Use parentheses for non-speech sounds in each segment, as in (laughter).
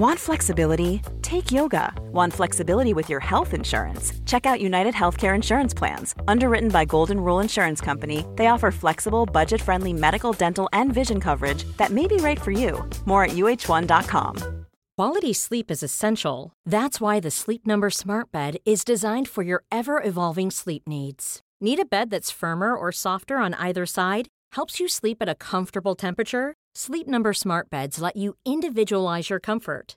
Want flexibility? Take yoga. Want flexibility with your health insurance? Check out United Healthcare Insurance Plans. Underwritten by Golden Rule Insurance Company, they offer flexible, budget friendly medical, dental, and vision coverage that may be right for you. More at uh1.com. Quality sleep is essential. That's why the Sleep Number Smart Bed is designed for your ever evolving sleep needs. Need a bed that's firmer or softer on either side? Helps you sleep at a comfortable temperature? Sleep Number Smart Beds let you individualize your comfort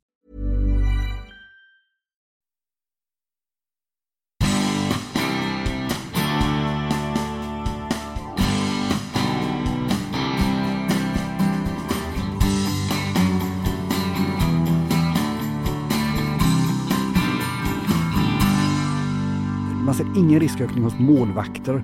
Man ser ingen riskökning hos målvakter.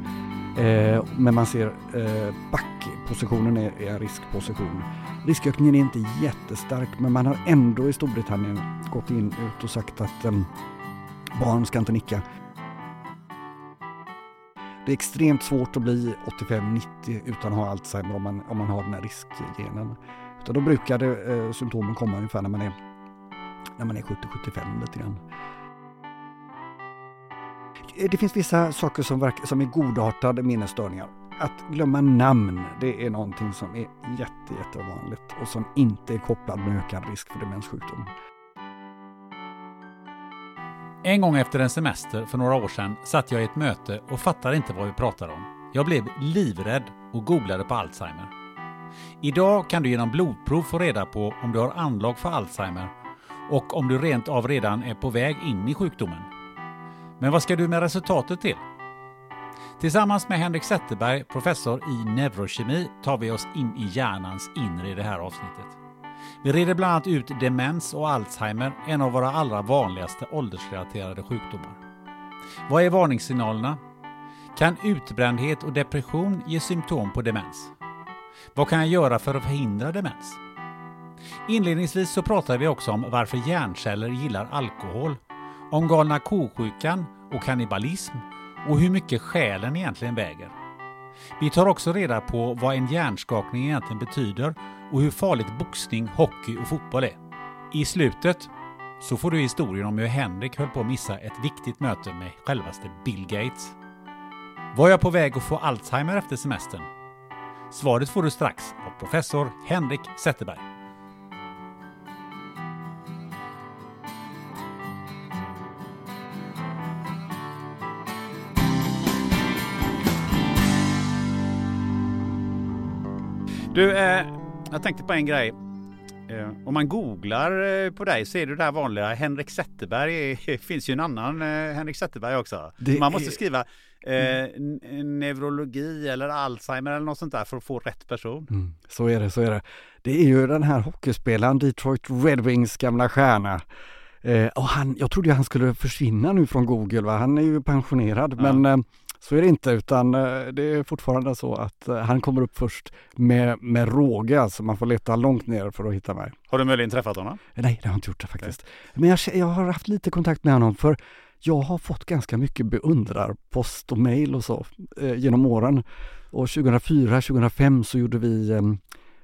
Eh, men man ser eh, backpositionen är, är en riskposition. Riskökningen är inte jättestark men man har ändå i Storbritannien gått in ut och sagt att eh, barn ska inte nicka. Det är extremt svårt att bli 85-90 utan att ha Alzheimer om man, om man har den här riskgenen. Utan då brukar det, eh, symptomen komma ungefär när man är, när man är 70-75 lite grann. Det finns vissa saker som, verkar, som är godartade minnesstörningar. Att glömma namn, det är någonting som är jätte, jättevanligt och som inte är kopplat med ökad risk för demenssjukdom. En gång efter en semester för några år sedan satt jag i ett möte och fattade inte vad vi pratade om. Jag blev livrädd och googlade på Alzheimer. Idag kan du genom blodprov få reda på om du har anlag för Alzheimer och om du rent av redan är på väg in i sjukdomen. Men vad ska du med resultatet till? Tillsammans med Henrik Zetterberg, professor i neurokemi, tar vi oss in i hjärnans inre i det här avsnittet. Vi reder bland annat ut demens och Alzheimer, en av våra allra vanligaste åldersrelaterade sjukdomar. Vad är varningssignalerna? Kan utbrändhet och depression ge symptom på demens? Vad kan jag göra för att förhindra demens? Inledningsvis så pratar vi också om varför hjärnceller gillar alkohol, om galna ko-sjukan och kannibalism och hur mycket själen egentligen väger. Vi tar också reda på vad en hjärnskakning egentligen betyder och hur farligt boxning, hockey och fotboll är. I slutet så får du historien om hur Henrik höll på att missa ett viktigt möte med självaste Bill Gates. Var jag på väg att få Alzheimer efter semestern? Svaret får du strax av professor Henrik Zetterberg. Du, eh, jag tänkte på en grej. Eh, om man googlar eh, på dig så är det där vanliga Henrik Zetterberg. Det (laughs) finns ju en annan eh, Henrik Zetterberg också. Det man måste är... skriva eh, neurologi eller Alzheimer eller något sånt där för att få rätt person. Mm, så är det, så är det. Det är ju den här hockeyspelaren Detroit Red Wings gamla stjärna. Eh, och han, jag trodde han skulle försvinna nu från Google, va? han är ju pensionerad ja. men eh, så är det inte utan eh, det är fortfarande så att eh, han kommer upp först med, med råge, alltså man får leta långt ner för att hitta mig. Har du möjligen träffat honom? Nej, det har jag inte gjort det faktiskt. Men jag, jag har haft lite kontakt med honom för jag har fått ganska mycket beundrarpost och mail och så eh, genom åren. Och 2004, 2005 så gjorde vi, eh,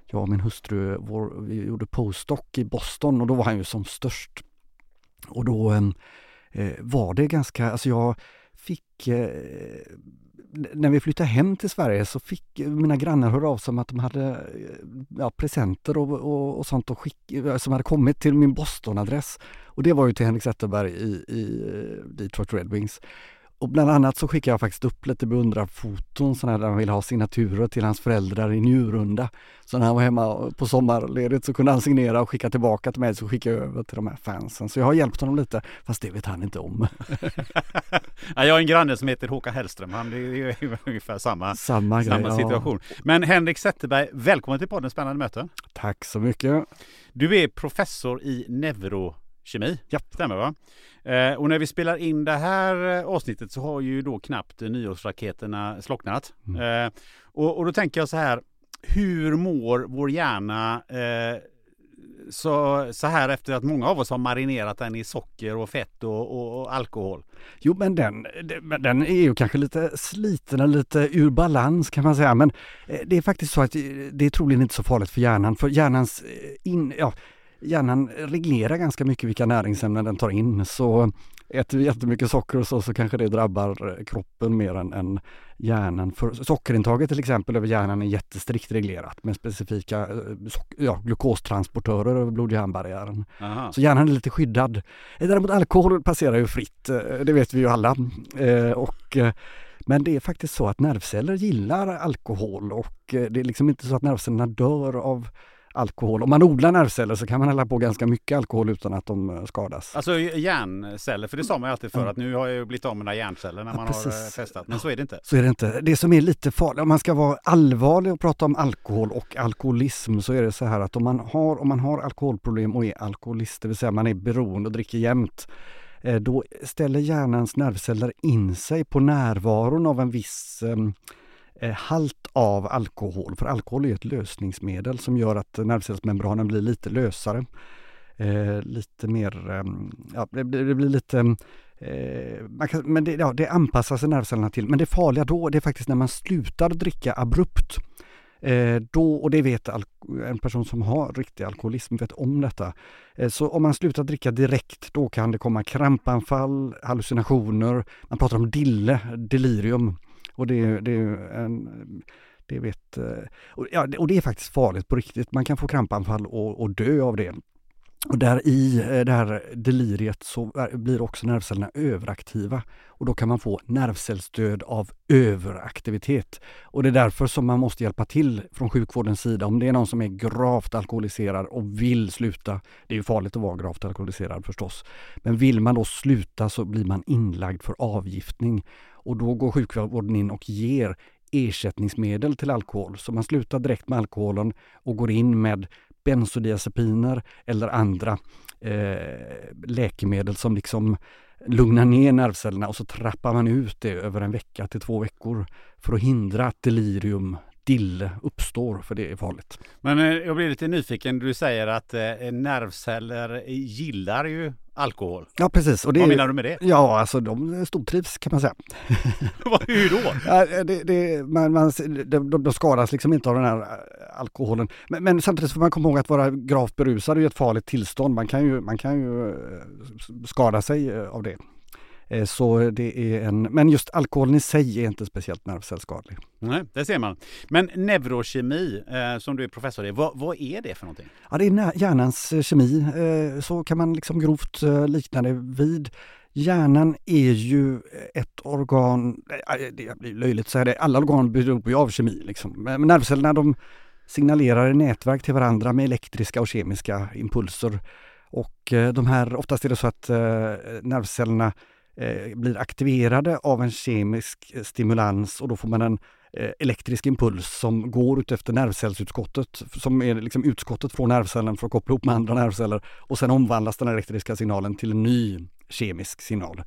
jag och min hustru, vår, vi gjorde postdoc i Boston och då var han ju som störst. Och då ehm, eh, var det ganska, alltså jag fick eh, när vi flyttade hem till Sverige så fick mina grannar höra av sig om att de hade eh, ja, presenter och, och, och sånt och skick, eh, som hade kommit till min Boston-adress. Och det var ju till Henrik Zetterberg i, i eh, Detroit Red Wings. Och bland annat så skickade jag faktiskt upp lite beundrarfoton sådana där han ville ha signaturer till hans föräldrar i Njurunda. Så när han var hemma på sommarledigt så kunde han signera och skicka tillbaka till mig så skickade jag över till de här fansen. Så jag har hjälpt honom lite, fast det vet han inte om. (laughs) ja, jag har en granne som heter Håkan Hellström. Han är ju (laughs) ungefär samma, samma, samma grej, situation. Ja. Men Henrik Zetterberg, välkommen till podden Spännande möte. Tack så mycket. Du är professor i neuro kemi. Ja. Stämmer va? Eh, och när vi spelar in det här eh, avsnittet så har ju då knappt nyårsraketerna slocknat. Mm. Eh, och, och då tänker jag så här, hur mår vår hjärna eh, så, så här efter att många av oss har marinerat den i socker och fett och, och, och alkohol? Jo, men den, den- den är ju kanske lite sliten och lite ur balans kan man säga. Men eh, det är faktiskt så att eh, det är troligen inte så farligt för hjärnan. För hjärnans in, ja, hjärnan reglerar ganska mycket vilka näringsämnen den tar in. Så äter vi jättemycket socker och så, så kanske det drabbar kroppen mer än, än hjärnan. För sockerintaget till exempel över hjärnan är jättestrikt reglerat med specifika eh, sock- ja, glukostransportörer över blod-hjärnbarriären. Aha. Så hjärnan är lite skyddad. Eh, Däremot alkohol passerar ju fritt, eh, det vet vi ju alla. Och, men det är faktiskt så att nervceller gillar alkohol och det är liksom inte så att nervcellerna dör av alkohol. Om man odlar nervceller så kan man hälla på ganska mycket alkohol utan att de eh, skadas. Alltså hjärnceller, för det sa man ju alltid för Ja. att nu har jag ju blivit av med mina hjärnceller när Ja, man har precis. eh, festat. Men så är det inte. Så är det inte. Det som är lite farligt, om man ska vara allvarlig och prata om alkohol och alkoholism så är det så här att om man har, om man har alkoholproblem och är alkoholist, det vill säga man är beroende och dricker jämt, eh, då ställer hjärnans nervceller in sig på närvaron av en viss em, eh, Eh, halt av alkohol. För alkohol är ett lösningsmedel som gör att nervcellsmembranen blir lite lösare. Eh, lite mer, eh, ja det blir, det blir lite Eh, man kan, men det, ja, det anpassar sig nervcellerna till. Men det farliga då, det är faktiskt när man slutar dricka abrupt. Eh, då, och det vet en person som har riktig alkoholism vet om detta. Eh, så om man slutar dricka direkt, då kan det komma krampanfall, hallucinationer. Man pratar om dille, delirium. Och det, det är en det vet, eh, och, ja, och det är faktiskt farligt på riktigt. Man kan få krampanfall och, och dö av det. Och där i eh, det här deliriet så blir också nervcellerna överaktiva och då kan man få nervcellsdöd av överaktivitet. Och det är därför som man måste hjälpa till från sjukvårdens sida. Om det är någon som är gravt alkoholiserad och vill sluta, det är ju farligt att vara gravt alkoholiserad förstås, men vill man då sluta så blir man inlagd för avgiftning och då går sjukvården in och ger ersättningsmedel till alkohol. Så man slutar direkt med alkoholen och går in med bensodiazepiner eller andra eh, läkemedel som liksom lugnar ner nervcellerna och så trappar man ut det över en vecka till två veckor för att hindra att delirium, dille uppstår, för det är farligt. Men eh, jag blir lite nyfiken. Du säger att eh, nervceller gillar ju alkohol. Ja precis. Och det Vad menar du med det? Ja, alltså de stortrivs kan man säga. (laughs) Vad- Hur då? Ja, det, det, man, man, de, de, skadas liksom inte av den här alkoholen. Men, men samtidigt får man komma ihåg att vara gravt berusad är ett farligt tillstånd. Man kan ju, man kan ju eh, skada sig eh, av det. Eh, Så det är en, men just alkoholen i sig är inte speciellt nervcellskadlig. Nej, det ser man. Men neurokemi, eh, som du är professor i, vad, vad är det för någonting? Ja, det är hjärnans eh, kemi, eh, så kan man liksom grovt eh, likna det vid. Hjärnan är ju ett organ, det blir löjligt att säga det, alla organ beror ju av kemi. Liksom. Men nervcellerna de signalerar i nätverk till varandra med elektriska och kemiska impulser. Och de här, oftast är det så att nervcellerna eh, blir aktiverade av en kemisk eh, stimulans och då får man en eh, elektrisk impuls som går ut efter nervcellsutskottet som är liksom utskottet från nervcellen för att koppla ihop med andra nervceller och sen omvandlas den elektriska signalen till en ny kemisk signal.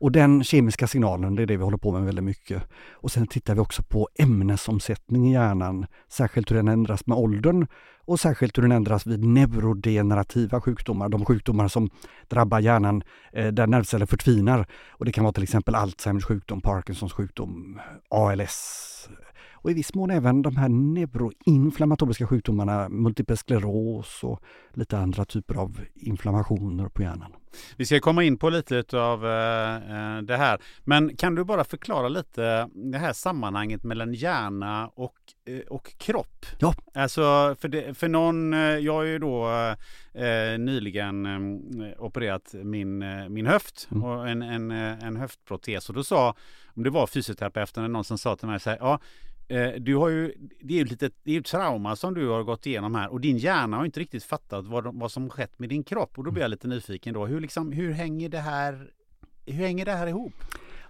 Och den kemiska signalen, det är det vi håller på med väldigt mycket. Och sen tittar vi också på ämnesomsättning i hjärnan, särskilt hur den ändras med åldern och särskilt hur den ändras vid neurodegenerativa sjukdomar, de sjukdomar som drabbar hjärnan eh, där nervceller förtvinar. Och det kan vara till exempel Alzheimers sjukdom, Parkinsons sjukdom, ALS och i viss mån även de här neuroinflammatoriska sjukdomarna, multipel skleros och lite andra typer av inflammationer på hjärnan. Vi ska komma in på lite av det här. Men kan du bara förklara lite det här sammanhanget mellan hjärna och, eh, och kropp? Ja. Alltså för, det, för någon, eh, jag har ju då eh, nyligen eh, opererat min, eh, min höft Mm. och en, en, eh, en höftprotes och då sa, om det var fysioterapeuten eller någon som sa till mig så här, ja eh, du har ju, det är ju lite, det är ju ett trauma som du har gått igenom här och din hjärna har inte riktigt fattat vad, vad som skett med din kropp och då blir jag lite nyfiken då. Hur, liksom, hur hänger det här hur hänger det här ihop?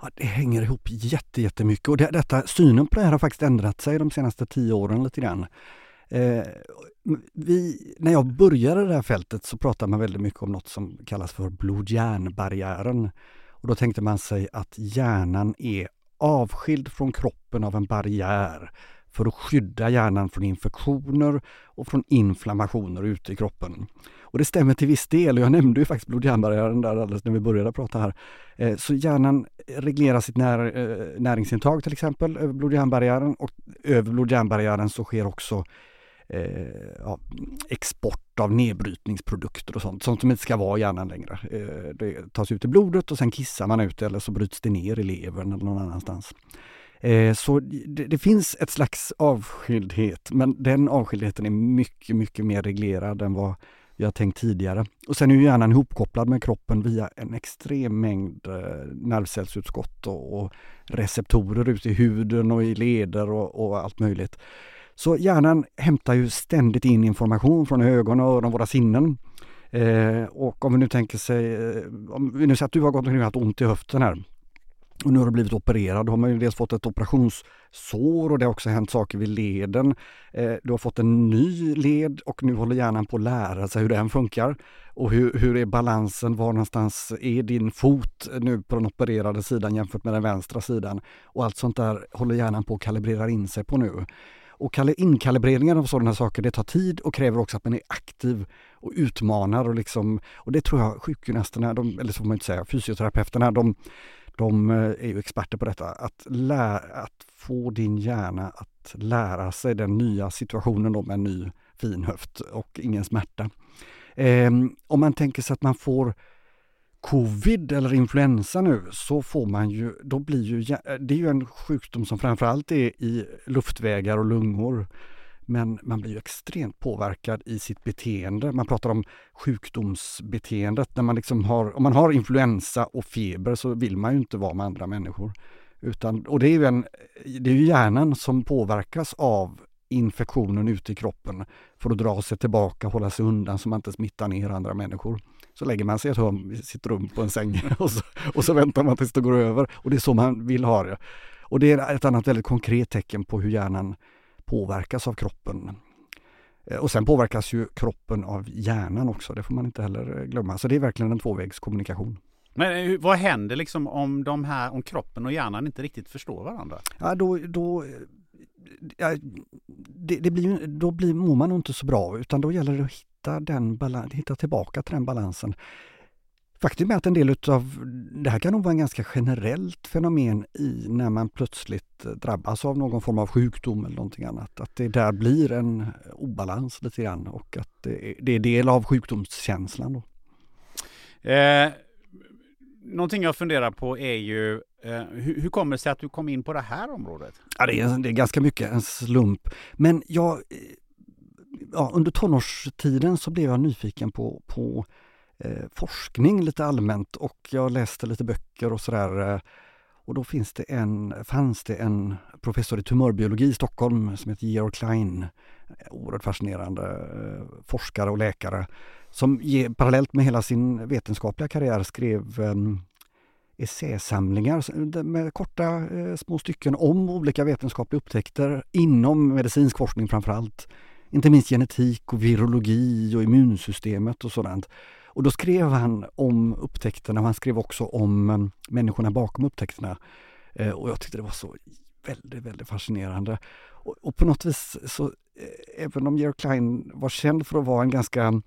Ja, det hänger ihop jätte, jättemycket och det, detta, synen på det här har faktiskt ändrat sig de senaste tio åren lite grann. Eh, vi, när jag började det här fältet så pratade man väldigt mycket om något som kallas för blod-hjärnbarriären. Och då tänkte man sig att hjärnan är avskild från kroppen av en barriär för att skydda hjärnan från infektioner och från inflammationer ute i kroppen. Och det stämmer till viss del. Jag nämnde ju faktiskt blod-hjärnbarriären där alldeles när vi började prata här. Eh, så hjärnan reglerar sitt när, eh, näringsintag till exempel över blod-hjärnbarriären och över blod-hjärnbarriären så sker också eh, ja, export av nedbrytningsprodukter och sånt, sånt som inte ska vara i hjärnan längre. Eh, det tas ut i blodet och sen kissar man ut det eller så bryts det ner i levern eller någon annanstans. Eh, så det, det, finns ett slags avskildhet, men den avskildheten är mycket, mycket mer reglerad än vad vi har tänkt tidigare. Och sen är ju hjärnan ihopkopplad med kroppen via en extrem mängd eh, nervcellsutskott och, och, receptorer ute i huden och i leder och, och allt möjligt. Så hjärnan hämtar ju ständigt in information från ögon och öron, våra sinnen. Eh, och om vi nu tänker sig, eh, om vi nu säger att du har gått omkring och haft ont i höften här och nu har du blivit opererad. Då har man ju dels fått ett operationssår och det har också hänt saker vid leden. Eh, du har fått en ny led och nu håller hjärnan på att lära sig hur den funkar. Och hur, hur är balansen? Var någonstans är din fot nu på den opererade sidan jämfört med den vänstra sidan? Och allt sånt där håller hjärnan på att kalibrera in sig på nu. Och inkalibreringen av sådana saker, det tar tid och kräver också att man är aktiv och utmanar och liksom, och det tror jag sjukgymnasterna, de, eller så får man inte säga, fysioterapeuterna, de, de eh, är ju experter på detta. Att, lära, att få din hjärna att lära sig den nya situationen då med en ny fin höft och ingen smärta. Eh, om man tänker sig att man får covid eller influensa nu så får man ju, då blir ju, eh, det är ju en sjukdom som framförallt är i luftvägar och lungor. Men man blir ju extremt påverkad i sitt beteende. Man pratar om sjukdomsbeteendet. När man liksom har, om man har influensa och feber så vill man ju inte vara med andra människor. Utan, och det är, ju en, det är ju hjärnan som påverkas av infektionen ute i kroppen för att dra sig tillbaka, hålla sig undan så man inte smittar ner andra människor. Så lägger man sig i, ett hum, i sitt rum på en säng (laughs) och så, och så väntar man tills det går över. Och det är så man vill ha det. Och det är ett annat väldigt konkret tecken på hur hjärnan påverkas av kroppen. Eh, och sen påverkas ju kroppen av hjärnan också, det får man inte heller glömma. Så det är verkligen en tvåvägskommunikation. Men eh, vad händer liksom om, de här, om kroppen och hjärnan inte riktigt förstår varandra? Ja, då, då, ja, det, det blir, då blir, mår man nog inte så bra utan då gäller det att hitta, den balans, hitta tillbaka till den balansen. Faktum är att en del utav det här kan nog vara en ganska generellt fenomen i när man plötsligt drabbas av någon form av sjukdom eller någonting annat. Att det där blir en obalans lite grann och att det är, det är del av sjukdomskänslan. Då. Eh, någonting jag funderar på är ju eh, hur, hur, kommer det sig att du kom in på det här området? Ja, det, är, det är ganska mycket en slump. Men jag, ja, under tonårstiden så blev jag nyfiken på, på eh, forskning lite allmänt och jag läste lite böcker och sådär. Eh, och då finns det en, fanns det en professor i tumörbiologi i Stockholm som heter Georg Klein. Eh, oerhört fascinerande eh, forskare och läkare som parallellt med hela sin vetenskapliga karriär skrev eh, essäsamlingar med korta eh, små stycken om olika vetenskapliga upptäckter inom medicinsk forskning framför allt. Inte minst genetik och virologi och immunsystemet och sådant. Och då skrev han om upptäckterna och han skrev också om eh, människorna bakom upptäckterna. Eh, och jag tyckte det var så väldigt, väldigt fascinerande. Och, och på något vis så, eh, även om Georg Klein var känd för att vara en ganska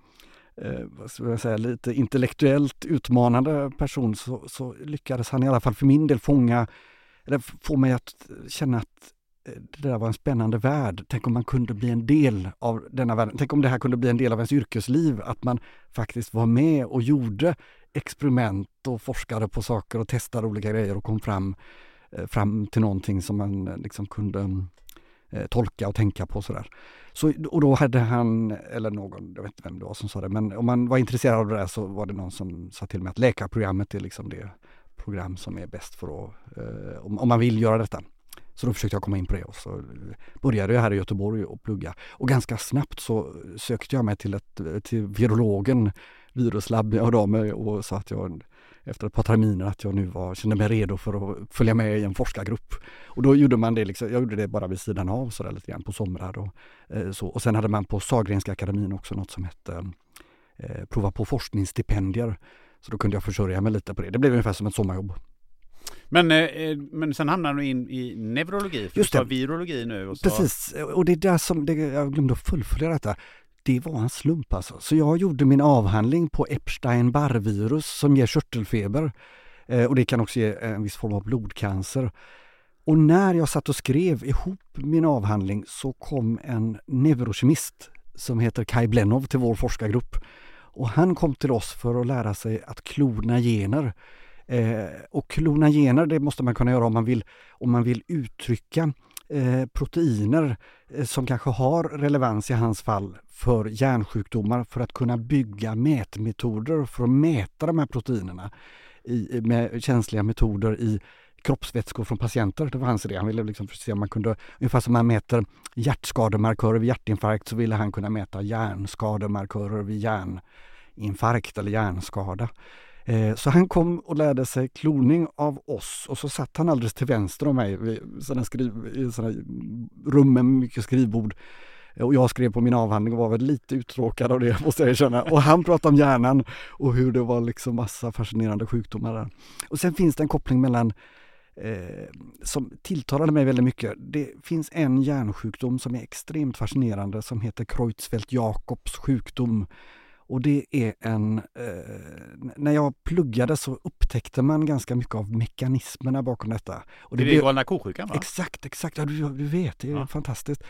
eh, vad ska jag säga, lite intellektuellt utmanande person så, så, lyckades han i alla fall för min del fånga, eller få mig att känna att Eh, det där var en spännande värld. Tänk om man kunde bli en del av denna värld. Tänk om det här kunde bli en del av ens yrkesliv, att man faktiskt var med och gjorde experiment och forskade på saker och testade olika grejer och kom fram, eh, fram till någonting som man eh, liksom kunde tolka och tänka på sådär. Så, och då hade han, eller någon, jag vet inte vem det var som sa det, men om man var intresserad av det där så var det någon som sa till mig att läkarprogrammet är liksom det program som är bäst för att, eh, om, om man vill göra detta. Så då försökte jag komma in på det och så började jag här i Göteborg och plugga. Och ganska snabbt så sökte jag mig till, ett, till virologen, viruslabb, jag hörde av mig och sa att jag efter ett par terminer att jag nu var, kände mig redo för att följa med i en forskargrupp. Och då gjorde man det, liksom, jag gjorde det bara vid sidan av sådär lite grann på somrar och eh, så. Och sen hade man på Sahlgrenska akademin också något som hette eh, Prova på forskningsstipendier. Så då kunde jag försörja mig lite på det. Det blev ungefär som ett sommarjobb. Men, eh, eh, men sen hamnar du in i neurologi, för Just du tar virologi nu. Och så... Precis, och det är där som, det, jag glömde att fullfölja detta. Det var en slump alltså. Så jag gjorde min avhandling på Epstein-Barr-virus som ger körtelfeber. Eh, och det kan också ge en viss form av blodcancer. Och när jag satt och skrev ihop min avhandling så kom en neurokemist som heter Kai Blenov till vår forskargrupp. Och han kom till oss för att lära sig att klona gener. Eh, och klona gener det måste man kunna göra om man vill, om man vill uttrycka eh, proteiner eh, som kanske har relevans i hans fall för hjärnsjukdomar för att kunna bygga mätmetoder för att mäta de här proteinerna i, med känsliga metoder i kroppsvätskor från patienter. Det var hans idé. Han ville liksom se om man kunde, ungefär som man mäter hjärtskademarkörer vid hjärtinfarkt så ville han kunna mäta hjärnskademarkörer vid hjärninfarkt eller hjärnskada. Eh, så han kom och lärde sig kloning av oss och så satt han alldeles till vänster om mig i sådana skriv, i sådana rum med mycket skrivbord. Och jag skrev på min avhandling och var väl lite uttråkad av det (laughs) måste jag erkänna. Och han pratade om hjärnan och hur det var liksom massa fascinerande sjukdomar där. Och sen finns det en koppling mellan eh, som tilltalade mig väldigt mycket. Det finns en hjärnsjukdom som är extremt fascinerande som heter Creutzfeldt-Jakobs sjukdom. Och det är en... Eh, när jag pluggade så upptäckte man ganska mycket av mekanismerna bakom detta. Och det, det är galna ko-sjukan va? Exakt, exakt. Ja, du, du vet, det är ja. fantastiskt.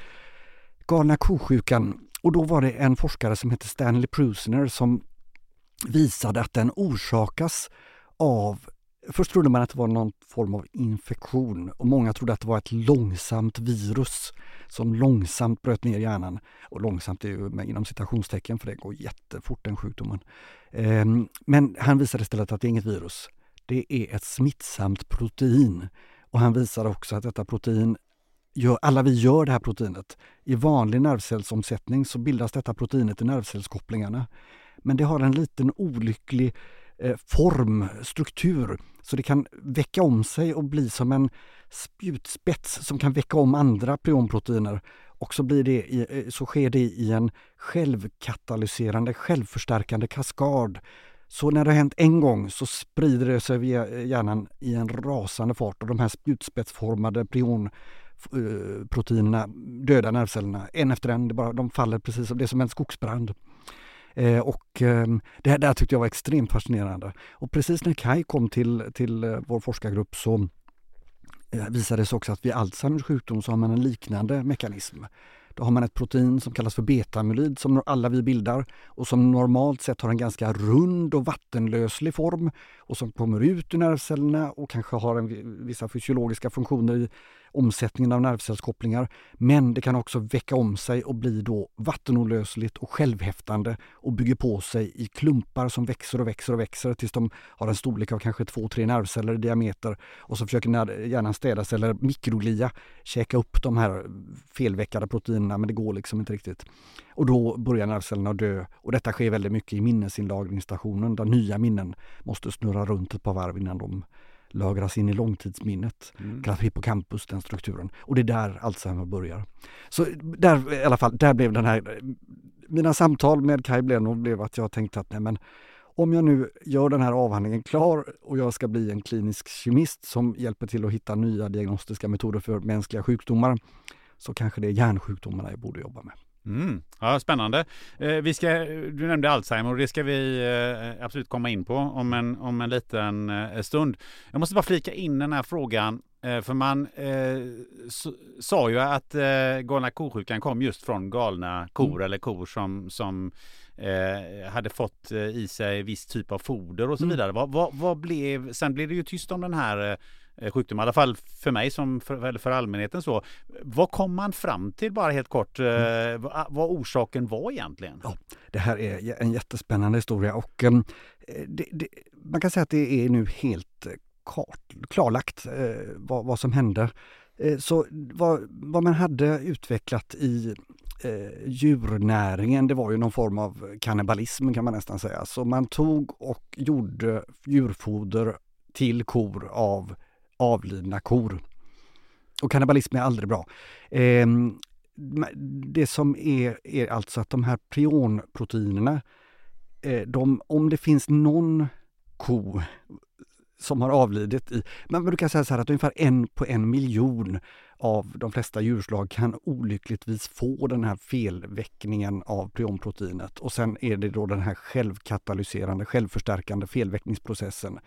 Galna ko-sjukan. Och då var det en forskare som hette Stanley Prusiner som visade att den orsakas av Först trodde man att det var någon form av infektion och många trodde att det var ett långsamt virus som långsamt bröt ner hjärnan. Och långsamt är ju inom citationstecken för det går jättefort den sjukdomen. Ehm, men han visade istället att det är inget virus. Det är ett smittsamt protein. Och han visade också att detta protein Gör, alla vi gör det här proteinet. I vanlig nervcellsomsättning så bildas detta proteinet i nervcellskopplingarna. Men det har en liten olycklig eh, form, struktur så det kan väcka om sig och bli som en spjutspets som kan väcka om andra prionproteiner. Och så, blir det i, eh, så sker det i en självkatalyserande, självförstärkande kaskad. Så när det har hänt en gång så sprider det sig via eh, hjärnan i en rasande fart och de här spjutspetsformade prionproteinerna eh, dödar nervcellerna en efter en. Det bara, de faller precis som det är som en skogsbrand. Eh, och eh, det där tyckte jag var extremt fascinerande. Och precis när Kai kom till, till eh, vår forskargrupp så eh, visade det sig också att vid Alzheimers sjukdom så har man en liknande mekanism. Då har man ett protein som kallas för betamylid som alla vi bildar och som normalt sett har en ganska rund och vattenlöslig form och som kommer ut ur nervcellerna och kanske har en, vissa fysiologiska funktioner i omsättningen av nervcellskopplingar. Men det kan också väcka om sig och bli då vattenolösligt och självhäftande och bygger på sig i klumpar som växer och växer och växer tills de har en storlek av kanske två, tre nervceller i diameter. Och så försöker hjärnan städa sig eller mikroglia käka upp de här felväckade proteinerna men det går liksom inte riktigt. Och då börjar nervcellerna dö och detta sker väldigt mycket i minnesinlagringsstationen där nya minnen måste snurra runt ett par varv innan de lagras in i långtidsminnet. Mm. Kallas hippocampus, den strukturen. Och det är där Alzheimer börjar. Så där i alla fall, där blev den här... Mina samtal med Kai Blenov blev att jag tänkte att nej men om jag nu gör den här avhandlingen klar och jag ska bli en klinisk kemist som hjälper till att hitta nya diagnostiska metoder för mänskliga sjukdomar så kanske det är hjärnsjukdomarna jag borde jobba med. Mm. Ja, spännande. Eh, vi ska, du nämnde Alzheimer och det ska vi eh, absolut komma in på om en, om en liten eh, stund. Jag måste bara flika in den här frågan för man eh, sa ju att eh, galna ko-sjukan kom just från galna kor mm. eller kor som, som eh, hade fått i sig viss typ av foder och så mm. vidare. Vad, vad, vad, blev, sen blev det ju tyst om den här sjukdom, i alla fall för mig som för, för allmänheten så. Vad kom man fram till bara helt kort, eh, mm. vad, orsaken var egentligen? Ja, det här är en jättespännande historia och eh, det, det, man kan säga att det är nu helt kart, klarlagt vad, vad som hände. Så vad, vad, man hade utvecklat i eh, djurnäringen, det var ju någon form av kannibalism kan man nästan säga. Så man tog och gjorde djurfoder till kor av avlidna kor. Och kannibalism är aldrig bra. Eh, det som är, är alltså att de här prionproteinerna, eh, de, om det finns någon ko som har avlidit i, man brukar säga så här att ungefär en på en miljon av de flesta djurslag kan olyckligtvis få den här felväckningen av prionproteinet och sen är det då den här självkatalyserande, självförstärkande felväckningsprocessen.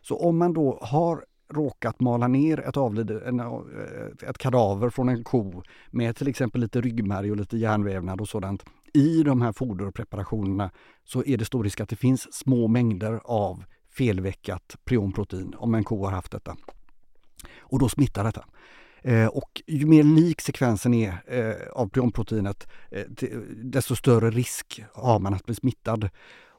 Så om man då har råkat mala ner ett, avlid, eh, ett kadaver från en ko med till exempel lite ryggmärg och lite järnvävnad och sådant i de här foderpreparationerna så är det stor risk att det finns små mängder av felveckat prionprotein om en ko har haft detta. Och då smittar detta. Eh, och ju mer lik sekvensen är eh, av prionproteinet eh, desto större risk har man att bli smittad.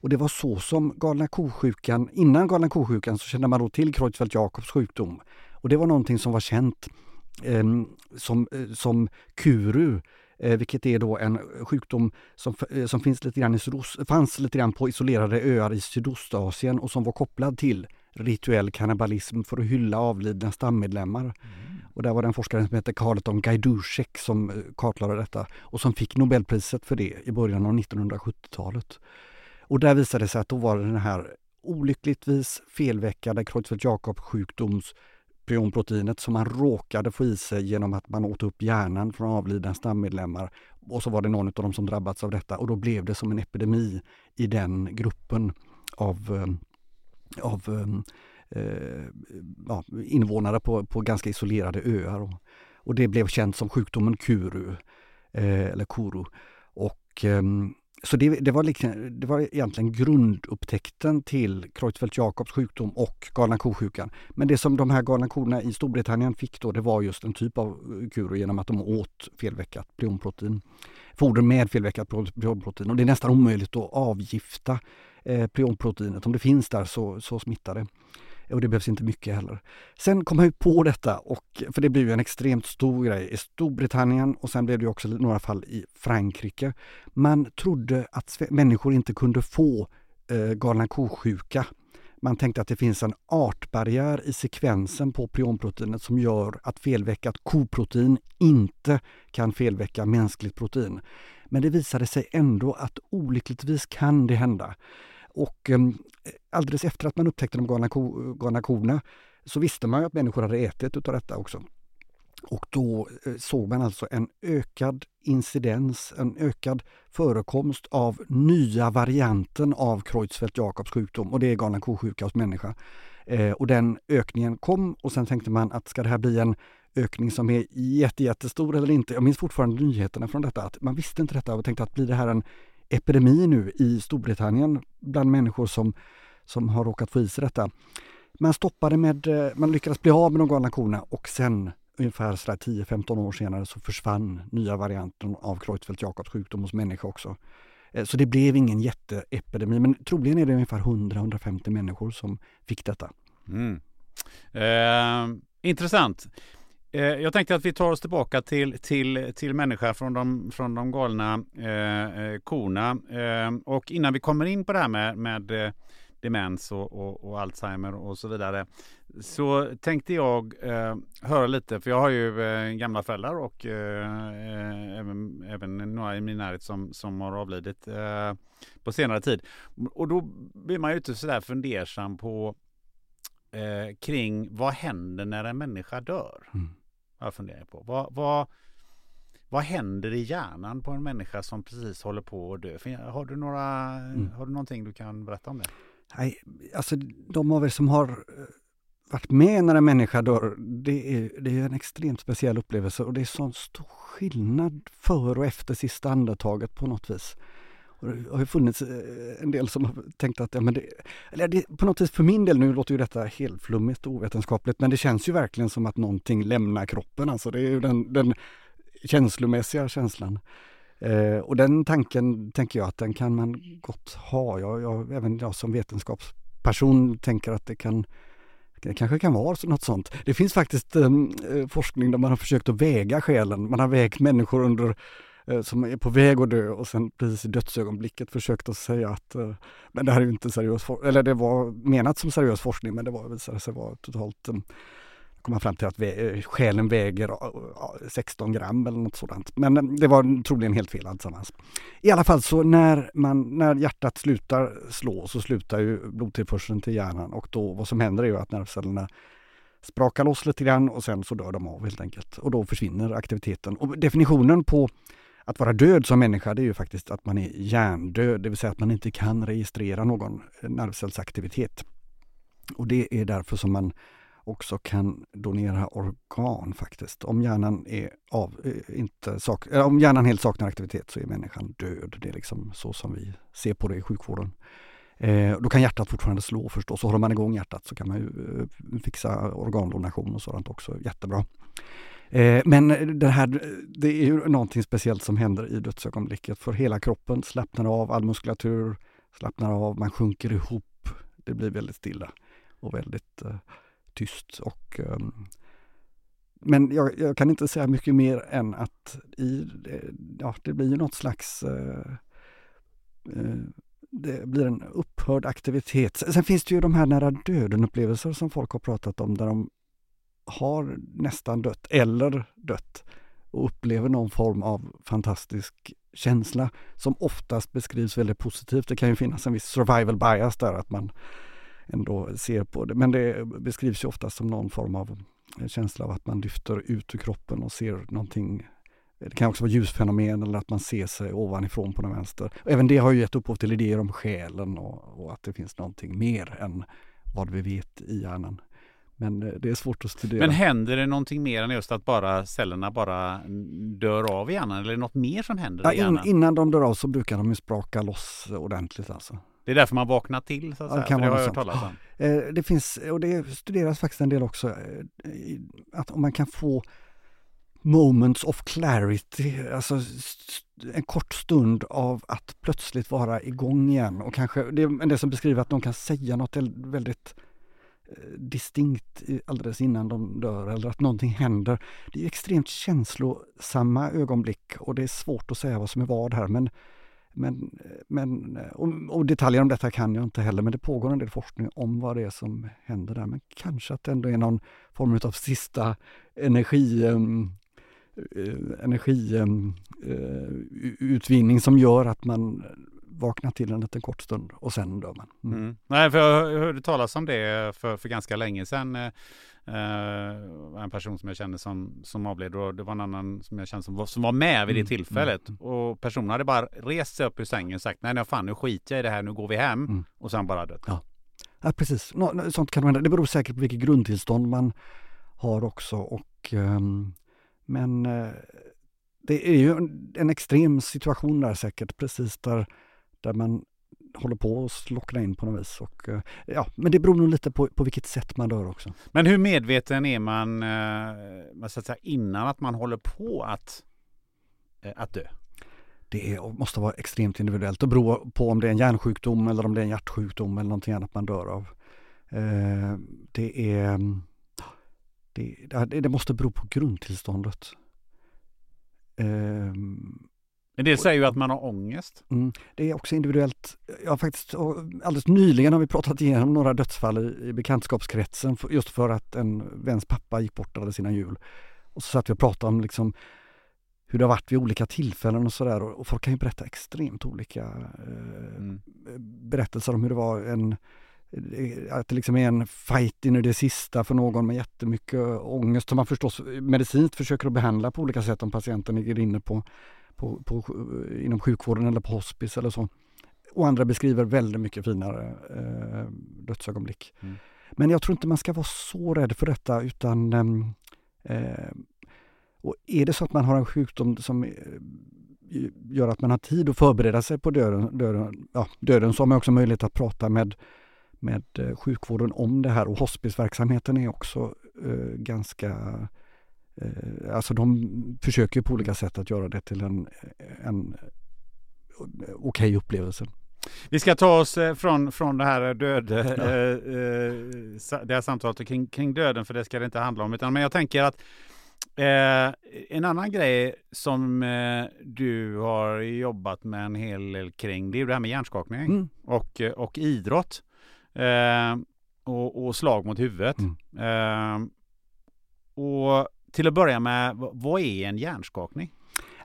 Och det var så som galna ko-sjukan, innan galna ko-sjukan så kände man då till Creutzfeldt-Jakobs sjukdom. Och det var någonting som var känt ehm, som, som kuru eh, vilket är då en sjukdom som, eh, som finns lite grann i sydost, fanns lite grann på isolerade öar i Sydostasien och som var kopplad till rituell kannibalism för att hylla avlidna stammedlemmar. Mm. Och där var det en forskare som hette Carleton Gajdusek som eh, kartlade detta och som fick Nobelpriset för det i början av 1970-talet. Och där visade det sig att då var det den här olyckligtvis felveckade Creutzfeldt-Jakob sjukdoms prionproteinet som man råkade få i sig genom att man åt upp hjärnan från avlidna stammedlemmar. Och så var det någon av dem som drabbats av detta och då blev det som en epidemi i den gruppen av, eh, av eh, eh, ja, invånare på, på ganska isolerade öar. Och, och det blev känt som sjukdomen Kuru, eh, eller Kuru. Och eh, så det, det, var liksom, det var egentligen grundupptäckten till Creutzfeldt-Jakobs sjukdom och galna ko-sjukan. Men det som de här galna korna i Storbritannien fick då, det var just en typ av eh, kur genom att de åt felveckat prionprotein. Foder med felveckat prionprotein och det är nästan omöjligt att avgifta eh, prionproteinet. Om det finns där så, så smittar det. Och det behövs inte mycket heller. Sen kom han ju på detta, och, för det blev ju en extremt stor grej i Storbritannien och sen blev det också några fall i Frankrike. Man trodde att människor inte kunde få eh, galna ko-sjuka. Man tänkte att det finns en artbarriär i sekvensen på prionproteinet som gör att felveckat koprotein inte kan felväcka mänskligt protein. Men det visade sig ändå att olyckligtvis kan det hända. Och ehm, alldeles efter att man upptäckte de galna, ko, galna korna så visste man att människor hade ätit utav detta också. Och då eh, såg man alltså en ökad incidens, en ökad förekomst av nya varianten av Creutzfeldt-Jakobs sjukdom och det är galna ko-sjuka hos människa. Eh, och den ökningen kom och sen tänkte man att ska det här bli en ökning som är jätte, jättestor eller inte? Jag minns fortfarande nyheterna från detta, att man visste inte detta och tänkte att blir det här en epidemi nu i Storbritannien bland människor som, som har råkat få i sig detta. Man stoppade med, eh, man lyckades bli av med de galna korna och sen ungefär 10-15 år senare så försvann nya varianten av Creutzfeldt-Jakobs sjukdom hos människa också. Eh, så det blev ingen jätteepidemi men troligen är det ungefär 100-150 människor som fick detta. Mm. Eh, intressant. Eh, jag tänkte att vi tar oss tillbaka till, till, till människa från de, från de galna eh, eh, korna. Eh, och innan vi kommer in på det här med, med eh, demens och, och, och, Alzheimer och så vidare. Så tänkte jag eh, höra lite, för jag har ju eh, gamla föräldrar och eh, eh även, även några i min närhet som, som har avlidit eh, på senare tid. Och då blir man ju inte sådär fundersam på kring vad händer när en människa dör? Mm. Jag funderar på. Vad, vad, vad händer i hjärnan på en människa som precis håller på att dö? Har du, några, mm. har du någonting du kan berätta om det? Nej, alltså de av er som har eh, varit med när en människa dör, det är, det är en extremt speciell upplevelse och det är sån stor skillnad före och efter sista andetaget på något vis. Och det har ju funnits eh, en del som har tänkt att, ja, men det, eller det, på något vis för min del, nu låter ju detta helt flummigt och ovetenskapligt, men det känns ju verkligen som att någonting lämnar kroppen. Alltså det är ju den, den känslomässiga känslan. Eh, och den tanken tänker jag att den kan man gott ha. Jag, jag, även jag som vetenskapsperson tänker att det kan det kanske kan vara något sånt. Det finns faktiskt eh, eh, forskning där man har försökt att väga själen. Man har vägt människor under Eh, som är på väg att dö och sen precis i dödsögonblicket försökte säga att eh, men det här är ju inte seriös eller det var menat som seriös forskning men det var, visade sig vara totalt eh, kom man fram till att vä eh, själen väger eh, 16 gram eller något sådant. Men det var troligen helt fel alltsammans. I alla fall så när, man, när hjärtat slutar slå så slutar ju blodtillförseln till hjärnan och då vad som händer är ju att nervcellerna sprakar loss lite grann och sen så dör de av helt enkelt. Och då försvinner aktiviteten. Och definitionen på att vara död som människa det är ju faktiskt att man är hjärndöd, det vill säga att man inte kan registrera någon nervcellsaktivitet. Och det är därför som man också kan donera organ faktiskt. Om hjärnan, är av, eh, inte sak, eh, om hjärnan helt saknar aktivitet så är människan död. Det är liksom så som vi ser på det i sjukvården. Eh, då kan hjärtat fortfarande slå förstås. Så håller man igång hjärtat så kan man ju eh, fixa organdonation och sådant också jättebra. Eh, men det här, det är ju någonting speciellt som händer i dödsögonblicket för hela kroppen slappnar av, all muskulatur slappnar av, man sjunker ihop. Det blir väldigt stilla och väldigt eh, tyst. Och, um, men jag, jag, kan inte säga mycket mer än att i, eh, ja, det blir något slags uh, uh, det blir en upphörd aktivitet. Sen finns det ju de här nära döden-upplevelser som folk har pratat om där de har nästan dött eller dött och upplever någon form av fantastisk känsla som oftast beskrivs väldigt positivt. Det kan ju finnas en viss survival bias där att man ändå ser på det. Men det beskrivs ju oftast som någon form av känsla av att man lyfter ut ur kroppen och ser någonting det kan också vara ljusfenomen eller att man ser sig ovanifrån på den vänster. även det har ju gett upphov till idéer om själen och, och, att det finns någonting mer än vad vi vet i hjärnan. Men eh, det är svårt att studera. Men händer det någonting mer än just att bara cellerna bara dör av i hjärnan? Eller är det något mer som händer ja, i hjärnan? innan de dör av så brukar de ju spraka loss ordentligt alltså. Det är därför man vaknar till så att säga. Det, kan det har jag hört talas om. Eh, det finns, och det studeras faktiskt en del också, eh, att om man kan få moments of clarity, alltså en kort stund av att plötsligt vara igång igen och kanske, det är det som beskriver att de kan säga något väldigt distinkt alldeles innan de dör eller att någonting händer. Det är extremt känslosamma ögonblick och det är svårt att säga vad som är vad här men men, men och, och, detaljer om detta kan jag inte heller, men det pågår en del forskning om vad det är som händer där. Men kanske att det ändå är någon form av sista energi, ehm, eh, um, energiutvinning ehm, eh, um, som gör att man vaknar till en liten kort stund och sen dör man. Mm. Mm. Nej, för jag hörde talas om det för, för ganska länge sedan. Uh, en person som jag kände som, som avled och det var en annan som jag kände som var, som var med vid det mm, tillfället. Mm. Och personen hade bara rest sig upp ur sängen och sagt nej, nej fan nu skiter jag i det här, nu går vi hem. Mm. Och sen bara dött. Ja. ja, precis. Nå, sånt kan man, det beror säkert på vilket grundtillstånd man har också. Och, um, men uh, det är ju en, en, extrem situation där säkert, precis där, där man håller på att slockna in på något vis. Och, eh, ja, men det beror nog lite på, på vilket sätt man dör också. Men hur medveten är man eh, så att säga, innan att man håller på att, eh, att dö? Det är, måste vara extremt individuellt och bero på om det är en hjärnsjukdom eller om det är en hjärtsjukdom eller någonting annat man dör av. Det är det, det måste bero på grundtillståndet. Men det säger ju att man har ångest. Mm, det är också individuellt. Jag faktiskt, alldeles nyligen har vi pratat igenom några dödsfall i, i bekantskapskretsen för, just för att en väns pappa gick bort alla sina jul. Och så satt vi och pratade om liksom hur det har varit vid olika tillfällen och sådär. Och, och folk kan ju berätta extremt olika eh, mm. berättelser om hur det var en att det liksom är en fight in i det sista för någon med jättemycket ångest som man förstås medicinskt försöker att behandla på olika sätt om patienten ligger inne på på, på, inom sjukvården eller på hospice eller så. Och andra beskriver väldigt mycket finare eh, dödsögonblick. Mm. Men jag tror inte man ska vara så rädd för detta utan ehm, eh, och är det så att man har en sjukdom som eh, gör att man har tid att förbereda sig på döden, döden, ja, döden så har man också möjlighet att prata med, med eh, sjukvården om det här och hospiceverksamheten är också eh, ganska alltså de försöker på olika sätt att göra det till en, en okej okay upplevelse. Vi ska ta oss eh, från, från det här död, ja. eh, det här samtalet kring, kring döden, för det ska det inte handla om. Utan, men jag tänker att Eh, en annan grej som eh, du har jobbat med en hel del kring, det är det här med hjärnskakning mm. och, eh, och idrott. Eh, och, och, slag mot huvudet. Mm. Eh, och till att börja med, vad är en hjärnskakning?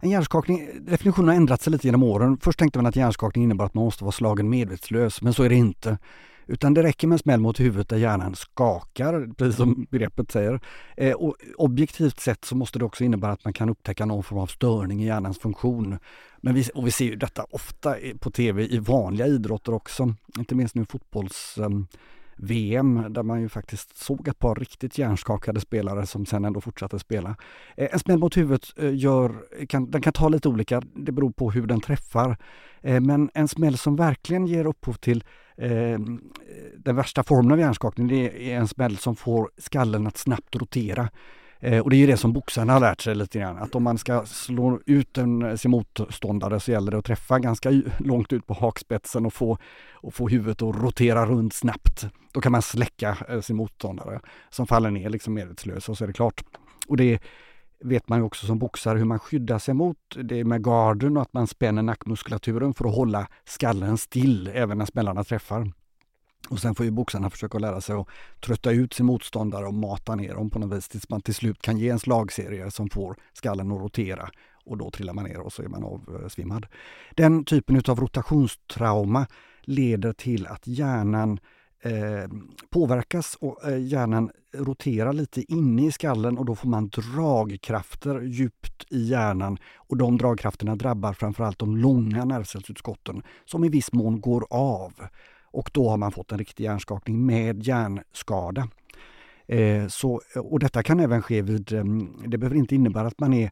En hjärnskakning, definitionen har ändrat sig lite genom åren. Först tänkte man att hjärnskakning innebar att man måste vara slagen medvetslös, men så är det inte. Utan det räcker med en smäll mot huvudet där hjärnan skakar, precis som begreppet säger. Eh, och objektivt sett så måste det också innebära att man kan upptäcka någon form av störning i hjärnans funktion. Men vi, och vi ser ju detta ofta på tv i vanliga idrotter också, inte minst nu fotbolls Eh, VM där man ju faktiskt såg ett par riktigt hjärnskakade spelare som sen ändå fortsatte spela. Eh, en smäll mot huvudet eh, gör, kan, den kan ta lite olika, det beror på hur den träffar. Eh, men en smäll som verkligen ger upphov till den värsta formen av hjärnskakning, det är en smäll som får skallen att snabbt rotera. Eh, och det är ju det som boxarna har lärt sig lite grann, att om man ska slå ut en, sin motståndare så gäller det att träffa ganska långt ut på hakspetsen och få, och få huvudet att rotera runt snabbt. Då kan man släcka eh, sin motståndare som faller ner liksom medvetslös och så är det klart. Och det vet man ju också som boxare hur man skyddar sig mot det med garden och att man spänner nackmuskulaturen för att hålla skallen still även när smällarna träffar. Och sen får ju boxarna försöka lära sig att trötta ut sin motståndare och mata ner dem på något vis tills man till slut kan ge en slagserie som får skallen att rotera. Och då trillar man ner och så är man avsvimmad. Eh, Den typen av rotationstrauma leder till att hjärnan eh, påverkas och eh, hjärnan roterar lite inne i skallen och då får man dragkrafter djupt i hjärnan. Och de dragkrafterna drabbar framförallt de långa nervcellsutskotten som i viss mån går av och då har man fått en riktig hjärnskakning med hjärnskada. Eh, så, och detta kan även ske vid, ehm, det behöver inte innebära att man är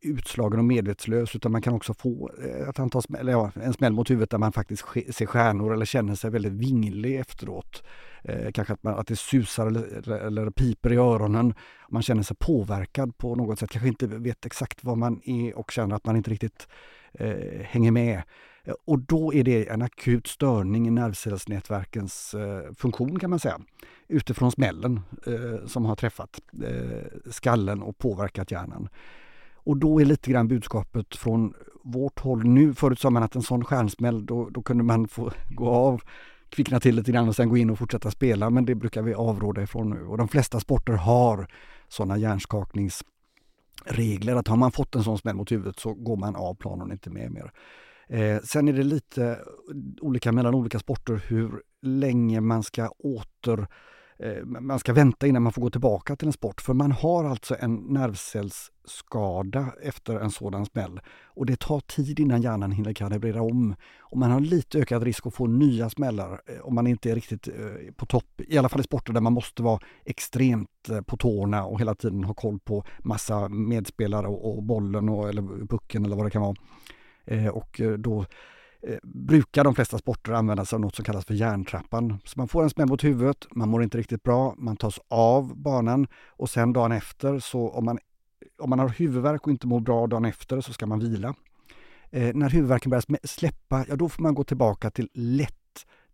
utslagen och medvetslös utan man kan också få eh, ett antal smäll, ja, en smäll mot huvudet där man faktiskt ser stjärnor eller känner sig väldigt vinglig efteråt. Eh, kanske att, man, att det susar eller, eller piper i öronen. Man känner sig påverkad på något sätt, kanske inte vet exakt vad man är och känner att man inte riktigt eh, hänger med. Eh, och då är det en akut störning i nervcellsnätverkens eh, funktion kan man säga. Utifrån smällen eh, som har träffat eh, skallen och påverkat hjärnan. Och då är lite grann budskapet från vårt håll nu. Förut sa man att en sån stjärnsmäll, då, då kunde man få (laughs) gå av, kvickna till lite grann och sen gå in och fortsätta spela. Men det brukar vi avråda ifrån nu. Och de flesta sporter har sådana hjärnskakningsregler. Att har man fått en sån smäll mot huvudet så går man av planen och inte med mer. Eh, sen är det lite olika mellan olika sporter hur länge man ska åter eh, man ska vänta innan man får gå tillbaka till en sport. För man har alltså en nervcellsskada efter en sådan smäll. Och det tar tid innan hjärnan hinner kalibrera om. Och man har lite ökad risk att få nya smällar eh, om man inte är riktigt eh, på topp. I alla fall i sporter där man måste vara extremt eh, på tårna och hela tiden ha koll på massa medspelare och, bollen och, eller pucken eller vad det kan vara. Eh, och eh, då eh, brukar de flesta sporter använda sig av något som kallas för hjärntrappan. Så man får en smäll mot huvudet, man mår inte riktigt bra, man tas av banan och sen dagen efter så om man, om man har huvudvärk och inte mår bra dagen efter så ska man vila. Eh, när huvudvärken börjar släppa, ja då får man gå tillbaka till lätt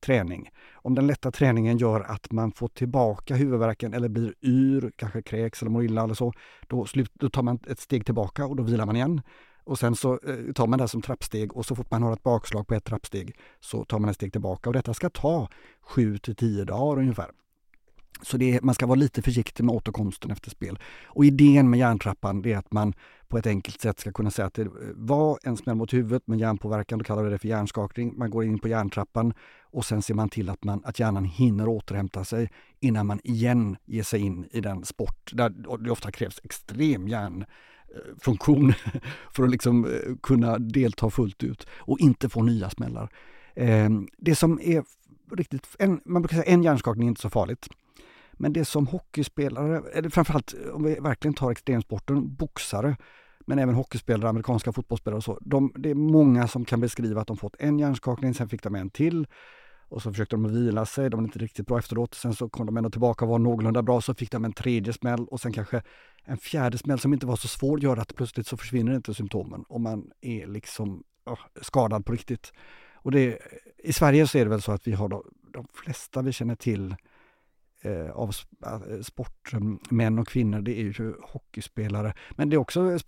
träning. Om den lätta träningen gör att man får tillbaka huvudvärken eller blir yr, kanske kräks eller mår illa eller så, då, slut, då tar man ett steg tillbaka och då vilar man igen. Och sen så eh, tar man det som trappsteg och så fort man har ett bakslag på ett trappsteg så tar man ett steg tillbaka och detta ska ta 7 till 10 dagar ungefär. Så det, man ska vara lite försiktig med återkomsten efter spel. Och idén med hjärntrappan är att man på ett enkelt sätt ska kunna säga att det eh, var en smäll mot huvudet med hjärnpåverkan, då kallar vi det för hjärnskakning. Man går in på hjärntrappan och sen ser man till att, man, att hjärnan hinner återhämta sig innan man igen ger sig in i den sport där det ofta krävs extrem hjärn funktion (laughs) för att liksom eh, kunna delta fullt ut och inte få nya smällar. Eh, det som är riktigt, en, man brukar säga en hjärnskakning är inte så farligt. Men det som hockeyspelare, eller framförallt om vi verkligen tar extremsporten, boxare, men även hockeyspelare, amerikanska fotbollsspelare och så. De, det är många som kan beskriva att de fått en hjärnskakning, sen fick de en till och så försökte de vila sig, de var inte riktigt bra efteråt. Sen så kom de ändå tillbaka och var någorlunda bra, så fick de en tredje smäll och sen kanske en fjärde smäll som inte var så svår gör att plötsligt så försvinner inte symptomen och man är liksom oh, skadad på riktigt. Och det, I Sverige så är det väl så att vi har de, de flesta vi känner till eh, av eh, sportmän och kvinnor, det är ju hockeyspelare. Men det är också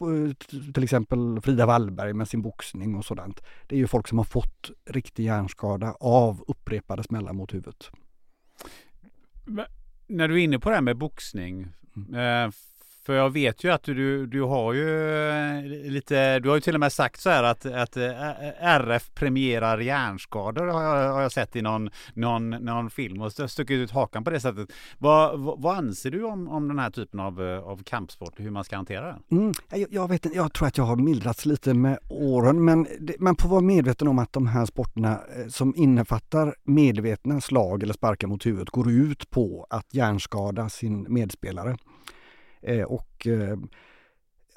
till exempel Frida Wallberg med sin boxning och sådant. Det är ju folk som har fått riktig hjärnskada av upprepade smällar mot huvudet. När du är inne på det här med boxning, mm. För jag vet ju att du, du har ju eh, lite, du har ju till och med sagt så här att, att eh, RF premierar hjärnskador har jag, har jag sett i någon, någon, någon film och stuckit ut hakan på det sättet. Vad, vad, vad, anser du om, om den här typen av, eh, av kampsport, hur man ska hantera den? Mm, jag, jag, vet jag tror att jag har mildrats lite med åren men det, man får vara medveten om att de här sporterna som innefattar medvetna slag eller sparkar mot huvudet går ut på att hjärnskada sin medspelare. Eh, och, eh,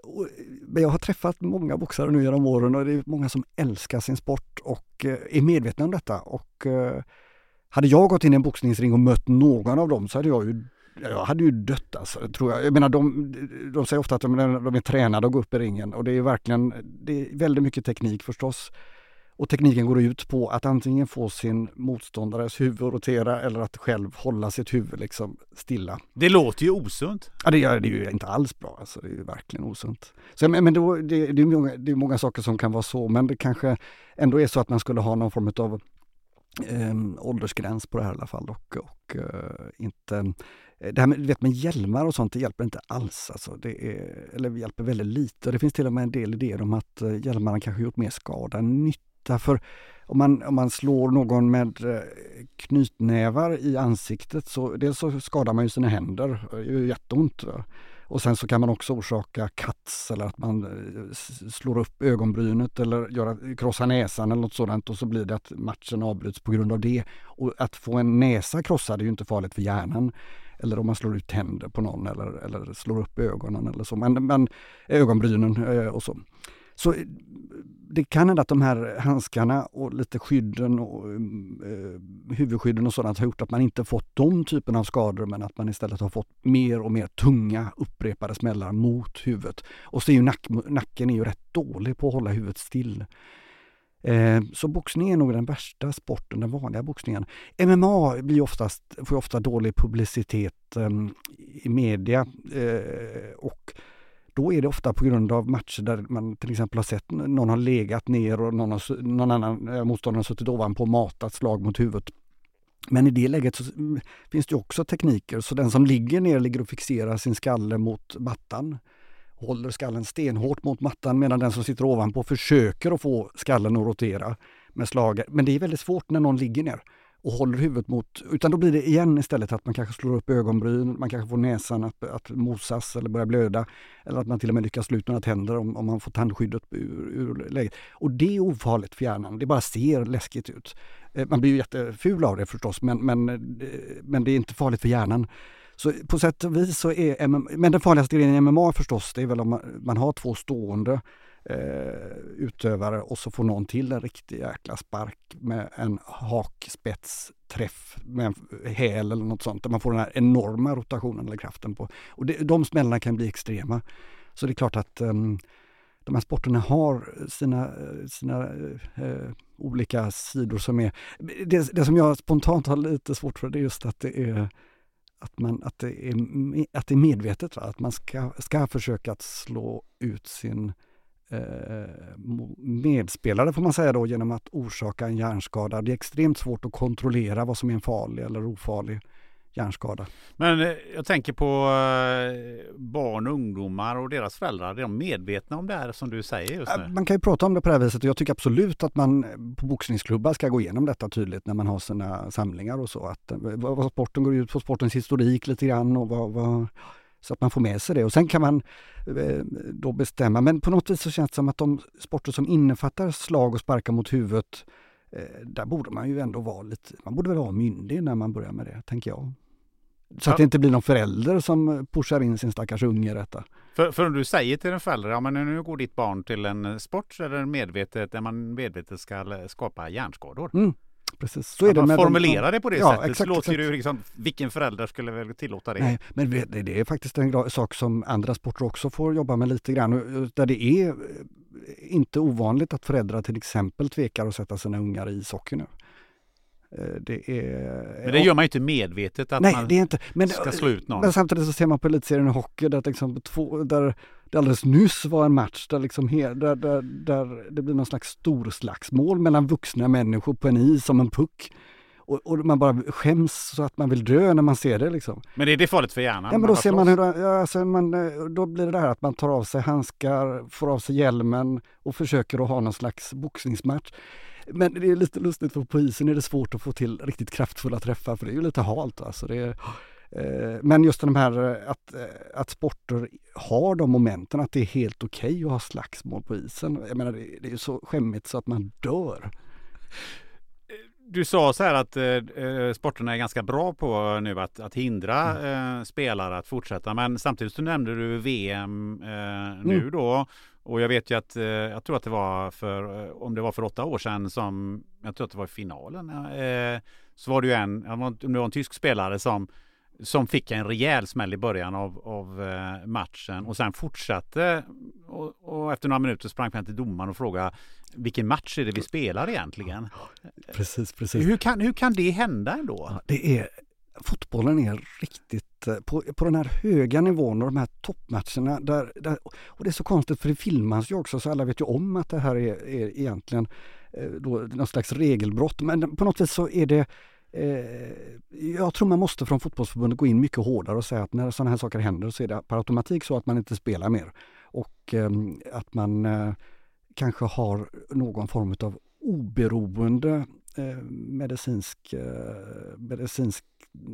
och, jag har träffat många boxare nu genom åren och det är många som älskar sin sport och eh, är medvetna om detta. Och eh, hade jag gått in i en boxningsring och mött någon av dem så hade jag ju jag hade ju dött alltså, tror jag. Jag menar de, de säger ofta att de, de är tränade att gå upp i ringen och det är verkligen, det är väldigt mycket teknik förstås. Och tekniken går ut på att antingen få sin motståndares huvud att rotera eller att själv hålla sitt huvud liksom stilla. Det låter ju osunt. Ja, det, är, det är ju inte alls bra. Alltså, det är ju verkligen osunt. Så, men då, det, det, är många, det är många saker som kan vara så, men det kanske ändå är så att man skulle ha någon form av eh, åldersgräns på det här i alla fall och, och eh, inte det här med, vet, med hjälmar och sånt, det hjälper inte alls. Alltså det är, eller hjälper väldigt lite. Det finns till och med en del idéer om att eh, hjälmarna kanske gjort mer skada än nytta Därför om man, om man slår någon med eh, knytnävar i ansiktet så dels så skadar man ju sina händer, eh, det gör jätteont. Och sen så kan man också orsaka cuts eller att man eh, slår upp ögonbrynet eller gör, krossar näsan eller något sådant och så blir det att matchen avbryts på grund av det. Och att få en näsa krossad är ju inte farligt för hjärnan. Eller om man slår ut tänder på någon eller, eller slår upp ögonen eller så. Men, men ögonbrynen och så. Så eh, det kan hända att de här handskarna och lite skydden och eh, huvudskydden och sådant har gjort att man inte fått de typerna av skador men att man istället har fått mer och mer tunga upprepade smällar mot huvudet. Och så är ju nack, nacken är ju rätt dålig på att hålla huvudet still. Eh, så boxning är nog den värsta sporten, den vanliga boxningen. MMA blir oftast, får ofta dålig publicitet eh, i media eh, och då är det ofta på grund av matcher där man till exempel har sett någon har legat ner och någon, har, någon annan eh, motståndare har suttit ovanpå och matat slag mot huvudet. Men i det läget så mm, finns det också tekniker, så den som ligger ner ligger och fixerar sin skalle mot mattan. Håller skallen stenhårt mot mattan medan den som sitter ovanpå försöker att få skallen att rotera med slag. Men det är väldigt svårt när någon ligger ner och håller huvudet mot, utan då blir det igen istället att man kanske slår upp ögonbryn, man kanske får näsan att, att mosas eller börja blöda. Eller att man till och med lyckas slå ut några tänder om, om man får tandskyddet ur, ur läget. Och det är ofarligt för hjärnan, det bara ser läskigt ut. Eh, man blir ju jätteful av det förstås men, men, eh, men det är inte farligt för hjärnan. Så på sätt och vis så är men den farligaste grejen i MMA förstås, det är väl om man, man har två stående eh, utövare och så får någon till en riktig jäkla spark med en hakspetsträff med en häl eller något sånt där man får den här enorma rotationen eller kraften på. Och det, de smällarna kan bli extrema. Så det är klart att eh, de här sporterna har sina, sina eh, olika sidor som är... Det, det, som jag spontant har lite svårt för det är just att det är att, man, att, det, är, att det är medvetet, va? att man ska, ska försöka att slå ut sin Eh, medspelare får man säga då genom att orsaka en hjärnskada. Det är extremt svårt att kontrollera vad som är en farlig eller ofarlig hjärnskada. Men eh, jag tänker på eh, barn och ungdomar och deras föräldrar. Är de medvetna om det här som du säger just nu? Man kan ju prata om det på det här viset och jag tycker absolut att man på boxningsklubbar ska gå igenom detta tydligt när man har sina samlingar och så. Att, vad sporten går ut på, sportens historik lite grann och vad, vad så att man får med sig det och sen kan man eh, då bestämma. Men på något vis så känns det som att de sporter som innefattar slag och sparkar mot huvudet, eh, där borde man ju ändå vara lite, man borde väl vara myndig när man börjar med det, tänker jag. Så ja. att det inte blir någon förälder som pushar in sin stackars unge i detta. För, för om du säger till en förälder, ja men nu går ditt barn till en sport så är det medvetet, där man medvetet ska skapa hjärnskador. Mm. Precis. Så är det man formulerar det på det ja, sättet exakt, låter exakt. det liksom, vilken förälder skulle väl tillåta det? Nej, men det är faktiskt en sak som andra sporter också får jobba med lite grann. Där det är eh, inte ovanligt att föräldrar till exempel tvekar att sätta sina ungar i ishockey nu. Det är, men det gör man ju inte medvetet att nej, man det är inte, men, ska slå ut någon. Men samtidigt så ser man på elitserien i hockey där, liksom två, där det alldeles nyss var en match där, liksom där, där, där det blir någon slags storslagsmål mellan vuxna människor på en is som en puck. Och, och, man bara skäms så att man vill dö när man ser det liksom. Men är det farligt för hjärnan? Ja men då ser man hur, ja, alltså man, då blir det här att man tar av sig handskar, får av sig hjälmen och försöker att ha någon slags boxningsmatch. Men det är lite lustigt för på isen är det svårt att få till riktigt kraftfulla träffar för det är ju lite halt. Alltså det är, eh, men just de här att, att sporter har de momenten, att det är helt okej okay att ha slagsmål på isen. Jag menar det, är så skämmigt så att man dör du sa så här att eh, eh, sporterna är ganska bra på nu att, att hindra mm. eh, spelare att fortsätta. Men samtidigt så nämnde du VM eh, nu mm. då. Och jag vet ju att, eh, jag tror att det var för, eh, om det var för åtta år sedan som, jag tror att det var i finalen, så var det ju en, om det var en tysk spelare som som fick en rejäl smäll i början av, av eh, matchen och sen fortsatte och, och, efter några minuter sprang han till domaren och frågade vilken match är det vi spelar egentligen? Precis, precis. Hur kan, hur kan det hända ändå? Ja, det är, fotbollen är riktigt eh, på, på den här höga nivån och de här toppmatcherna där, där, och det är så konstigt för det filmas ju också så alla vet ju om att det här är, är egentligen eh, då, någon slags regelbrott men på något vis så är det Eh, jag tror man måste från fotbollsförbundet gå in mycket hårdare och säga att när sådana här saker händer så är det per automatik så att man inte spelar mer. Och ehm, att man eh, kanske har någon form av oberoende eh, medicinsk, eh, medicinsk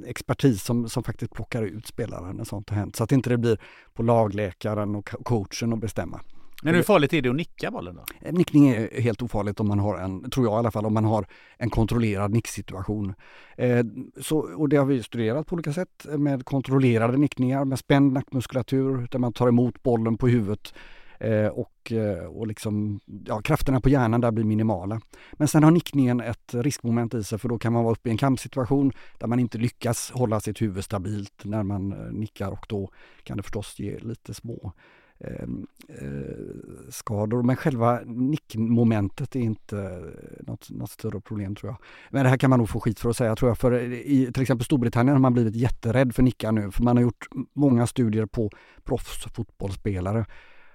expertis som, som faktiskt plockar ut spelaren när sånt har hänt. Så att inte det blir på lagläkaren och coachen att bestämma. Men hur farligt är det att nicka bollen då? Eh, nickning är helt ofarligt om man har en, tror jag i alla fall, om man har en kontrollerad nicksituation. Eh, så, och det har vi studerat på olika sätt eh, med kontrollerade nickningar med spänd nackmuskulatur där man tar emot bollen på huvudet eh, och, eh, och liksom, ja, krafterna på hjärnan där blir minimala. Men sen har nickningen ett riskmoment i sig för då kan man vara uppe i en kampsituation där man inte lyckas hålla sitt huvud stabilt när man nickar och då kan det förstås ge lite små Ehm, eh, skador. Men själva nickmomentet är inte något, något, större problem tror jag. Men det här kan man nog få skit för att säga tror jag. För i till exempel Storbritannien har man blivit jätterädd för nickar nu. För man har gjort många studier på proffsfotbollsspelare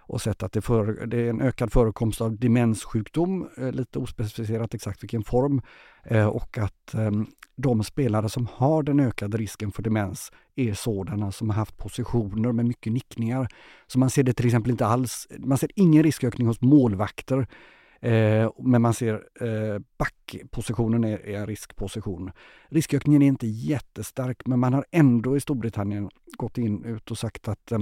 och sett att det, för, det, är en ökad förekomst av demenssjukdom, eh, lite ospecificerat exakt vilken form, eh, och att ehm, de spelare som har den ökade risken för demens är sådana som har haft positioner med mycket nickningar. Så man ser det till exempel inte alls, man ser ingen riskökning hos målvakter Eh, men man ser eh, backpositionen är, är en riskposition. Riskökningen är inte jättestark men man har ändå i Storbritannien gått in ut och sagt att eh,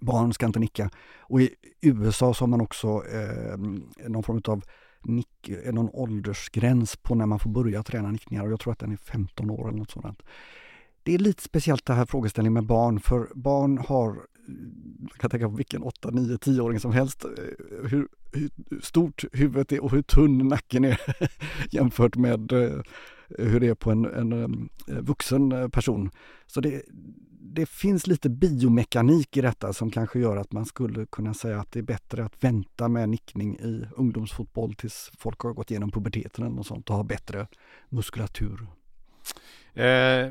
barn ska inte nicka. Och i USA så har man också eh, någon form av nick, eh, någon åldersgräns på när man får börja träna nickningar och jag tror att den är 15 år eller något sådant. Det är lite speciellt det här frågeställningen med barn för barn har, man kan tänka på vilken 8, 9, 10-åring som helst, eh, hur, hur, stort huvudet är och hur tunn nacken är (laughs) jämfört med eh, hur det är på en, en, vuxen person. Så det, det finns lite biomekanik i detta som kanske gör att man skulle kunna säga att det är bättre att vänta med nickning i ungdomsfotboll tills folk har gått igenom puberteten eller något sånt och har bättre muskulatur. Eh,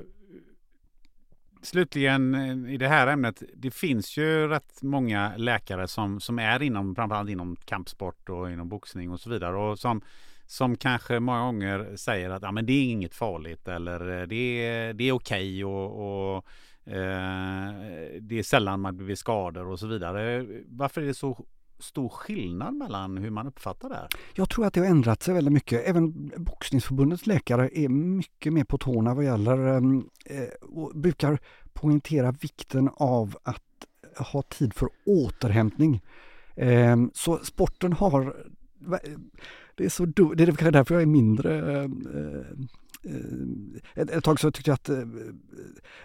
slutligen eh, i det här ämnet. Det finns ju rätt många läkare som, som är inom framförallt inom kampsport och inom boxning och så vidare och som som kanske många gånger säger att ja, men det är inget farligt eller eh, det är, det är okej okay och, och Eh, det är sällan man blir skador och så vidare. Varför är det så stor skillnad mellan hur man uppfattar det här? Jag tror att det har ändrat sig väldigt mycket. Även boxningsförbundets läkare är mycket mer på tårna vad gäller eh, eh och brukar poängtera vikten av att ha tid för återhämtning. Eh, så sporten har eh, det är så det är därför jag är mindre eh, ett, ett tag så tyckte jag att eh,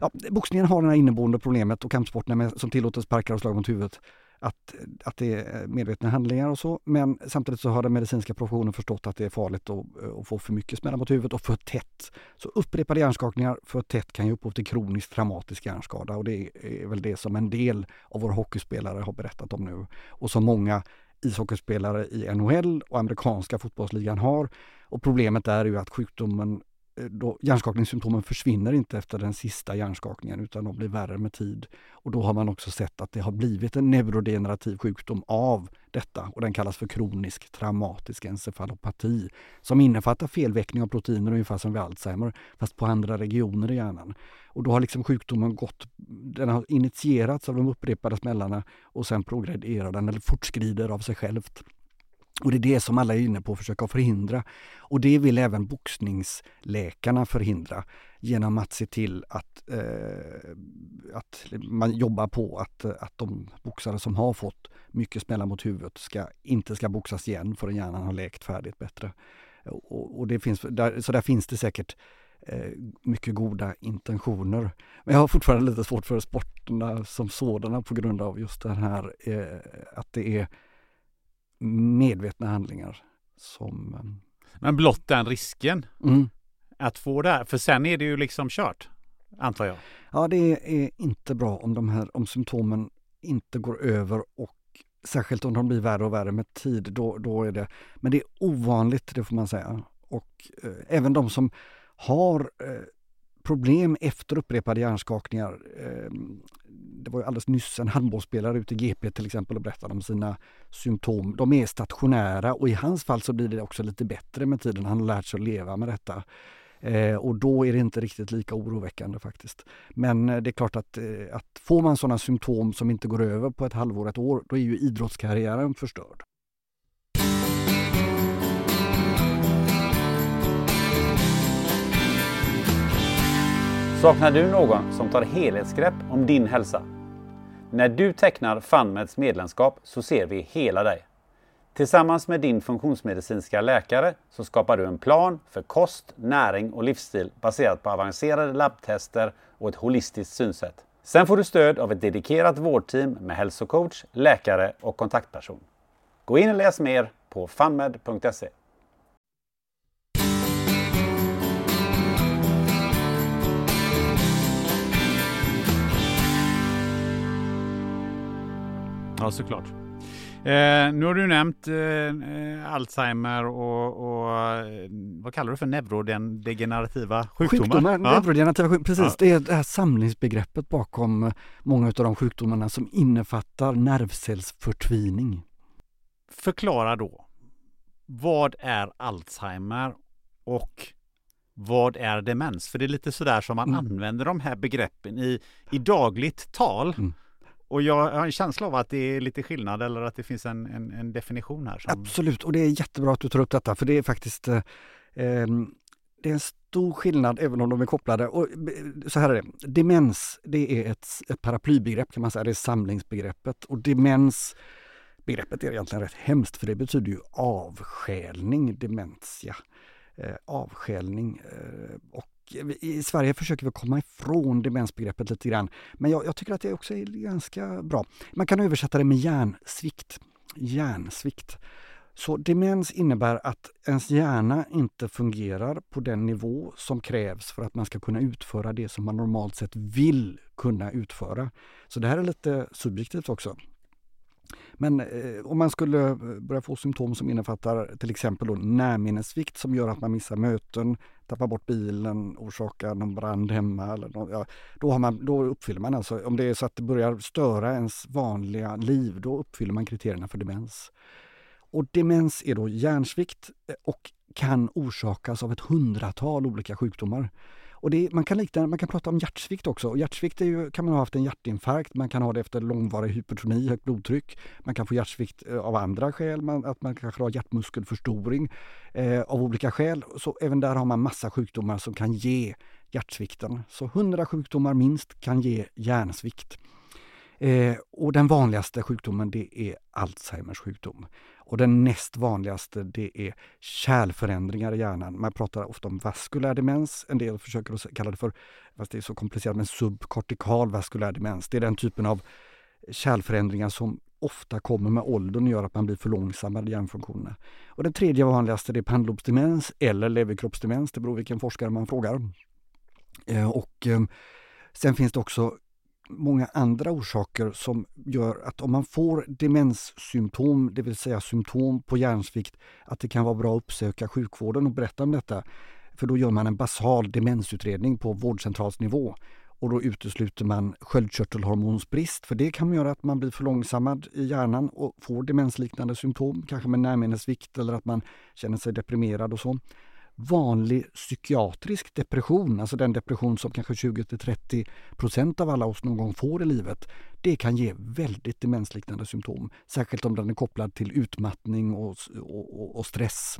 ja, boxningen har det här inneboende problemet och kampsporterna med, som tillåter sparkar och slag mot huvudet. Att, att det är medvetna handlingar och så. Men samtidigt så har den medicinska professionen förstått att det är farligt att, att få för mycket smällar mot huvudet och för tätt. Så upprepade hjärnskakningar för tätt kan ge upphov till kronisk traumatisk hjärnskada och det är väl det som en del av våra hockeyspelare har berättat om nu. Och som många ishockeyspelare i NHL och amerikanska fotbollsligan har. Och problemet är ju att sjukdomen Eh, då, hjärnskakningssymptomen försvinner inte efter den sista hjärnskakningen utan de blir värre med tid. Och då har man också sett att det har blivit en neurodegenerativ sjukdom av detta och den kallas för kronisk traumatisk encefalopati som innefattar felväckning av proteiner ungefär som vid Alzheimer fast på andra regioner i hjärnan. Och då har liksom sjukdomen gått, den har initierats av de upprepade smällarna och sen progrederar den eller fortskrider av sig självt. Och det är det som alla är inne på att försöka förhindra. Och det vill även boxningsläkarna förhindra genom att se till att, eh, att man jobbar på att, eh, att de boxare som har fått mycket smällar mot huvudet ska, inte ska boxas igen förrän hjärnan har läkt färdigt bättre. Och, och det finns, där, så där finns det säkert eh, mycket goda intentioner. Men jag har fortfarande lite svårt för sporterna som sådana på grund av just det här eh, att det är medvetna handlingar som... Ehm, Men blott den risken mm. att få det här, för sen är det ju liksom kört, antar jag. Ja, det är inte bra om de här om symptomen inte går över och särskilt om de blir värre och värre med tid. Då, då är det, men det är ovanligt, det får man säga. Och eh, även de som har eh, problem efter upprepade hjärnskakningar. Ehm, det var ju alldeles nyss en handbollsspelare ute i GP till exempel och berättade om sina symptom. De är stationära och i hans fall så blir det också lite bättre med tiden. Han har lärt sig att leva med detta. Eh, och då är det inte riktigt lika oroväckande faktiskt. Men eh, det är klart att, eh, att får man sådana symptom som inte går över på ett halvår, ett år, då är ju idrottskarriären förstörd. Saknar du någon som tar helhetsgrepp om din hälsa? När du tecknar FunMeds medlemskap så ser vi hela dig. Tillsammans med din funktionsmedicinska läkare så skapar du en plan för kost, näring och livsstil baserat på avancerade labbtester och ett holistiskt synsätt. Sen får du stöd av ett dedikerat vårdteam med hälsocoach, läkare och kontaktperson. Gå in och läs mer på funmed.se. Ja, såklart. Eh, nu har du nämnt eh, Alzheimer och, och, eh, vad kallar du för neurodegenerativa sjukdomar? Sjukdomar, ja. neurodegenerativa sjukdomar, precis. Ja. Det är det här samlingsbegreppet bakom eh, många av de sjukdomarna som innefattar nervcellsförtvining. Förklara då. Vad är Alzheimer och vad är demens? För det är lite sådär som man mm. använder de här begreppen i, i dagligt tal. Mm. Och jag har en känsla av att det är lite skillnad eller att det finns en, en, en definition här. Som... Absolut, och det är jättebra att du tar upp detta för det är faktiskt eh, ehm, det är en stor skillnad även om de är kopplade. Och, eh, så här är det, demens det är ett, ett paraplybegrepp kan man säga, det är samlingsbegreppet. Och demens begreppet är egentligen rätt hemskt för det betyder ju avskälning, dementia. Eh, avskälning. Eh, och i Sverige försöker vi komma ifrån demensbegreppet lite grann. Men jag, jag, tycker att det också är ganska bra. Man kan översätta det med hjärnsvikt. Hjärnsvikt. Så demens innebär att ens hjärna inte fungerar på den nivå som krävs för att man ska kunna utföra det som man normalt sett vill kunna utföra. Så det här är lite subjektivt också. Men eh, om man skulle eh, börja få symptom som innefattar till exempel då närminnessvikt som gör att man missar möten, tappar bort bilen, orsakar någon brand hemma. Eller någon, ja, då, har man, då uppfyller man alltså, om det är så att det börjar störa ens vanliga liv, då uppfyller man kriterierna för demens. Och demens är då hjärnsvikt eh, och kan orsakas av ett hundratal olika sjukdomar. Och det, man, kan likna, man kan prata om hjärtsvikt också. Och hjärtsvikt är ju, kan man ha haft en hjärtinfarkt, man kan ha det efter långvarig hypertoni, högt blodtryck. Man kan få hjärtsvikt eh, av andra skäl, man, att man kanske har hjärtmuskelförstoring eh, av olika skäl. Så även där har man massa sjukdomar som kan ge hjärtsvikten. Så 100 sjukdomar minst kan ge hjärnsvikt. Eh, och den vanligaste sjukdomen det är Alzheimers sjukdom. Och den näst vanligaste det är kärlförändringar i hjärnan. Man pratar ofta om vaskulär demens. En del försöker att kalla det för, fast det är så komplicerat, men subkortikal vaskulär demens. Det är den typen av kärlförändringar som ofta kommer med åldern och gör att man blir för långsammare i hjärnfunktionerna. Och den tredje vanligaste det är pannlobsdemens eller leverkroppsdemens, det beror vilken forskare man frågar. Eh, och eh, Sen finns det också många andra orsaker som gör att om man får demenssymptom, det vill säga symptom på hjärnsvikt, att det kan vara bra att uppsöka sjukvården och berätta om detta. För då gör man en basal demensutredning på vårdcentralsnivå och då utesluter man sköldkörtelhormonsbrist för det kan göra att man blir förlångsammad i hjärnan och får demensliknande symptom, kanske med närminnesvikt eller att man känner sig deprimerad och så. Vanlig psykiatrisk depression, alltså den depression som kanske 20-30 procent av alla oss någon gång får i livet, det kan ge väldigt demensliknande symptom, särskilt om den är kopplad till utmattning och, och, och stress.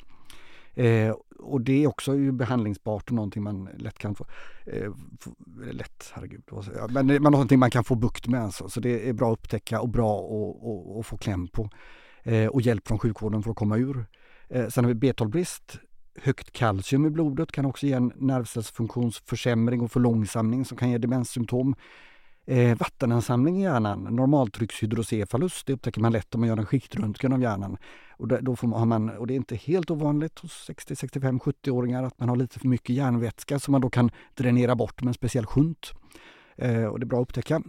Eh, och det är också ju behandlingsbart och någonting man lätt kan få, eh, få lätt, herregud, men men någonting man kan få bukt med alltså. Så det är bra att upptäcka och bra att få kläm på. Eh, och hjälp från sjukvården för att komma ur. Eh, sen har vi B12-brist. Högt kalcium i blodet kan också ge en nervcellsfunktionsförsämring och förlångsamning som kan ge demenssymptom. Eh, vattenansamling i hjärnan, normaltryckshydrocefalus, det upptäcker man lätt om man gör en skiktröntgen av hjärnan. Och, det, då får man, har man, och det är inte helt ovanligt hos 60, 65, 70-åringar att man har lite för mycket järnvätska som man då kan dränera bort med en speciell shunt. Eh, och det är bra att upptäcka.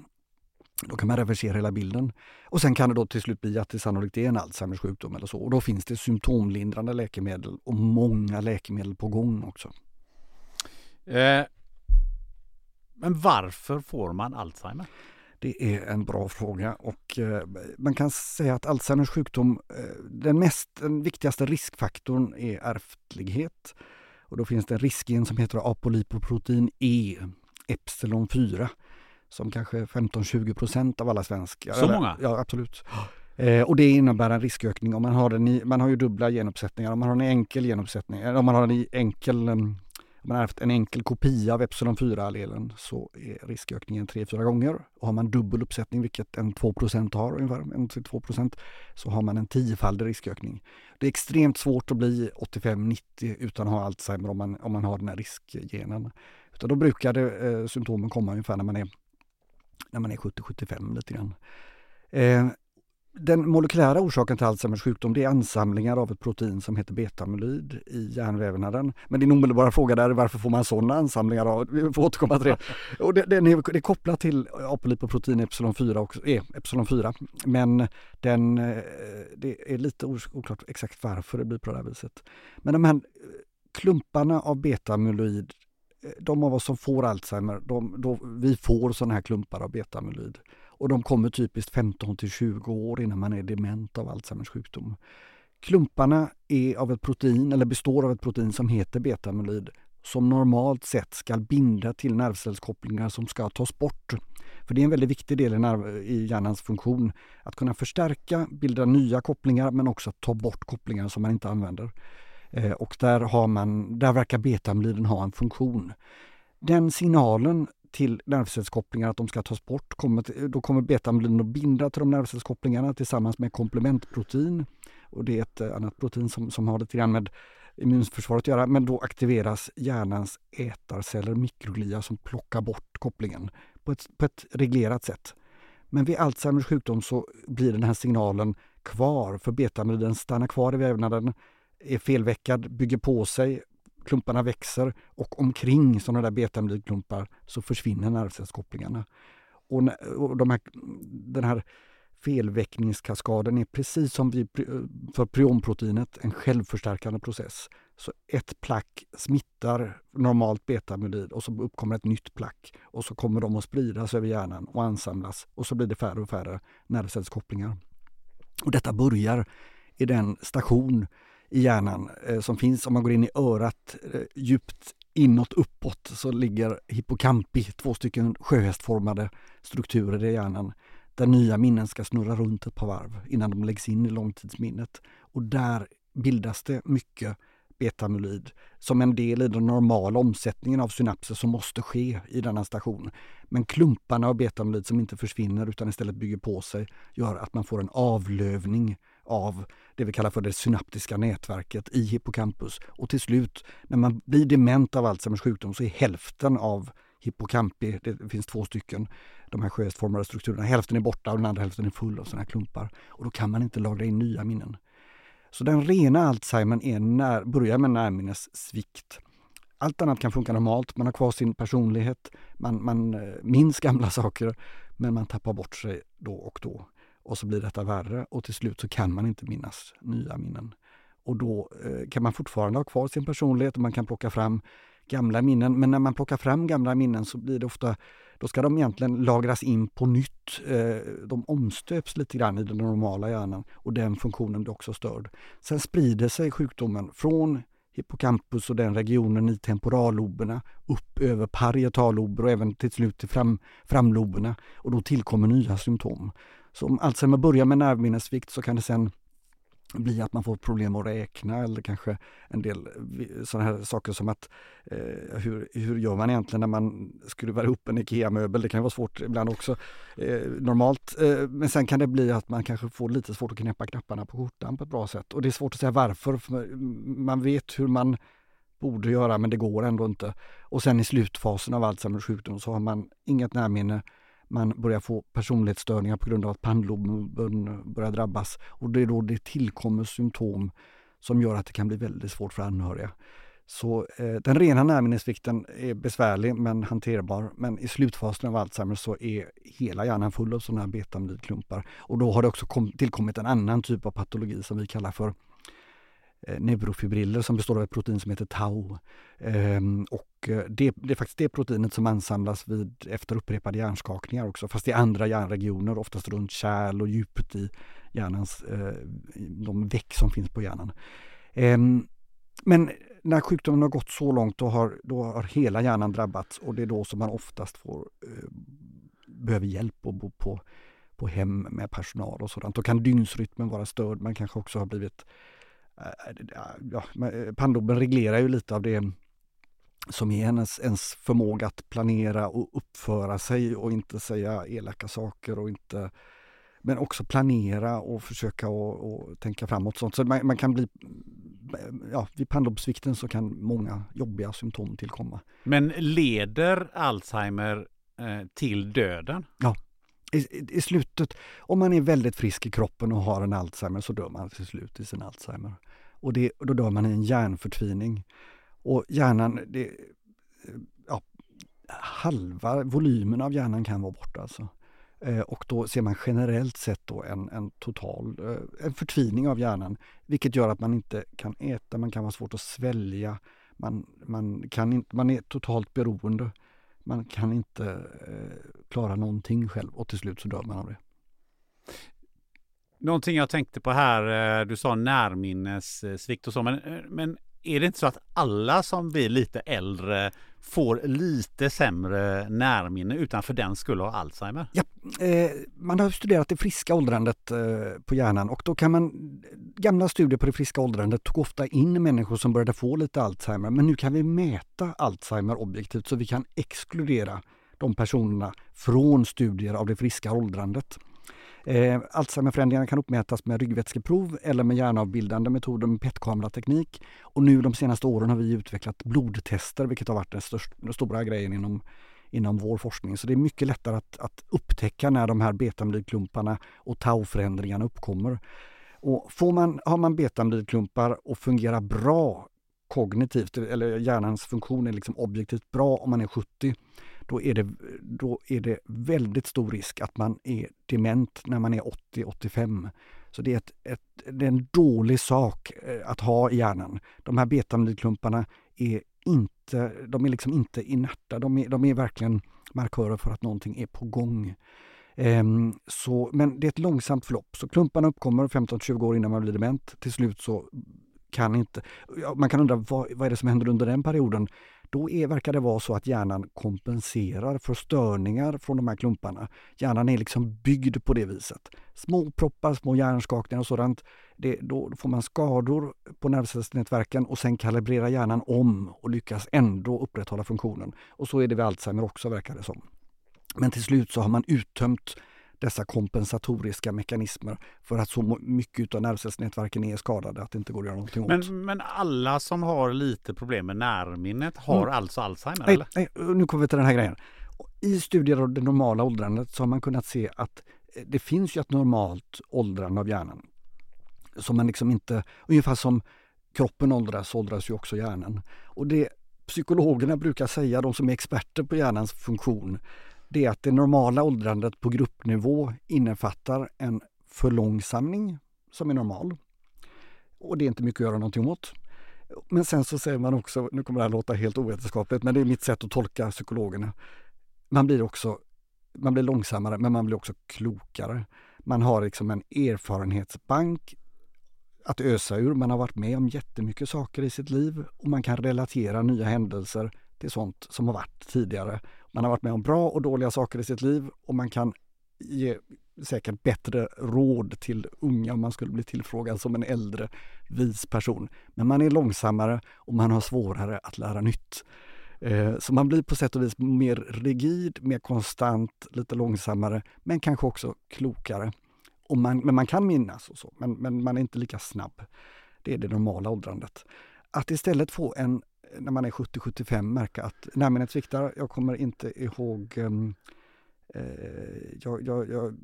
Då kan man reversera hela bilden. Och sen kan det då till slut bli att det sannolikt är en Alzheimers sjukdom eller så. Och då finns det symptomlindrande läkemedel och många läkemedel på gång också. Eh, men varför får man Alzheimer? Det är en bra fråga och eh, man kan säga att Alzheimers sjukdom, eh, den, mest, den viktigaste riskfaktorn är ärftlighet. Och då finns det en riskgen som heter apolipoprotein E, epsilon 4, som kanske 15-20 procent av alla svenskar. Så många? Ja, absolut. Eh, och det innebär en riskökning om man har den i, man har ju dubbla genuppsättningar, om man har en enkel genuppsättning, om man har en enkel um, om man har haft en enkel kopia av epsilon 4-allelen så är riskökningen 3-4 gånger. Och har man dubbel uppsättning, vilket en 2% har ungefär, 1-2 så har man en tiofaldig riskökning. Det är extremt svårt att bli 85-90 utan att ha Alzheimer om man, om man har den här riskgenen. Utan då brukar det, eh, symptomen komma ungefär när man är, när man är 70-75 lite grann. Eh, den molekylära orsaken till Alzheimers sjukdom det är ansamlingar av ett protein som heter betamyloid i hjärnvävnaden. Men din omedelbara fråga där är varför får man sådana ansamlingar? Av? Vi får återkomma till det. Och det, det, är, det är kopplat till apolipoprotein epsilon 4, också, eh, epsilon 4 men den, eh, det är lite oklart exakt varför det blir på det här viset. Men de här klumparna av betamyloid de av oss som får Alzheimer, de, då, vi får sådana här klumpar av betamyloid. Och de kommer typiskt 15 till 20 år innan man är dement av Alzheimers sjukdom. Klumparna är av ett protein, eller består av ett protein som heter betamyloid som normalt sett ska binda till nervcellskopplingar som ska tas bort. För det är en väldigt viktig del i, nerv, i hjärnans funktion. Att kunna förstärka, bilda nya kopplingar men också ta bort kopplingar som man inte använder. Eh, och där, har man, där verkar betamyloiden ha en funktion. Den signalen till nervcellskopplingar att de ska tas bort. Kommer, då kommer betamyloin att binda till de nervcellskopplingarna tillsammans med komplementprotein. Och det är ett eh, annat protein som, som har lite grann med immunförsvaret att göra. Men då aktiveras hjärnans ätarceller, mikroglia, som plockar bort kopplingen på ett, på ett reglerat sätt. Men vid Alzheimers sjukdom så blir den här signalen kvar, för betamyloiden stannar kvar i vävnaden, är felveckad, bygger på sig klumparna växer och omkring sådana där betamylklumpar så försvinner nervcellskopplingarna. Och, och de här, den här felväckningskaskaden är precis som vi, för prionproteinet en självförstärkande process. Så ett plack smittar normalt betamyloid och så uppkommer ett nytt plack och så kommer de att spridas över hjärnan och ansamlas och så blir det färre och färre nervcellskopplingar. Och detta börjar i den station i hjärnan eh, som finns om man går in i örat eh, djupt inåt uppåt så ligger hippocampi, två stycken sjöhästformade strukturer i hjärnan där nya minnen ska snurra runt ett par varv innan de läggs in i långtidsminnet. Och där bildas det mycket betamyloid som en del i den normala omsättningen av synapser som måste ske i denna station. Men klumparna av betamyloid som inte försvinner utan istället bygger på sig gör att man får en avlövning av det vi kallar för det synaptiska nätverket i hippocampus. Och till slut, när man blir dement av Alzheimers sjukdom så är hälften av hippocampi, det finns två stycken, de här sjöhästformade strukturerna, hälften är borta och den andra hälften är full av sådana här klumpar. Och då kan man inte lagra in nya minnen. Så den rena Alzheimern är när, börjar med närminnessvikt. Allt annat kan funka normalt, man har kvar sin personlighet, man, man eh, minns gamla saker, men man tappar bort sig då och då. Och så blir detta värre och till slut så kan man inte minnas nya minnen. och då eh, kan man fortfarande ha kvar sin personlighet och man kan plocka fram gamla minnen. Men när man plockar fram gamla minnen så blir det ofta, då ska de egentligen lagras in på nytt. Eh, de omstöps lite grann i den normala hjärnan och den funktionen blir också störd. Sen sprider sig sjukdomen från hippocampus och den regionen i temporalloberna upp över parietallober och även till slut till fram, framloberna och då tillkommer nya symptom. Så om Alzheimer börjar med nervminnessvikt så kan det sen bli att man får problem att räkna eller kanske en del sådana här saker som att eh, hur, hur gör man egentligen när man skruvar upp en IKEA-möbel? Det kan vara svårt ibland också eh, normalt. Eh, men sen kan det bli att man kanske får lite svårt att knäppa knapparna på skjortan på ett bra sätt och det är svårt att säga varför. man vet hur man borde göra men det går ändå inte. Och sen i slutfasen av Alzheimers sjukdom så har man inget närminne man börjar få personlighetsstörningar på grund av att pannloben börjar drabbas. Och det är då det tillkommer symptom som gör att det kan bli väldigt svårt för anhöriga. Så eh, den rena närminnesvikten är besvärlig men hanterbar. Men i slutfasen av Alzheimer så är hela hjärnan full av sådana här betamidklumpar Och då har det också tillkommit en annan typ av patologi som vi kallar för Eh, neurofibriller som består av ett protein som heter tau. Ehm, och eh, det, det, är faktiskt det proteinet som ansamlas vid, efter upprepade hjärnskakningar också, fast i andra hjärnregioner, oftast runt kärl och djupet i hjärnans, eh, de väck som finns på hjärnan. Ehm, men när sjukdomen har gått så långt då har, då har hela hjärnan drabbats och det är då som man oftast får, eh, behöver hjälp och bo på, på hem med personal och sådant. Då kan dygnsrytmen vara störd, man kanske också har blivit ja, pannloben reglerar ju lite av det som är ens, ens förmåga att planera och uppföra sig och inte säga elaka saker och inte men också planera och försöka och, och tänka framåt. Sånt. Så man, man, kan bli, ja, vid pannlobssvikten så kan många jobbiga symptom tillkomma. Men leder Alzheimer eh, till döden? Ja, i, i, slutet, om man är väldigt frisk i kroppen och har en Alzheimer så dör man till slut i sin Alzheimer. Och det, då dör man i en hjärnförtvining. Och hjärnan, det, eh, ja, halva volymen av hjärnan kan vara borta alltså. Eh, och då ser man generellt sett då en, en total eh, en förtvining av hjärnan. Vilket gör att man inte kan äta, man kan ha svårt att svälja. Man, man, kan inte, man är totalt beroende man kan inte eh, klara någonting själv och till slut så dör man av det. Någonting jag tänkte på här, eh, du sa närminnessvikt eh, och så, men, eh, men är det inte så att alla som blir lite äldre får lite sämre närminne utan för den skulle ha Alzheimer? Ja, eh, man har studerat det friska åldrandet eh, på hjärnan och då kan man Gamla studier på det friska åldrandet tog ofta in människor som började få lite Alzheimer men nu kan vi mäta Alzheimer objektivt så vi kan exkludera de personerna från studier av det friska åldrandet. Eh, Alzheimerförändringarna kan uppmätas med ryggvätskeprov eller med hjärnavbildande metoder med PET-kamerateknik. Och nu de senaste åren har vi utvecklat blodtester vilket har varit den, största, den stora grejen inom, inom vår forskning. Så det är mycket lättare att, att upptäcka när de här betamylklumparna och tauförändringarna uppkommer. Och får man, har man betamylklumpar och fungerar bra kognitivt, eller hjärnans funktion är liksom objektivt bra om man är 70, då är, det, då är det väldigt stor risk att man är dement när man är 80-85. Så det är, ett, ett, det är en dålig sak eh, att ha i hjärnan. De här betamidklumparna är inte, de är liksom inte inerta, de är, de är verkligen markörer för att någonting är på gång. Um, så, men det är ett långsamt förlopp, så klumparna uppkommer 15-20 år innan man blir dement. Till slut så kan inte... Man kan undra vad, vad är det som händer under den perioden? Då är, verkar det vara så att hjärnan kompenserar för störningar från de här klumparna. Hjärnan är liksom byggd på det viset. Små proppar, små hjärnskakningar och sådant. Det, då får man skador på nervcellsnätverken och sen kalibrerar hjärnan om och lyckas ändå upprätthålla funktionen. Och så är det vid Alzheimer också verkar det som. Men till slut så har man uttömt dessa kompensatoriska mekanismer för att så mycket av nervcellsnätverken är skadade att det inte går att göra någonting åt. Men, men alla som har lite problem med närminnet har mm. alltså Alzheimer? Nej, eller? nej, nu kommer vi till den här grejen. I studier av det normala åldrandet så har man kunnat se att eh, det finns ju ett normalt åldrande av hjärnan. Som man liksom inte, ungefär som kroppen åldras, åldras ju också hjärnan. Och det psykologerna brukar säga, de som är experter på hjärnans funktion, det är att det normala åldrandet på gruppnivå innefattar en förlångsamning som är normal. Och det är inte mycket att göra någonting åt. Men sen så säger man också, nu kommer det här låta helt ovetenskapligt, men det är mitt sätt att tolka psykologerna. Man blir också man blir långsammare men man blir också klokare. Man har liksom en erfarenhetsbank att ösa ur. Man har varit med om jättemycket saker i sitt liv och man kan relatera nya händelser till sånt som har varit tidigare. Man har varit med om bra och dåliga saker i sitt liv och man kan ge säkert bättre råd till unga om man skulle bli tillfrågad som en äldre vis person. Men man är långsammare och man har svårare att lära nytt. Eh, så man blir på sätt och vis mer rigid, mer konstant, lite långsammare, men kanske också klokare. Och man, men man kan minnas och så, men, men man är inte lika snabb. Det är det normala åldrandet. Att istället få en, när man är 70-75, märka att närminnet sviktar, jag kommer inte ihåg ehm, eh, jag, jag, jag,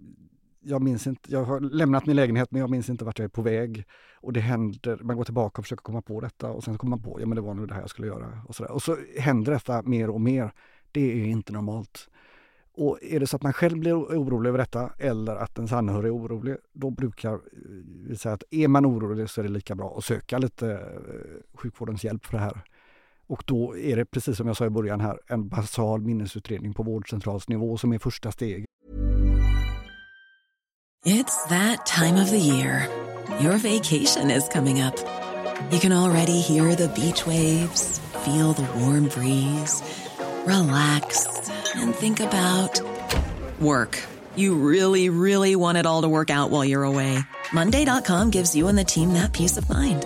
jag minns inte, jag har lämnat min lägenhet men jag minns inte vart jag är på väg. Och det händer, man går tillbaka och försöker komma på detta och sen kommer man på, ja men det var nog det här jag skulle göra. Och så, där. och så händer detta mer och mer. Det är inte normalt. Och är det så att man själv blir orolig över detta eller att ens anhörig är orolig, då brukar eh, vi säga att är man orolig så är det lika bra att söka lite eh, sjukvårdens hjälp för det här. Och då är det precis som jag sa i början här, en basal minnesutredning på vårdcentralsnivå som är första steg. It's that time of the year. Your vacation is coming up. You can already hear the beach waves, feel the warm breeze, relax and think about work. You really, really want it all to work out while you're away. Monday.com gives you and the team that peace of mind.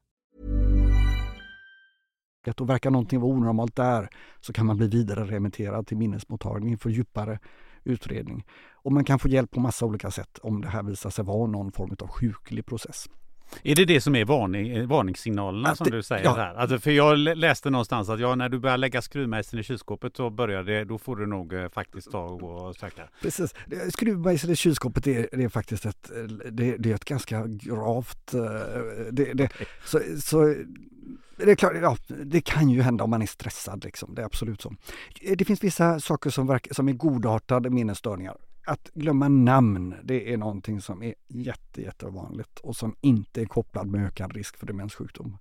Och verkar någonting vara onormalt där så kan man bli vidare remitterad till minnesmottagning för djupare utredning. Och man kan få hjälp på massa olika sätt om det här visar sig vara någon form av sjuklig process. Är det det som är varning, eh, varningssignalerna att som det, du säger ja. här? Alltså, för jag läste någonstans att ja, när du börjar lägga skruvmejseln i kylskåpet så börjar det, då får du nog eh, faktiskt ta och, och söka. Precis. Skruvmejseln i kylskåpet är, det är faktiskt ett, det, det, är ett ganska gravt... Eh, det, det, så, så det är klart, ja, det kan ju hända om man är stressad. Liksom. Det är absolut så. Det finns vissa saker som, verk, som är godartade minnesstörningar att glömma namn, det är någonting som är jätte, jättevanligt och som inte är kopplad med ökad risk för demenssjukdom.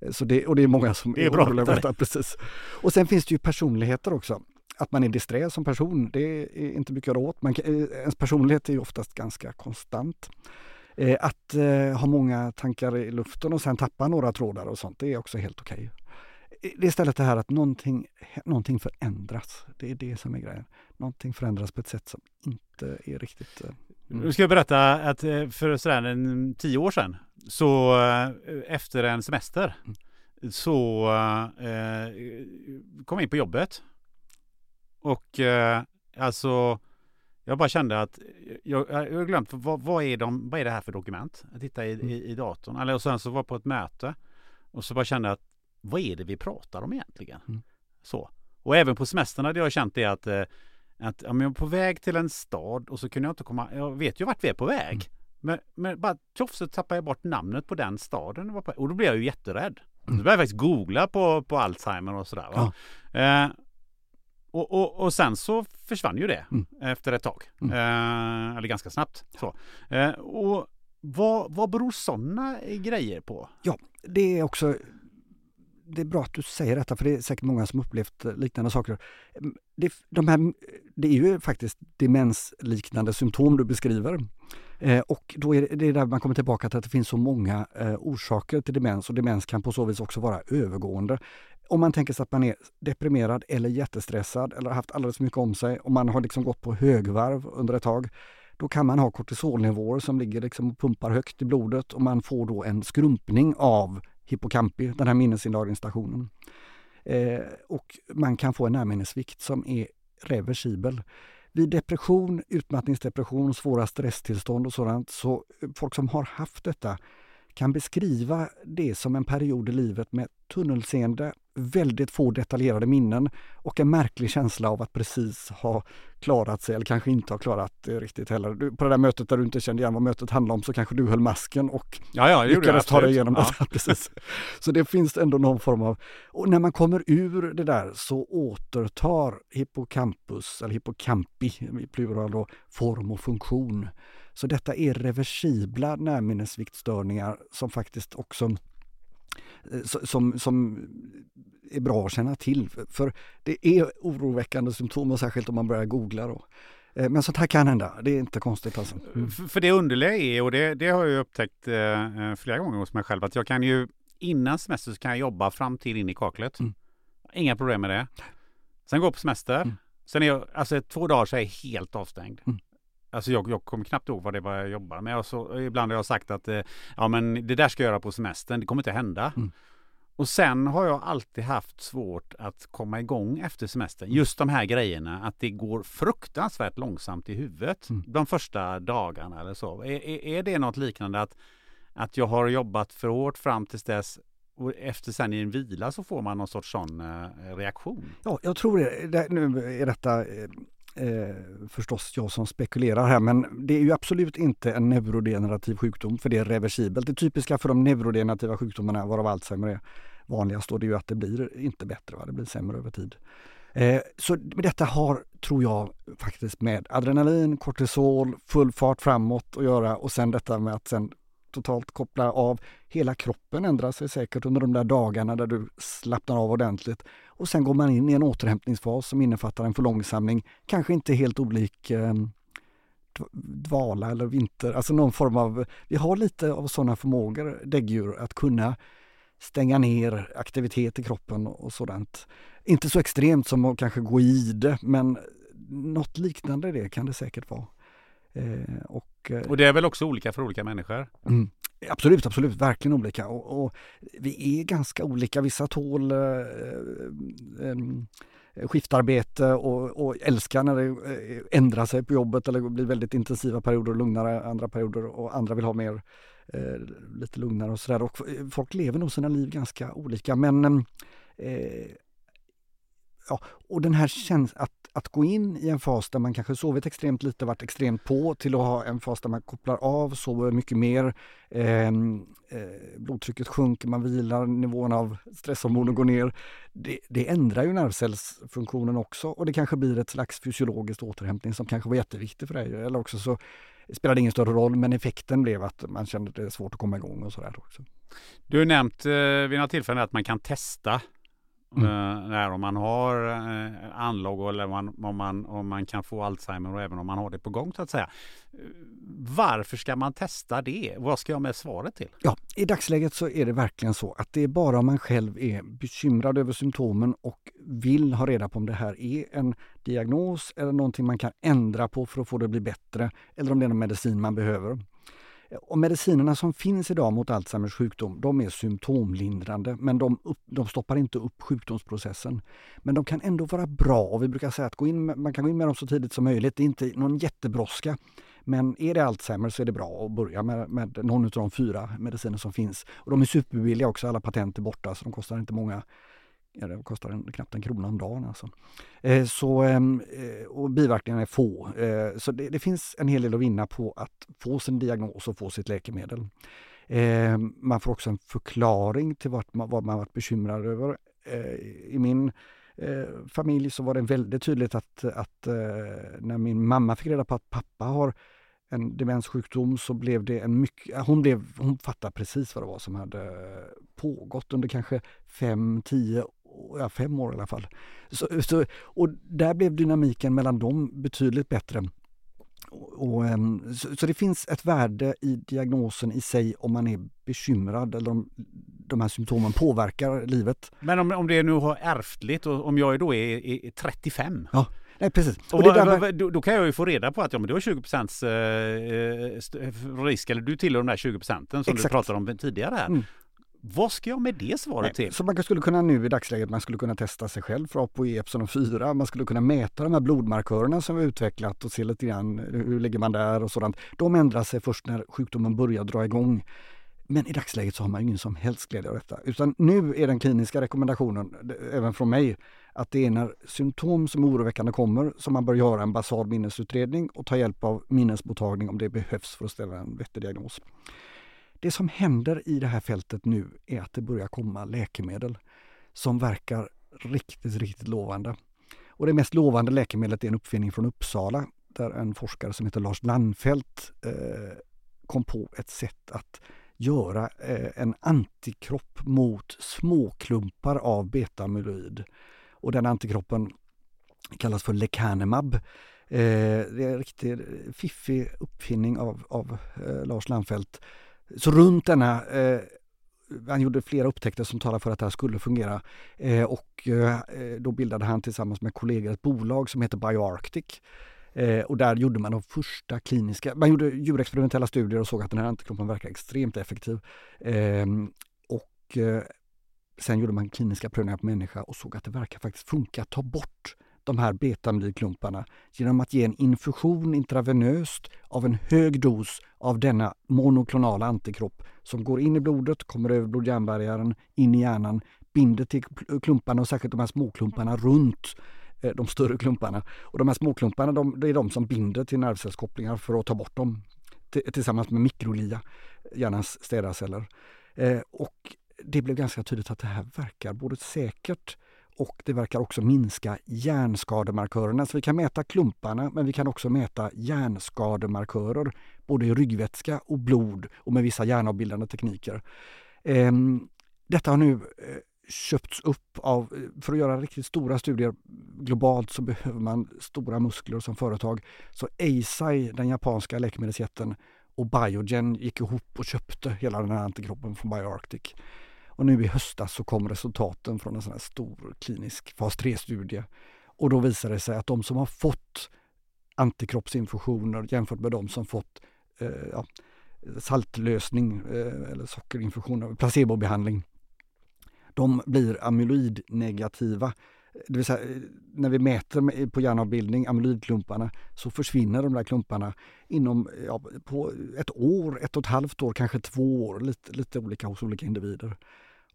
Eh, så det, och det är många som det är, är oroliga detta. Precis. Och sen finns det ju personligheter också. Att man är disträ som person, det är inte mycket att göra åt. Man, eh, ens personlighet är ju oftast ganska konstant. Eh, att ha många tankar i luften och sen tappa några trådar och sånt, det är också helt okej. Okay det är istället det här att någonting, någonting förändras. Det är det som är grejen. Någonting förändras på ett sätt som inte är riktigt... Mm. Nu ska jag berätta att eh, för sådär en tio år sedan så eh, efter en semester mm. så eh, kom jag in på jobbet. Och eh, alltså jag bara kände att jag, jag har glömt vad, vad, är de, vad är det här för dokument? Jag tittade i, mm. i, i datorn. Eller, och sen så var jag på ett möte och så bara kände att vad är det vi pratar om egentligen? Mm. Så. Och även på semestern hade jag känt det att, eh, att ja, men jag är på väg till en stad och så kunde jag inte komma, jag vet ju vart vi är på väg. Mm. Men, men bara tjoff så tappade jag bort namnet på den staden. Och då blev jag ju jätterädd. Mm. Så började jag faktiskt googla på, på Alzheimer och sådär. Ja. Eh, Och, och, och sen så försvann ju det Mm. efter ett tag. Mm. Eh, eller ganska snabbt. Så. Eh, och vad, vad beror sådana grejer på? Ja, det är också det är bra att du säger detta för det är säkert många som upplevt liknande saker. Mm, det, de här, det är ju faktiskt demensliknande symptom du beskriver. Eh, och då är det, det är där man kommer tillbaka till att det finns så många eh, orsaker till demens och demens kan på så vis också vara övergående. Om man tänker sig att man är deprimerad eller jättestressad eller haft alldeles för mycket om sig och man har liksom gått på högvarv under ett tag då kan man ha kortisolnivåer som ligger liksom och pumpar högt i blodet och man får då en skrumpning av hippocampi, den här minnesinlagringsstationen. Eh, och man kan få en närminnesvikt som är reversibel. Vid depression, utmattningsdepression, svåra stresstillstånd och sådant, så folk som har haft detta kan beskriva det som en period i livet med tunnelseende, väldigt få detaljerade minnen och en märklig känsla av att precis ha klarat sig eller kanske inte ha klarat det riktigt heller. Du, på det där mötet där du inte kände igen vad mötet handlade om så kanske du höll masken och Ja, ja, det lyckades ta dig igenom Ja. detta. (laughs) Precis. Så det finns ändå någon form av... Och när man kommer ur det där så återtar hippocampus, eller hippocampi i plural då, form och funktion. Så detta är reversibla närminnesviktstörningar som faktiskt också eh, så- som, som är bra att känna till. För det är oroväckande symptom och särskilt om man börjar googla då. Eh, Men sånt här kan hända, det är inte konstigt alltså. F- För det underliga är, och det, det har jag upptäckt eh, eh, flera gånger hos mig själv, att jag kan ju innan semester kan jag jobba fram till in i kaklet. Mm. Inga problem med det. Sen går jag på semester. Mm. Sen är jag, alltså två dagar så är jag helt avstängd. Mm. Alltså jag, jag kommer knappt ihåg vad det var jag jobbar med. Och så, ibland har jag sagt att eh, ja men det där ska jag göra på semestern, det kommer inte hända. Mm. Och sen har jag alltid haft svårt att komma igång efter semestern. Just de här grejerna, att det går fruktansvärt långsamt i huvudet Mm. de första dagarna eller så. Är, är, är det något liknande att, att jag har jobbat för hårt fram tills dess och efter sen i en vila så får man någon sorts sån eh, reaktion? Ja, jag tror det. det nu är detta eh, eh, förstås jag som spekulerar här, men det är ju absolut inte en neurodegenerativ sjukdom, för det är reversibelt. Det typiska för de neurodegenerativa sjukdomarna, varav Alzheimer är vanligast, då, det är ju att det blir inte bättre, va? det blir sämre över tid. Eh, så detta har, tror jag, faktiskt med adrenalin, kortisol, full fart framåt att göra och sen detta med att sen totalt koppla av. Hela kroppen ändrar sig säkert under de där dagarna där du slappnar av ordentligt. Och sen går man in i en återhämtningsfas som innefattar en förlångsamling, kanske inte helt olik eh, dvala eller vinter, alltså någon form av, vi har lite av sådana förmågor, däggdjur, att kunna stänga ner aktivitet i kroppen och sådant. Inte så extremt som att kanske gå i det, men något liknande det kan det säkert vara. Eh, och, eh, Och det är väl också olika för olika människor? Mm. Absolut, absolut, verkligen olika. Och, och vi är ganska olika. Vissa tål eh, em, skiftarbete och, och älskar när det eh, ändrar sig på jobbet eller blir väldigt intensiva perioder och lugnare andra perioder och andra vill ha mer eh, lite lugnare och sådär. Och eh, folk lever nog sina liv ganska olika men eh, ja, och den här känslan att, att gå in i en fas där man kanske sovit extremt lite, varit extremt på till att ha en fas där man kopplar av, sover mycket mer, eh, eh, blodtrycket sjunker, man vilar, nivån av stresshormoner går ner. Det, det ändrar ju nervcellsfunktionen också och det kanske blir ett slags fysiologiskt återhämtning som kanske var jätteviktig för dig. Eller också så spelade det ingen större roll men effekten blev att man kände att det är svårt att komma igång och sådär också. Du har nämnt eh, vid några tillfällen att man kan testa Mm. eh, när om man har eh, anlag eller om man, om, man, om man kan få Alzheimer och även om man har det på gång så att säga. Eh, Varför ska man testa det? Vad ska jag med svaret till? Ja, i dagsläget så är det verkligen så att det är bara om man själv är bekymrad över symptomen och vill ha reda på om det här är en diagnos eller någonting man kan ändra på för att få det att bli bättre eller om det är någon medicin man behöver. Och medicinerna som finns idag mot Alzheimers sjukdom, de är symptomlindrande men de, upp, de stoppar inte upp sjukdomsprocessen. Men de kan ändå vara bra och vi brukar säga att gå in med, man kan gå in med dem så tidigt som möjligt. Det är inte någon jättebrådska. Men är det Alzheimer så är det bra att börja med, med någon av de fyra mediciner som finns. Och de är superbilliga också, alla patent är borta så de kostar inte många Ja, det kostar en, knappt en krona om dagen. Alltså. Eh, så, ehm, eh, och biverkningarna är få. Eh, så det, det finns en hel del att vinna på att få sin diagnos och få sitt läkemedel. Eh, man får också en förklaring till vad man, vad man varit bekymrad över. Eh, I min eh, familj så var det väldigt tydligt att, att eh, när min mamma fick reda på att pappa har en demenssjukdom så blev det en mycket, hon, blev, hon fattade precis vad det var som hade pågått under kanske fem, tio, ja, fem år i alla fall. Så, så, och där blev dynamiken mellan dem betydligt bättre. Och, och, ehm, så, så, det finns ett värde i diagnosen i sig om man är bekymrad eller om de här symptomen påverkar livet. Men om, om det nu har ärftligt och om jag då är, är 35? Ja. Nej, precis. Och, och där... då, då, kan jag ju få reda på att ja, men du har 20 procents eh, risk, eller du tillhör de där 20 procenten som Exakt. du pratade om tidigare här. Mm. Vad ska jag med det svaret Nej, till? Så man skulle kunna nu i dagsläget, man skulle kunna testa sig själv för ApoE Epson 4. Man skulle kunna mäta de här blodmarkörerna som vi utvecklat och se lite grann hur ligger man där och sådant. De ändrar sig först när sjukdomen börjar dra igång. Men i dagsläget så har man ingen som helst glädje av detta. Utan nu är den kliniska rekommendationen, även från mig, att det är när symptom som är oroväckande kommer som man bör göra en basal minnesutredning och ta hjälp av minnesmottagning om det behövs för att ställa en vettig diagnos. Det som händer i det här fältet nu är att det börjar komma läkemedel som verkar riktigt, riktigt lovande. Och det mest lovande läkemedlet är en uppfinning från Uppsala där en forskare som heter Lars Landfelt eh, kom på ett sätt att göra eh, en antikropp mot småklumpar av betamyloid. Och den antikroppen kallas för lecanemab. Eh, det är en riktigt fiffig uppfinning av, av eh, Lars Landfelt. Så runt denna eh, han gjorde flera upptäckter som talar för att det här skulle fungera. Eh, och eh, eh, då bildade han tillsammans med kollegor ett bolag som heter BioArctic. Eh, och där gjorde man de första kliniska, man gjorde djurexperimentella studier och såg att den här antikroppen verkar extremt effektiv. Ehm, och eh, sen gjorde man kliniska prövningar på människa och såg att det verkar faktiskt funka att ta bort de här betamylklumparna genom att ge en infusion intravenöst av en hög dos av denna monoklonala antikropp som går in i blodet, kommer över blod in i hjärnan, binder till klumparna och särskilt de här småklumparna runt eh, de större klumparna. Och de här småklumparna de, det är de som binder till nervcellskopplingar för att ta bort dem tillsammans med mikrolia, hjärnans städarceller. Eh, och det blev ganska tydligt att det här verkar både säkert och det verkar också minska hjärnskademarkörerna. Så vi kan mäta klumparna men vi kan också mäta hjärnskademarkörer både i ryggvätska och blod och med vissa hjärnavbildande tekniker. Ehm, detta har nu eh, köpts upp av, eh, för att göra riktigt stora studier globalt så behöver man stora muskler som företag. Så Eisai, den japanska läkemedelsjätten och Biogen gick ihop och köpte hela den här antikroppen från BioArctic. Och nu i höstas så kom resultaten från en sån här stor klinisk fas 3-studie. Och då visade det sig att de som har fått antikroppsinfusioner jämfört med de som fått eh, ja, saltlösning eh, eller sockerinfusioner, placebobehandling, de blir amyloidnegativa. Det vill säga, eh, när vi mäter på hjärnavbildning, amyloidklumparna, så försvinner de där klumparna inom ja, på ett år, ett och ett halvt år, kanske två år, lite, lite olika hos olika individer.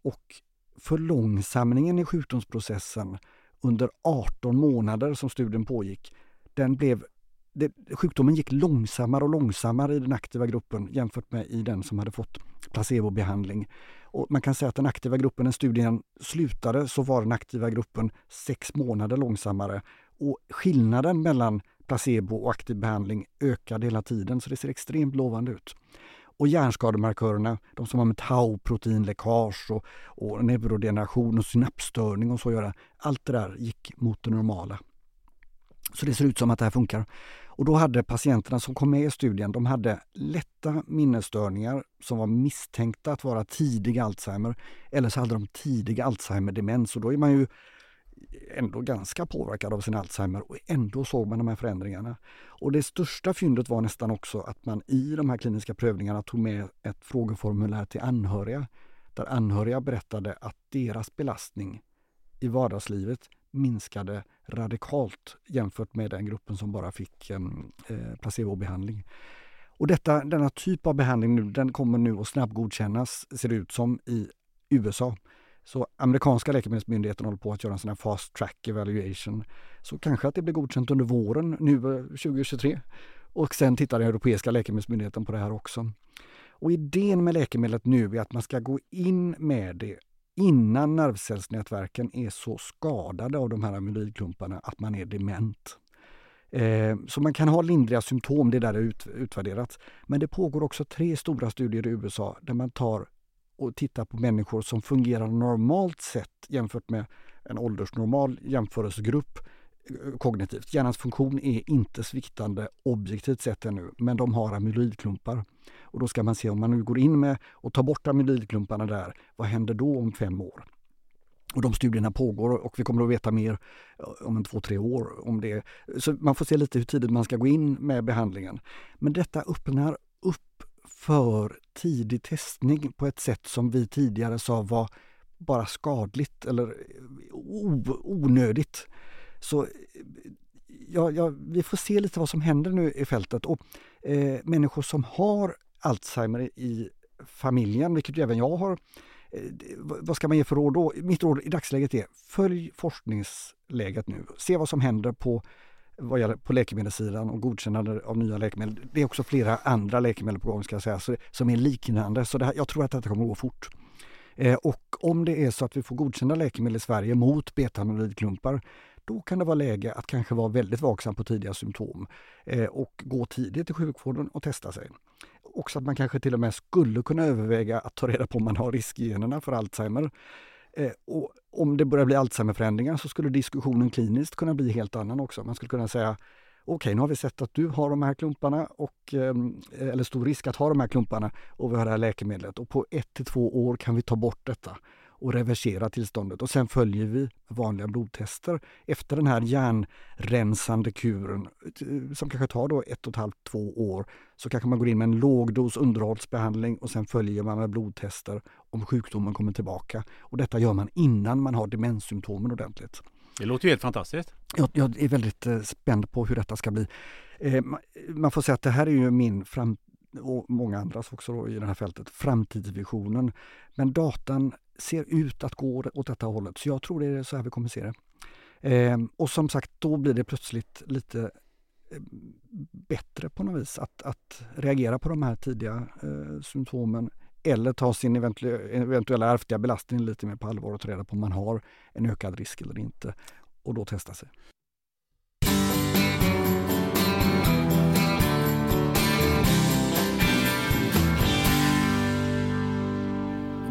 Och förlångsamningen i sjukdomsprocessen under 18 månader som studien pågick, den blev det, sjukdomen gick långsammare och långsammare i den aktiva gruppen jämfört med i den som hade fått placebobehandling. Och man kan säga att den aktiva gruppen, när studien slutade, så var den aktiva gruppen sex månader långsammare. Och skillnaden mellan placebo och aktiv behandling ökade hela tiden, så det ser extremt lovande ut. Och hjärnskademarkörerna, de som har med tau-proteinläckage och, och neurodegeneration och synapsstörning och så att göra, allt det där gick mot det normala. Så det ser ut som att det här funkar. Och då hade patienterna som kom med i studien, de hade lätta minnesstörningar som var misstänkta att vara tidig Alzheimer eller så hade de tidig Alzheimer-demens och då är man ju ändå ganska påverkad av sin Alzheimer och ändå såg man de här förändringarna. Och det största fyndet var nästan också att man i de här kliniska prövningarna tog med ett frågeformulär till anhöriga där anhöriga berättade att deras belastning i vardagslivet minskade radikalt jämfört med den gruppen som bara fick eh, placebobehandling. Och detta, denna typ av behandling nu, den kommer nu att snabbgodkännas, ser det ut som, i USA. Så amerikanska läkemedelsmyndigheten håller på att göra en sån här fast track evaluation. Så kanske att det blir godkänt under våren nu eh, 2023. Och sen tittar den europeiska läkemedelsmyndigheten på det här också. Och idén med läkemedlet nu är att man ska gå in med det innan nervcellsnätverken är så skadade av de här amyloidklumparna att man är dement. Eh, så man kan ha lindriga symptom, det där är utvärderat. Men det pågår också tre stora studier i USA där man tar och titta på människor som fungerar normalt sett jämfört med en åldersnormal jämförelsegrupp eh, kognitivt. Hjärnans funktion är inte sviktande objektivt sett ännu, men de har amyloidklumpar. Och då ska man se om man nu går in med och tar bort amyloidklumparna där, vad händer då om fem år? Och de studierna pågår och vi kommer att veta mer eh, om en två, tre år om det. Så man får se lite hur tidigt man ska gå in med behandlingen. Men detta öppnar upp för tidig testning på ett sätt som vi tidigare sa var bara skadligt eller eh, onödigt. Så eh, ja, ja, vi får se lite vad som händer nu i fältet. Och eh, Människor som har Alzheimer i familjen, vilket ju även jag har, eh, vad ska man ge för råd då? Mitt råd i dagsläget är följ forskningsläget nu. Se vad som händer på, vad gäller, på läkemedelssidan och godkännande av nya läkemedel. Det är också flera andra läkemedel på gång ska jag säga, så, som är liknande. Så det här, jag tror att detta kommer att gå fort. Eh, och om det är så att vi får godkända läkemedel i Sverige mot betaamyloidklumpar, då kan det vara läge att kanske vara väldigt vaksam på tidiga symptom eh, och gå tidigt till sjukvården och testa sig. Också att man kanske till och med skulle kunna överväga att ta reda på om man har riskgenerna för Alzheimer. Eh, och om det börjar bli Alzheimerförändringar så skulle diskussionen kliniskt kunna bli helt annan också. Man skulle kunna säga okej, nu har vi sett att du har de här klumparna, och, ehm, eller stor risk att ha de här klumparna och vi har det här läkemedlet och på ett till två år kan vi ta bort detta och reversera tillståndet och sen följer vi vanliga blodtester efter den här hjärnrensande kuren som kanske tar då ett och ett halvt, två år. Så kanske man går in med en lågdos underhållsbehandling och sen följer man med blodtester om sjukdomen kommer tillbaka. Och detta gör man innan man har demenssymptomen ordentligt. Det låter ju helt fantastiskt. Jag, jag är väldigt eh, spänd på hur detta ska bli. Eh, man får säga att det här är ju min fram och många andras också i det här fältet, framtidsvisionen. Men datan ser ut att gå åt detta hållet, så jag tror det är så här vi kommer se det. Eh, och som sagt, då blir det plötsligt lite eh, bättre på något vis att, att reagera på de här tidiga eh, symptomen eller ta sin eventuella ärftliga belastning lite mer på allvar och ta reda på om man har en ökad risk eller inte och då testa sig.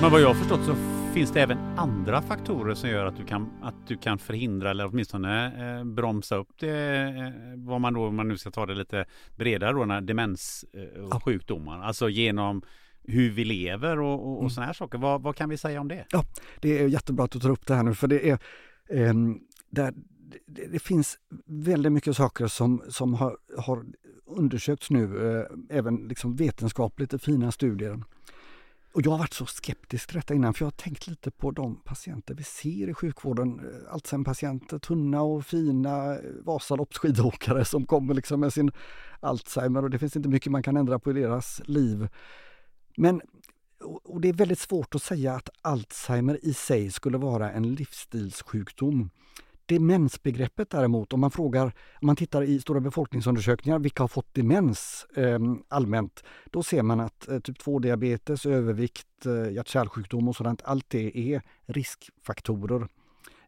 Men vad jag har förstått så finns det även andra faktorer som gör att du kan, att du kan förhindra eller åtminstone eh, bromsa upp det, eh, vad man då, om man nu ska ta det lite bredare då, när demenssjukdomar, eh, alltså genom hur vi lever och, och, och mm. sådana här saker. Vad, vad, kan vi säga om det? Ja, det är jättebra att du tar upp det här nu för det är eh, där, det, det, finns väldigt mycket saker som, som har, har undersökts nu, eh, även liksom vetenskapligt i fina studier och jag har varit så skeptisk till detta innan för jag har tänkt lite på de patienter vi ser i sjukvården. Eh, Alzheimer-patienter, tunna och fina eh, Vasaloppsskidåkare som kommer liksom med sin Alzheimer och det finns inte mycket man kan ändra på i deras liv. Men och det är väldigt svårt att säga att Alzheimer i sig skulle vara en livsstilssjukdom. Demensbegreppet däremot, om man frågar, om man tittar i stora befolkningsundersökningar, vilka har fått demens eh, allmänt, då ser man att eh, typ 2-diabetes, övervikt, eh, hjärt-kärlsjukdom och sådant, allt det är riskfaktorer.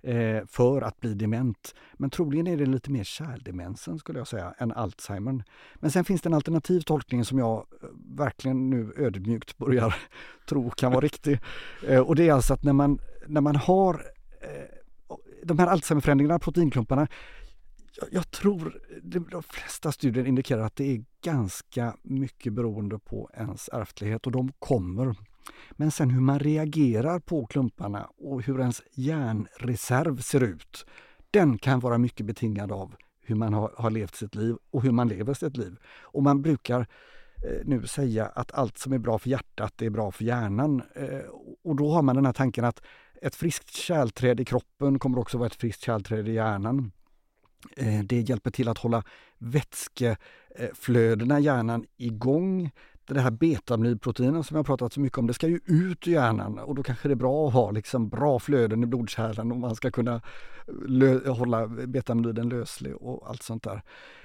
eh, för att bli dement. Men troligen är det lite mer kärldemensen skulle jag säga än Alzheimern. Men sen finns det en alternativ tolkning som jag eh, verkligen nu ödmjukt börjar (laughs) tro kan vara riktig. Eh, och det är alltså att när man, när man har eh, de här Alzheimerförändringarna, proteinklumparna, jag, jag tror de flesta studier indikerar att det är ganska mycket beroende på ens ärftlighet och de kommer. Men sen hur man reagerar på klumparna och hur ens hjärnreserv ser ut, den kan vara mycket betingad av hur man har, har levt sitt liv och hur man lever sitt liv. Och man brukar eh, nu säga att allt som är bra för hjärtat är bra för hjärnan. Eh, och då har man den här tanken att ett friskt kärlträd i kroppen kommer också vara ett friskt kärlträd i hjärnan. Eh, det hjälper till att hålla vätskeflödena i hjärnan igång. Det här betamylproteinet som jag pratat så mycket om, det ska ju ut ur hjärnan och då kanske det är bra att ha liksom bra flöden i blodkärlen om man ska kunna eh, hålla betamylen löslig och allt sånt där.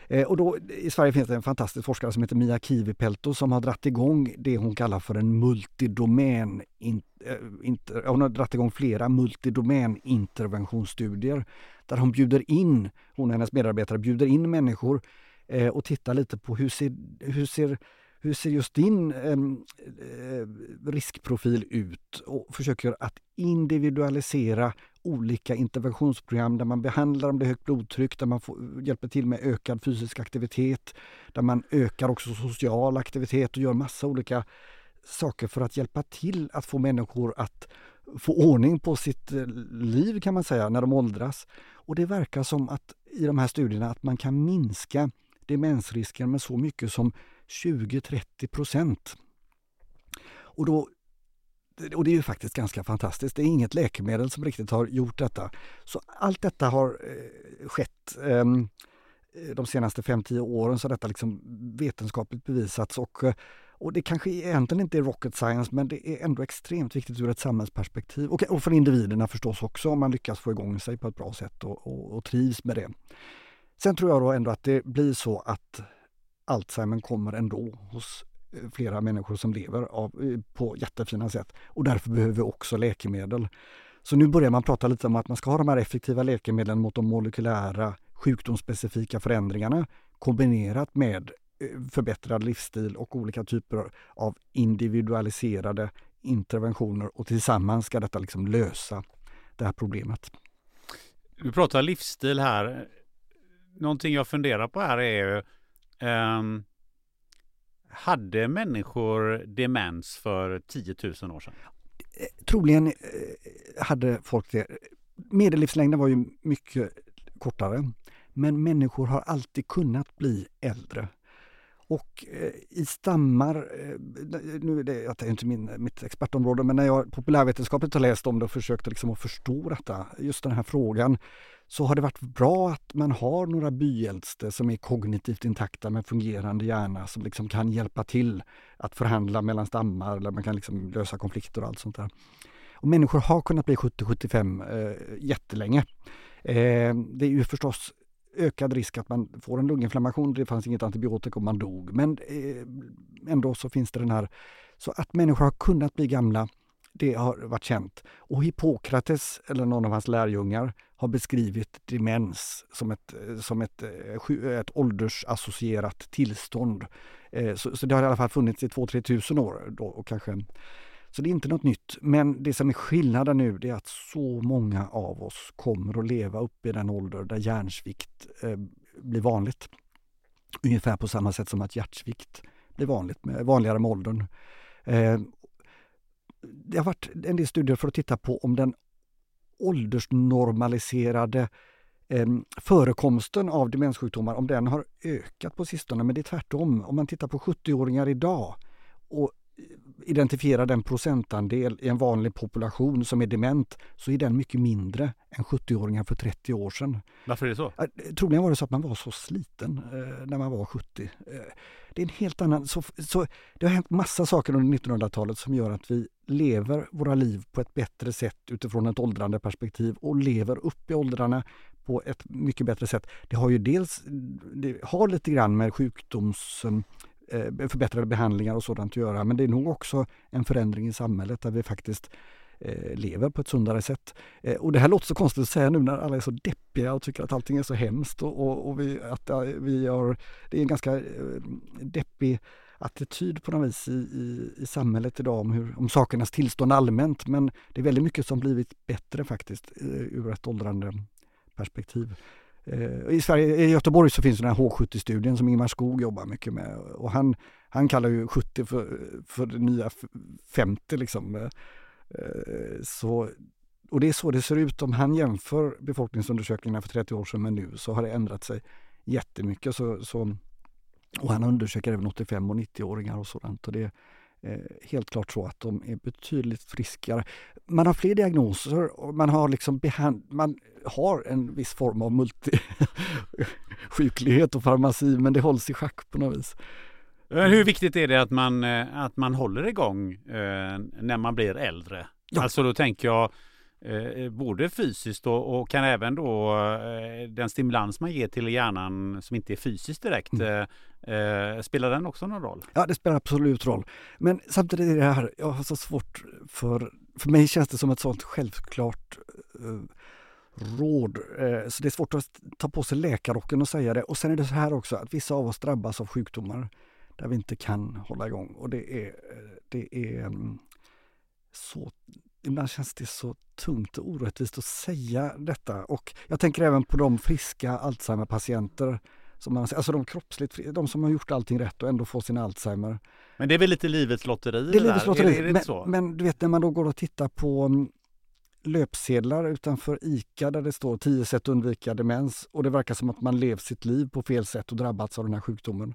Eh, och då, I Sverige finns det en fantastisk forskare som heter Mia Kivipelto som har dratt igång det hon kallar för en multidomän in, äh, inter, hon har dratt igång flera multidomän interventionsstudier där hon bjuder in, hon och hennes medarbetare bjuder in människor eh, och tittar lite på hur ser, hur ser hur ser just din eh, eh, riskprofil ut och försöker att individualisera olika interventionsprogram där man behandlar om det är högt blodtryck, där man får, hjälper till med ökad fysisk aktivitet, där man ökar också social aktivitet och gör massa olika saker för att hjälpa till att få människor att få ordning på sitt eh, liv kan man säga när de åldras. Och det verkar som att i de här studierna att man kan minska demensrisken med så mycket som 20-30 procent. Och, då, och det är ju faktiskt ganska fantastiskt. Det är inget läkemedel som riktigt har gjort detta. Så allt detta har eh, skett ehm, eh, de senaste 5-10 åren så har detta liksom vetenskapligt bevisats och, eh, och det kanske egentligen inte är rocket science men det är ändå extremt viktigt ur ett samhällsperspektiv och, och för individerna förstås också om man lyckas få igång sig på ett bra sätt och, och, och trivs med det. Sen tror jag då ändå att det blir så att Alzheimer kommer ändå hos eh, flera människor som lever av, eh, på jättefina sätt och därför behöver vi också läkemedel. Så nu börjar man prata lite om att man ska ha de här effektiva läkemedlen mot de molekylära sjukdomsspecifika förändringarna kombinerat med eh, förbättrad livsstil och olika typer av individualiserade interventioner och tillsammans ska detta liksom lösa det här problemet. Du pratar livsstil här. Någonting jag funderar på här är ju Um, hade människor demens för 10 000 år sedan? Eh, troligen eh, hade folk det. Medellivslängden var ju mycket kortare. Men människor har alltid kunnat bli äldre. Och eh, i stammar, eh, nu är det, det är inte min, mitt expertområde, men när jag populärvetenskapligt har läst om det och försökt liksom att förstå detta, just den här frågan, så har det varit bra att man har några byäldste som är kognitivt intakta med fungerande hjärna som liksom kan hjälpa till att förhandla mellan stammar eller man kan liksom lösa konflikter och allt sånt där. Och människor har kunnat bli 70-75 eh, jättelänge. Eh, det är ju förstås ökad risk att man får en lunginflammation. Det fanns inget antibiotika och man dog. Men eh, ändå så finns det den här, så att människor har kunnat bli gamla det har varit känt. Och Hippokrates, eller någon av hans lärjungar, har beskrivit demens som ett, som ett, eh, ett åldersassocierat tillstånd. Eh, så, så, det har i alla fall funnits i 2-3 tusen år. Då, och kanske, så det är inte något nytt. Men det som är skillnaden nu det är att så många av oss kommer att leva upp i den ålder där hjärnsvikt eh, blir vanligt. Ungefär på samma sätt som att hjärtsvikt blir vanligt med, vanligare med åldern. Eh, det har varit en del studier för att titta på om den åldersnormaliserade eh, förekomsten av demenssjukdomar, om den har ökat på sistone. Men det är tvärtom. Om man tittar på 70-åringar idag och identifierar den procentandel i en vanlig population som är dement så är den mycket mindre än 70-åringar för 30 år sedan. Varför är det så? Troligen var det så att man var så sliten eh, när man var 70. Eh, det är en helt annan... Så, så, det har hänt massa saker under 1900-talet som gör att vi lever våra liv på ett bättre sätt utifrån ett åldrande perspektiv och lever upp i åldrarna på ett mycket bättre sätt. Det har ju dels det har lite grann med sjukdoms eh, Eh, förbättrade behandlingar och sådant att göra men det är nog också en förändring i samhället där vi faktiskt eh, lever på ett sundare sätt. Eh, och det här låter så konstigt att säga nu när alla är så deppiga och tycker att allting är så hemskt och, och, och vi, att vi har, det är en ganska deppig attityd på något vis i, i, i samhället idag om, hur, om sakernas tillstånd allmänt. Men det är väldigt mycket som blivit bättre faktiskt ur ett åldrande perspektiv. Eh, I Sverige, i Göteborg så finns den här H70-studien som Ingmar Skog jobbar mycket med och han, han kallar ju 70 för, för det nya 50 liksom. Eh, eh, så, och det är så det ser ut om han jämför befolkningsundersökningarna för 30 år sedan med nu så har det ändrat sig jättemycket. Så, så, och han undersöker även 85 och 90-åringar och sådant. Och det helt klart så att de är betydligt friskare. Man har fler diagnoser och man har liksom behand man har en viss form av multisjuklighet (laughs) och farmaci men det hålls i schack på något vis. Hur viktigt är det att man, eh, att man håller igång eh, när man blir äldre? Ja. Alltså då tänker jag eh, både fysiskt och, och, kan även då eh, den stimulans man ger till hjärnan som inte är fysiskt direkt. Mm. Eh, eh, spelar den också någon roll? Ja, det spelar absolut roll. Men samtidigt är det här, jag har så svårt för, för mig känns det som ett sånt självklart råd. Så det är svårt att ta på sig läkarrocken och säga det. Och sen är det så här också att vissa av oss drabbas av sjukdomar där vi inte kan hålla igång. Och det är, det är mm, så ibland känns det så tungt och orättvist att säga detta. Och jag tänker även på de friska Alzheimer-patienter som man, alltså de kroppsligt de som har gjort allting rätt och ändå får sin Alzheimer. Men det är väl lite livets lotteri? Det är livets lotteri. Är det, är det men, men, du vet när man då går och tittar på mm, löpsedlar utanför ICA där det står 10 sätt att undvika demens och det verkar som att man levt sitt liv på fel sätt och drabbats av den här sjukdomen.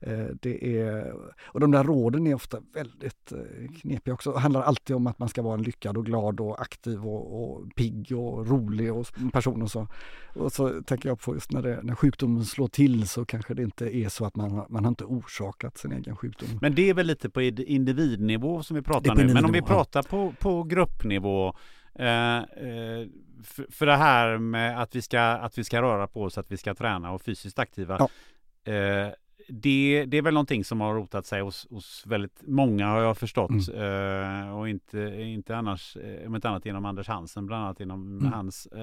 Eh, det är, och de där råden är ofta väldigt eh, knepiga också. Det handlar alltid om att man ska vara en lyckad och glad och aktiv och, och pigg och rolig och person och så. Och så tänker jag på just när, det, när sjukdomen slår till så kanske det inte är så att man, man har inte orsakat sin egen sjukdom. Men det är väl lite på individnivå som vi pratar nu. Men om vi pratar på, på gruppnivå Eh, eh, för, för det här med att vi, ska, att vi ska röra på oss, att vi ska träna och fysiskt aktiva. Ja. Eh, det, det är väl någonting som har rotat sig hos, hos väldigt många har jag förstått. Mm. Uh, och inte, inte annars, eh, om inte annat genom Anders Hansen, bland annat genom mm. hans, uh,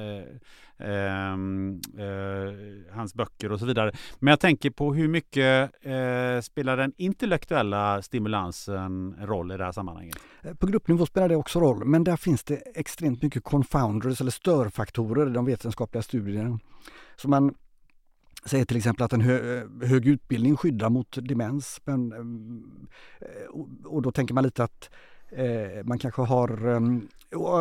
uh, hans böcker och så vidare. Men jag tänker på hur mycket spelar den intellektuella stimulansen roll i det här sammanhanget? På gruppnivå spelar det också roll, men där finns det extremt mycket confounders eller störfaktorer i de vetenskapliga studierna. Så man säger till exempel att en hö, hög utbildning skyddar mot demens. Men, eh, och då tänker man lite att eh, man kanske har, ehm,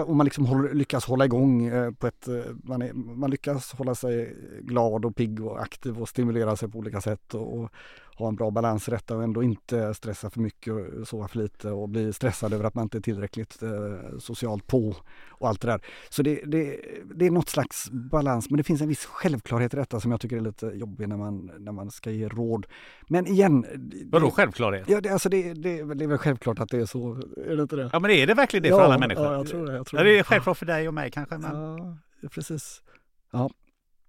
om man liksom håller, lyckas hålla igång eh, på ett, eh, man, är, man lyckas hålla sig glad och pigg och aktiv och stimulera sig på olika sätt och, och ha en bra balans i detta och ändå inte stressa för mycket och sova för lite och bli stressad över att man inte är tillräckligt eh, socialt på och allt det där. Så det, det, det är något slags balans men det finns en viss självklarhet i detta som jag tycker är lite jobbig när man, när man ska ge råd. Men igen... Vadå självklarhet? Ja, det, alltså det, det, det är väl självklart att det är så, är det inte det? Ja men är det verkligen det för alla människor? Ja, jag tror det. Jag tror ja, det är självklart för dig och mig kanske. Men... Ja, precis. Ja.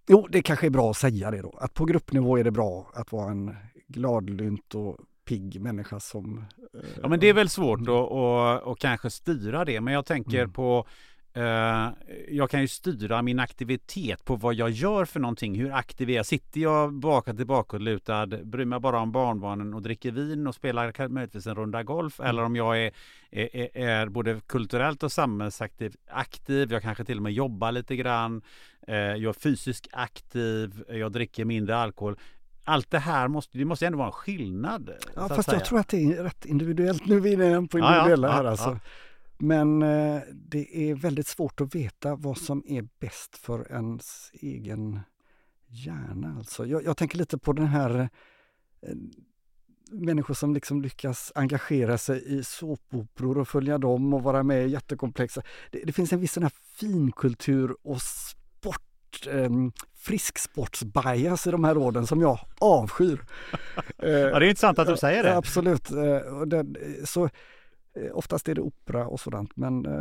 Jo, det kanske är bra att säga det då, att på gruppnivå är det bra att vara en gladlynt och pigg människa som... Eh, ja men det är väl svårt mm. att och, och kanske styra det men jag tänker mm. på eh, jag kan ju styra min aktivitet på vad jag gör för någonting, hur aktiv är jag? Sitter jag baka tillbaka lutad, bryr mig bara om barnbarnen och dricker vin och spelar möjligtvis en runda golf mm. eller om jag är, är, är, både kulturellt och samhällsaktiv, aktiv, jag kanske till och med jobbar lite grann, eh, jag är fysiskt aktiv, jag dricker mindre alkohol allt det här måste, det måste ändå vara en skillnad. Ja, fast jag tror att det är rätt individuellt. Nu är vi inne på individuella ja, ja, här alltså. Men eh, det är väldigt svårt att veta vad som är bäst för ens egen hjärna. Alltså. Jag, jag tänker lite på den här eh, människor som liksom lyckas engagera sig i såpoperor och följa dem och vara med i jättekomplexa. Det, det finns en viss sån här finkultur och eh, frisksportsbias i de här råden som jag avskyr. (laughs) ja, det är intressant att du säger det. Absolut. Eh, den, så, eh, Oftast är det opera och sådant men... Eh,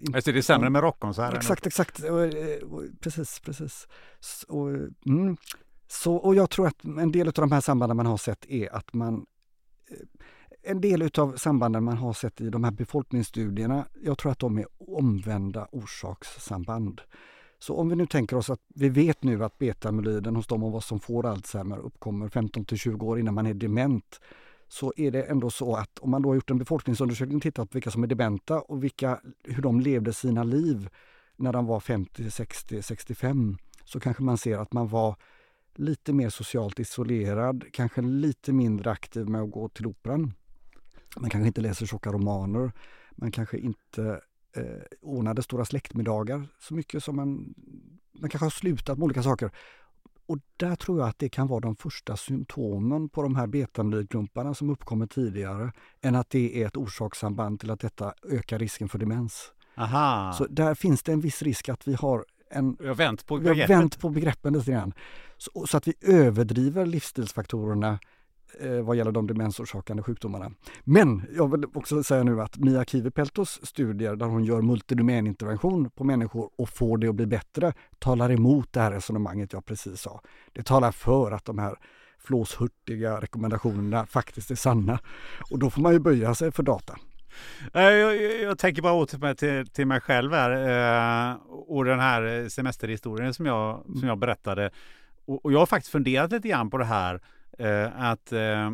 inte, alltså det är sämre med rockkonserter? Exakt, exakt. Precis, precis. Så, mm. så, och jag tror att en del av de här sambanden man har sett är att man en del utav sambanden man har sett i de här befolkningsstudierna, jag tror att de är omvända orsakssamband. Så om vi nu tänker oss att vi vet nu att betamyloiden hos de av oss som får Alzheimer uppkommer 15 till 20 år innan man är dement så är det ändå så att om man då har gjort en befolkningsundersökning och tittat på vilka som är dementa och vilka, hur de levde sina liv när de var 50, 60, 65 så kanske man ser att man var lite mer socialt isolerad, kanske lite mindre aktiv med att gå till operan. Man kanske inte läser tjocka romaner. Man kanske inte eh, ordnade stora släktmiddagar så mycket som man... Man kanske har slutat med olika saker. Och där tror jag att det kan vara de första symptomen på de här betamylklumparna som uppkommer tidigare än att det är ett orsakssamband till att detta ökar risken för demens. Aha. Så där finns det en viss risk att vi har en... Vi har vänt på. Vi har vänt på begreppen lite grann. Så, så att vi överdriver livsstilsfaktorerna eh, vad gäller de demensorsakande sjukdomarna. Men jag vill också säga nu att Mia Kivipeltos studier där hon gör multidomänintervention på människor och får det att bli bättre talar emot det här resonemanget jag precis sa. Det talar för att de här flåshurtiga rekommendationerna faktiskt är sanna. Och då får man ju böja sig för data. Jag, jag, jag tänker bara åter mig till, till mig själv här eh, och den här semesterhistorien som jag, som jag berättade. Och, och jag har faktiskt funderat lite grann på det här eh, att, eh,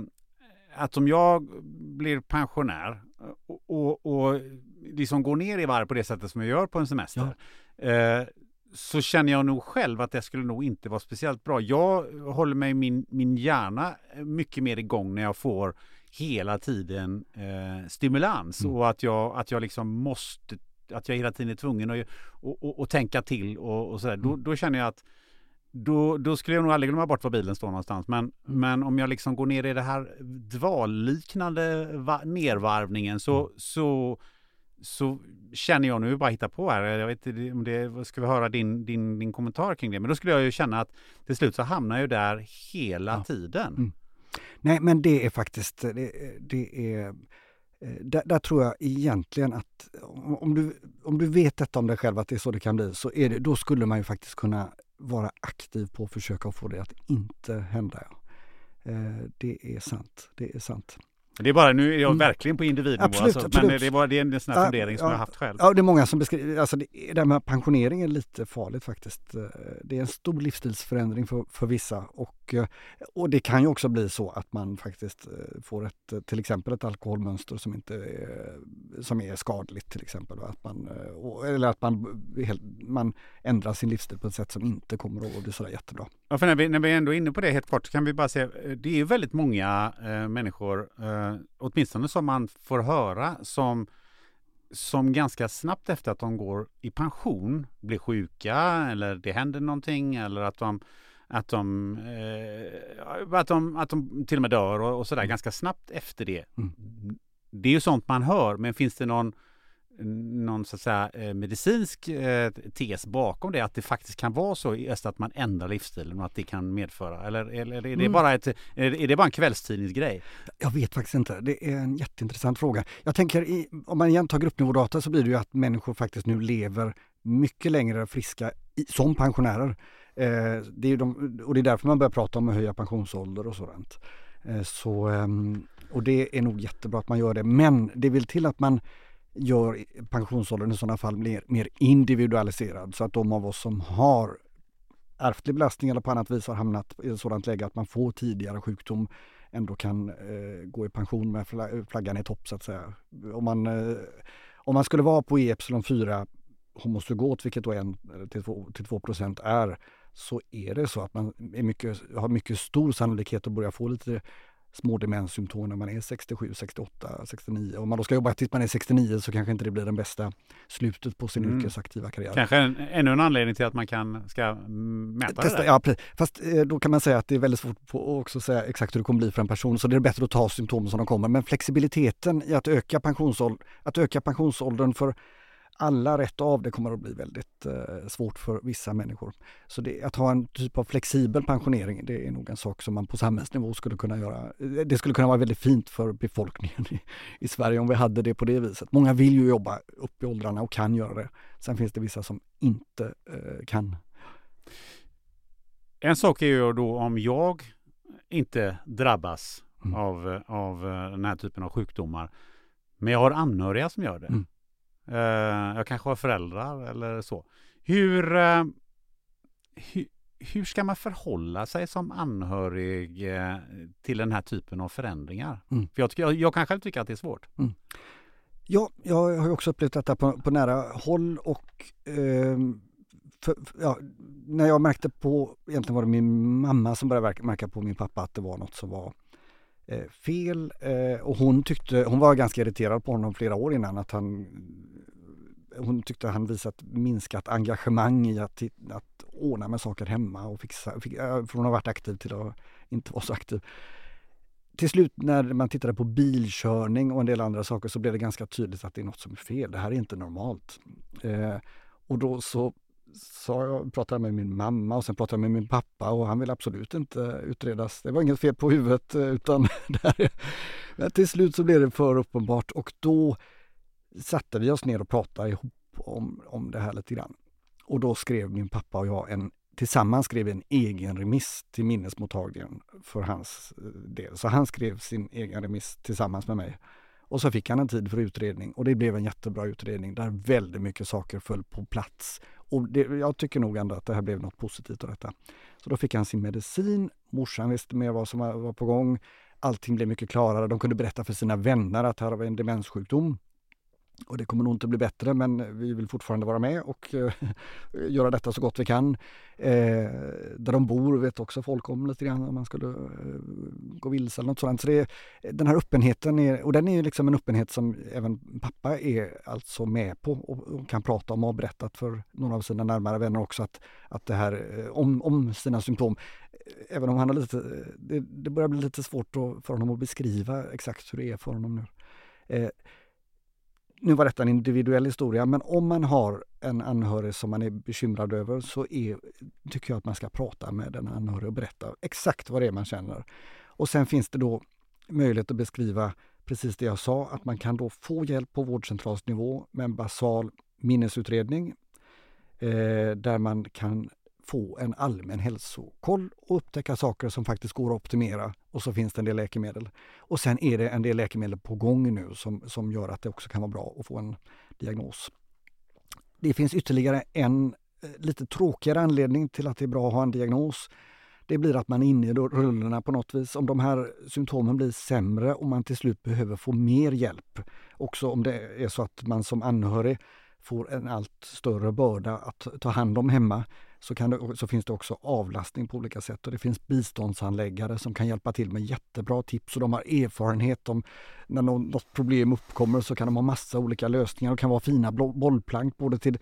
att om jag blir pensionär och, och, och liksom går ner i varv på det sättet som jag gör på en semester. Ja. Eh, så känner jag nog själv att det skulle nog inte vara speciellt bra. Jag håller mig min, min hjärna mycket mer igång när jag får hela tiden eh, stimulans mm. och att jag, att jag liksom måste, att jag hela tiden är tvungen att och, och, och tänka till och, och sådär. Mm. Då, då känner jag att då, då skulle jag nog aldrig glömma bort var bilen står någonstans. Men, mm. men om jag liksom går ner i det här dvalliknande va- nervarvningen så, mm. så, så känner jag nu bara hitta på här. Jag vet inte om det, ska vi höra din, din, din kommentar kring det. Men då skulle jag ju känna att till slut så hamnar jag där hela ja. tiden. Mm. Nej, men det är faktiskt, det, det är eh, där, där, tror jag egentligen att om du, om du vet detta om dig själv, att det är så det kan bli, så är det, då skulle man ju faktiskt kunna vara aktiv på att försöka få det att inte hända. Eh, det är sant, det är sant. Det är bara, nu är jag mm. verkligen på individnivå, absolut, alltså, absolut. men det är, bara, det är en sån här ja, fundering som ja, jag har haft själv. Ja, det är många som beskriver, alltså det, det här med pensionering är lite farligt faktiskt. Eh, det är en stor livsstilsförändring för, för vissa och, eh, och det kan ju också bli så att man faktiskt eh, får ett, till exempel ett alkoholmönster som inte är, som är skadligt till exempel. Att man, eller att man, man ändrar sin livsstil på ett sätt som inte kommer att bli sådär jättebra. Ja, för när vi, när vi ändå är inne på det helt kort så kan vi bara säga, det är väldigt många eh, människor eh, eh, åtminstone som man får höra, som, som ganska snabbt efter att de går i pension blir sjuka eller det händer någonting eller att de att de, eh, att de, att de till och med dör och, och sådär mm. ganska snabbt efter det. Mm. Det är ju sånt man hör, men finns det någon någon så att säga, eh, medicinsk eh, tes bakom det, att det faktiskt kan vara så just att man ändrar livsstilen och att det kan medföra? Eller, eller är, det mm. bara ett, är det bara en kvällstidningsgrej? Jag vet faktiskt inte. Det är en jätteintressant fråga. Jag tänker, i, om man igen tar gruppnivådata så blir det ju att människor faktiskt nu lever mycket längre friska i, som pensionärer. Eh, det är de, och det är därför man börjar prata om att höja pensionsålder och sådant. Eh, så, eh, och det är nog jättebra att man gör det. Men det vill till att man gör pensionsåldern i sådana fall mer, mer individualiserad så att de av oss som har ärftlig belastning eller på annat vis har hamnat i ett sådant läge att man får tidigare sjukdom ändå kan eh, gå i pension med flaggan i topp så att säga. Om man, eh, om man skulle vara på E4 homozygot, vilket då 1 till 2, till 2 är, så är det så att man är mycket, har mycket stor sannolikhet att börja få lite små demenssymptom när man är 67, 68, 69. Om man då ska jobba tills man är 69 så kanske inte det blir den bästa slutet på sin mm. yrkesaktiva karriär. Kanske en, ännu en anledning till att man kan, ska mäta Testa, det Ja, fast eh, då kan man säga att det är väldigt svårt att också säga exakt hur det kommer bli för en person. Så det är bättre att ta symptomen som de kommer. Men flexibiliteten i att öka, pensionsåld att öka pensionsåldern för alla rätt av det kommer att bli väldigt eh, svårt för vissa människor. Så det, att ha en typ av flexibel pensionering det är nog en sak som man på samhällsnivå skulle kunna göra. Det skulle kunna vara väldigt fint för befolkningen i, i Sverige om vi hade det på det viset. Många vill ju jobba upp i åldrarna och kan göra det. Sen finns det vissa som inte eh, kan. En sak är ju då om jag inte drabbas mm. av, av den här typen av sjukdomar. Men jag har anhöriga som gör det. Mm. Uh, jag kanske har föräldrar eller så. Hur, uh, hu, hur ska man förhålla sig som anhörig uh, till den här typen av förändringar? Mm. För jag, jag, jag kan själv tycka att det är svårt. Mm. Ja, jag har också upplevt detta på, på nära håll och eh, för, ja, när jag märkte på, egentligen var det min mamma som började märka på min pappa att det var något som var Eh, fel eh, och hon tyckte, hon var ganska irriterad på honom flera år innan att han hon tyckte han visat minskat engagemang i att, att ordna med saker hemma och fixa, fick, eh, för hon har varit aktiv till att inte vara så aktiv till slut när man tittade på bilkörning och en del andra saker så blev det ganska tydligt att det är något som är fel. Det här är inte normalt. Eh, och då så sa jag, pratade med min mamma och sen pratade jag med min pappa och han ville absolut inte utredas. Det var inget fel på huvudet eh, utan (laughs) där. Men till slut så blev det för uppenbart och då satte vi oss ner och pratade ihop om, om det här lite grann. Och då skrev min pappa och jag en tillsammans skrev en egen remiss till minnesmottagningen för hans eh, del. Så han skrev sin egen remiss tillsammans med mig. Och så fick han en tid för utredning och det blev en jättebra utredning där väldigt mycket saker föll på plats. Och det, jag tycker nog ändå att det här blev något positivt av detta. Så då fick han sin medicin, morsan visste mer vad som var på gång. Allting blev mycket klarare. De kunde berätta för sina vänner att här har vi en demenssjukdom. Och det kommer nog inte bli bättre men vi vill fortfarande vara med och eh, (laughs) göra detta så gott vi kan. Eh, där de bor vet också folk om lite grann om man skulle eh, gå vilse eller något sådant. Så det, den här öppenheten, är, och den är liksom en öppenhet som även pappa är alltså med på och, och kan prata om och har berättat för några av sina närmare vänner också att, att det här eh, om, om sina symptom. Eh, även om han har lite, det, det börjar bli lite svårt för honom att beskriva exakt hur det är för honom nu. Eh, nu var detta en individuell historia, men om man har en anhörig som man är bekymrad över så är, tycker jag att man ska prata med den anhörig och berätta exakt vad det är man känner. Och sen finns det då möjlighet att beskriva precis det jag sa, att man kan då få hjälp på vårdcentralsnivå med en basal minnesutredning eh, där man kan få en allmän hälsokoll och upptäcka saker som faktiskt går att optimera. Och så finns det en del läkemedel. Och sen är det en del läkemedel på gång nu som, som gör att det också kan vara bra att få en diagnos. Det finns ytterligare en eh, lite tråkigare anledning till att det är bra att ha en diagnos. Det blir att man är inne i rullorna på något vis. Om de här symptomen blir sämre och man till slut behöver få mer hjälp. Också om det är så att man som anhörig får en allt större börda att ta hand om hemma så, det, så, finns det också avlastning på olika sätt och det finns biståndshandläggare som kan hjälpa till med jättebra tips och de har erfarenhet om när något problem uppkommer så kan de ha massa olika lösningar och kan vara fina bollplank både till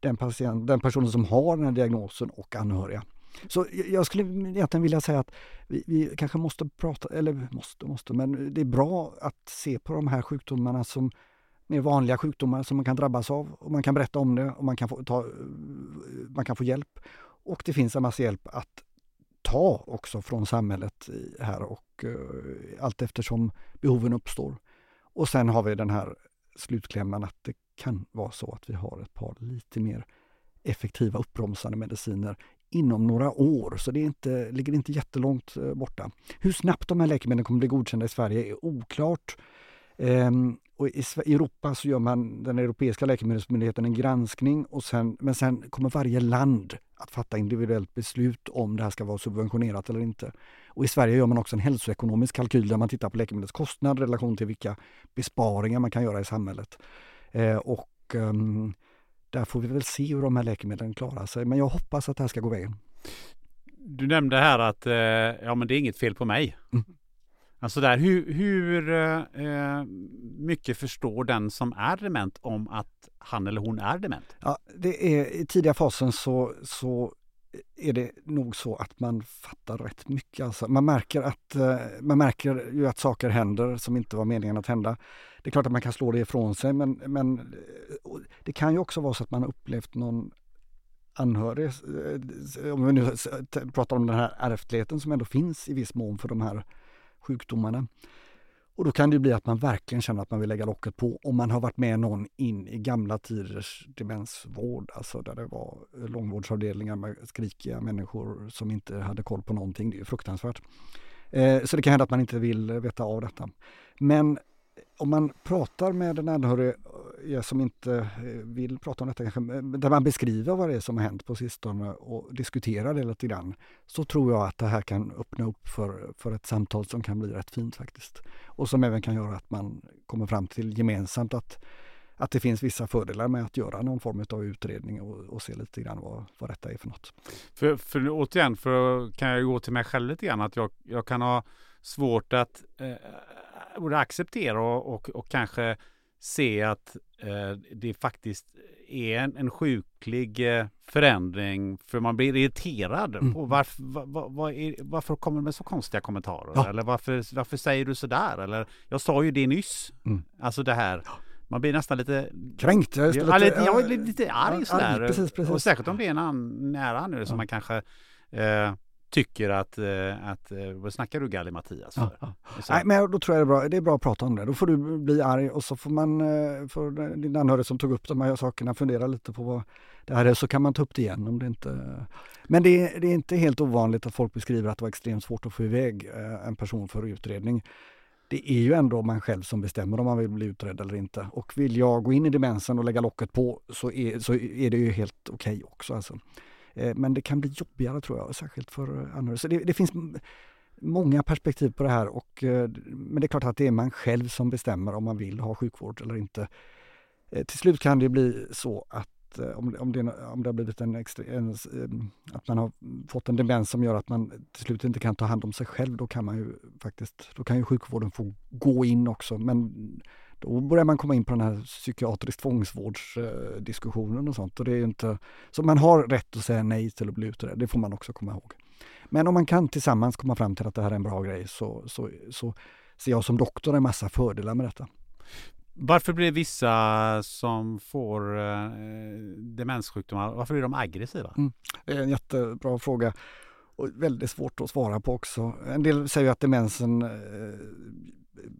den, patient, den personen som har den här diagnosen och anhöriga. Så jag skulle egentligen vilja säga att vi, vi, kanske måste prata, eller måste, måste, men det är bra att se på de här sjukdomarna som mer vanliga sjukdomar som man kan drabbas av och man kan berätta om det och man kan få, ta, man kan få hjälp. Och det finns en massa hjälp att ta också från samhället här och uh, allt eftersom behoven uppstår. Och sen har vi den här slutklämman att det kan vara så att vi har ett par lite mer effektiva uppbromsande mediciner inom några år, så det är inte, ligger inte jättelångt eh, borta. Hur snabbt de här läkemedlen kommer bli godkända i Sverige är oklart. Um, och i Europa så gör man, den europeiska läkemedelsmyndigheten, en granskning och sen, men sen kommer varje land att fatta individuellt beslut om det här ska vara subventionerat eller inte. Och i Sverige gör man också en hälsoekonomisk kalkyl där man tittar på läkemedelskostnad i relation till vilka besparingar man kan göra i samhället. Eh, och um, där får vi väl se hur de här läkemedlen klarar sig. Men jag hoppas att det här ska gå vägen. Du nämnde här att eh, ja, men det är inget fel på mig. Mm. Alltså där, hur, hur eh, mycket förstår den som är dement om att han eller hon är dement? Ja, det är, I tidiga fasen så, så är det nog så att man fattar rätt mycket. Alltså, man, märker att, eh, man märker ju att saker händer som inte var meningen att hända. Det är klart att man kan slå det ifrån sig men, men eh, det kan ju också vara så att man har upplevt någon anhörig, eh, om vi nu pratar om den här ärftligheten som ändå finns i viss mån för de här sjukdomarna. Och då kan det bli att man verkligen känner att man vill lägga locket på om man har varit med någon in i gamla tiders demensvård, alltså där det var långvårdsavdelningar med skrikiga människor som inte hade koll på någonting. Det är ju fruktansvärt. Eh, så det kan hända att man inte vill veta av detta. Men om man pratar med en anhörig eh, som inte eh, vill prata om detta, kanske, där man beskriver vad det är som har hänt på sistone och diskuterar det lite grann, så tror jag att det här kan öppna upp för, för ett samtal som kan bli rätt fint faktiskt. Och som även kan göra att man kommer fram till gemensamt att, att det finns vissa fördelar med att göra någon form av utredning och, och se lite grann vad, vad detta är för något. För, för återigen, för kan jag gå till mig själv lite grann, att jag, jag kan ha svårt att eh, borde acceptera och, och, och kanske se att eh, det faktiskt är en, en sjuklig eh, förändring för man blir irriterad mm. på varför, var, var är, varför kommer det med så konstiga kommentarer? Ja. Eller varför, varför säger du sådär? Eller jag sa ju det nyss. Mm. Alltså det här. Man blir nästan lite kränkt. Jag, ja, lite, jag är lite arg ja, sådär. Precis, precis. Och särskilt om det är en an, nära nu som man kanske eh, tycker att, eh, att eh, vad snackar du Galli Mattias för? Ja, ja. Nej, men då tror jag det är, bra, det är bra att prata om det. Då får du bli arg och så får man, eh, för din anhörig som tog upp de här sakerna, fundera lite på vad det här är, så kan man ta upp det igen om det inte... Men det är, det är inte helt ovanligt att folk beskriver att det var extremt svårt att få iväg en person för utredning det är ju ändå man själv som bestämmer om man vill bli utredd eller inte. Och vill jag gå in i demensen och lägga locket på så är, så är det ju helt okej okay också. Alltså. Eh, men det kan bli jobbigare tror jag, särskilt för eh, anhöriga. Så det, det finns många perspektiv på det här och eh, men det är klart att det är man själv som bestämmer om man vill ha sjukvård eller inte. Till slut kan det bli så att om, om, det, om det har blivit en, extra, en, att man har fått en demens som gör att man till slut inte kan ta hand om sig själv, då kan man ju faktiskt, då kan ju sjukvården få gå in också. Men då börjar man komma in på den här psykiatrisk tvångsvårdsdiskussionen och sånt. Och det är inte, så man har rätt att säga nej till att bli utredd, det får man också komma ihåg. Men om man kan tillsammans komma fram till att det här är en bra grej så, så, så ser jag som doktor en massa fördelar med detta. Varför blir vissa som får eh, demenssjukdomar, varför är de aggressiva? Mm, det är en jättebra fråga och väldigt svårt att svara på också. En del säger att demensen eh,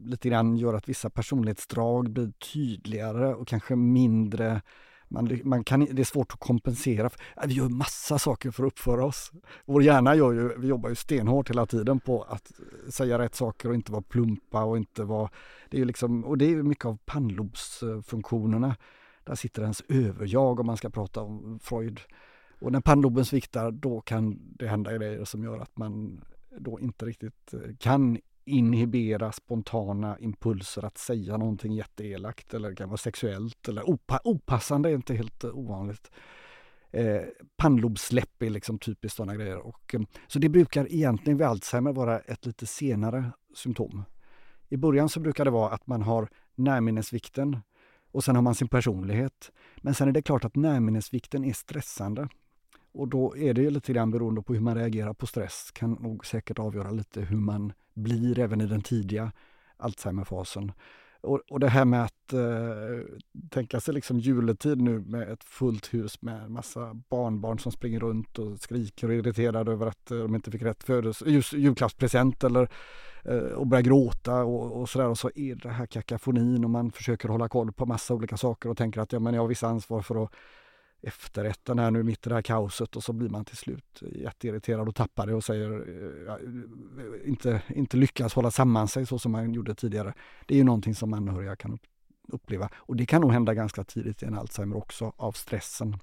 lite grann gör att vissa personlighetsdrag blir tydligare och kanske mindre man, man kan, det är svårt att kompensera. Äh, vi gör massa saker för att uppföra oss. Vår hjärna gör ju, vi jobbar ju stenhårt hela tiden på att eh, säga rätt saker och inte vara plumpa och inte vara... Det är liksom, och det är mycket av pannlobsfunktionerna. Där sitter ens överjag om man ska prata om Freud. Och när pannloben sviktar då kan det hända grejer som gör att man då inte riktigt eh, kan inhibera spontana impulser att säga någonting jätteelakt eller det kan vara sexuellt eller opa opassande är inte helt ovanligt. Eh, pannlobssläpp är liksom typiskt sådana grejer. Och, eh, så det brukar egentligen vid Alzheimer vara ett lite senare symptom. I början så brukar det vara att man har närminnesvikten och sen har man sin personlighet. Men sen är det klart att närminnesvikten är stressande. Och då är det ju lite grann beroende på hur man reagerar på stress kan nog säkert avgöra lite hur man blir även i den tidiga Alzheimerfasen. Och, och det här med att eh, tänka sig liksom juletid nu med ett fullt hus med massa barnbarn som springer runt och skriker och är irriterade över att eh, de inte fick rätt födels julklappspresent eller eh, och börjar gråta och, och sådär och så är det här kakafonin och man försöker hålla koll på massa olika saker och tänker att ja, men jag har vissa ansvar för att efterrätten här nu mitt i det här kaoset och så blir man till slut jätteirriterad och tappar det och säger eh, ja, eh, inte, inte lyckas hålla samman sig så som man gjorde tidigare. Det är ju någonting som anhöriga kan uppleva och det kan nog hända ganska tidigt i en Alzheimer också av stressen.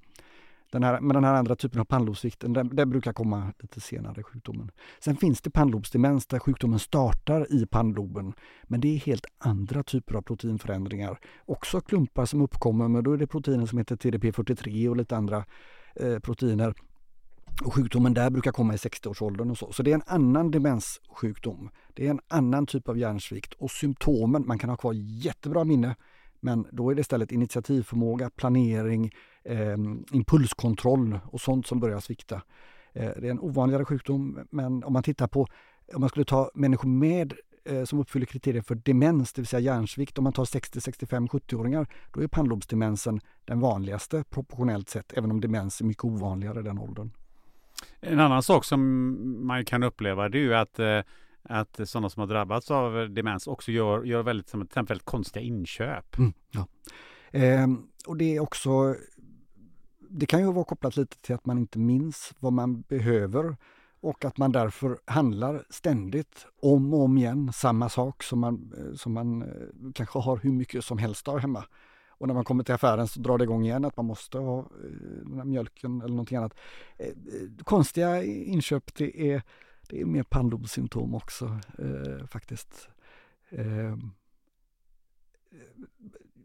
Den här, men den här andra typen av pannlobssvikten, den, den, brukar komma lite senare i sjukdomen. Sen finns det pannlobsdemens där sjukdomen startar i pannloben. Men det är helt andra typer av proteinförändringar. Också klumpar som uppkommer, men då är det proteiner som heter TDP43 och lite andra eh, proteiner. Och sjukdomen där brukar komma i 60-årsåldern och så. Så det är en annan demenssjukdom. Det är en annan typ av hjärnsvikt och symptomen, man kan ha kvar jättebra minne, men då är det istället initiativförmåga, planering, eh, impulskontroll och sånt som börjar svikta. Eh, det är en ovanligare sjukdom men om man tittar på, om man skulle ta människor med eh, som uppfyller kriterier för demens, det vill säga hjärnsvikt, om man tar 60, 65, 70-åringar, då är pannlobsdemensen den vanligaste proportionellt sett, även om demens är mycket ovanligare i den åldern. En annan sak som man kan uppleva det är ju att eh, att sådana som har drabbats av demens också gör, gör väldigt, väldigt konstiga inköp. Mm, ja. eh, och det är också det kan ju vara kopplat lite till att man inte minns vad man behöver och att man därför handlar ständigt om och om igen samma sak som man, eh, som man eh, kanske har hur mycket som helst av hemma. Och när man kommer till affären så drar det igång igen att man måste ha eh, den här mjölken eller någonting annat. Konstiga inköp, det är, det är mer pannlobssymptom också eh, faktiskt. Ehm, eh,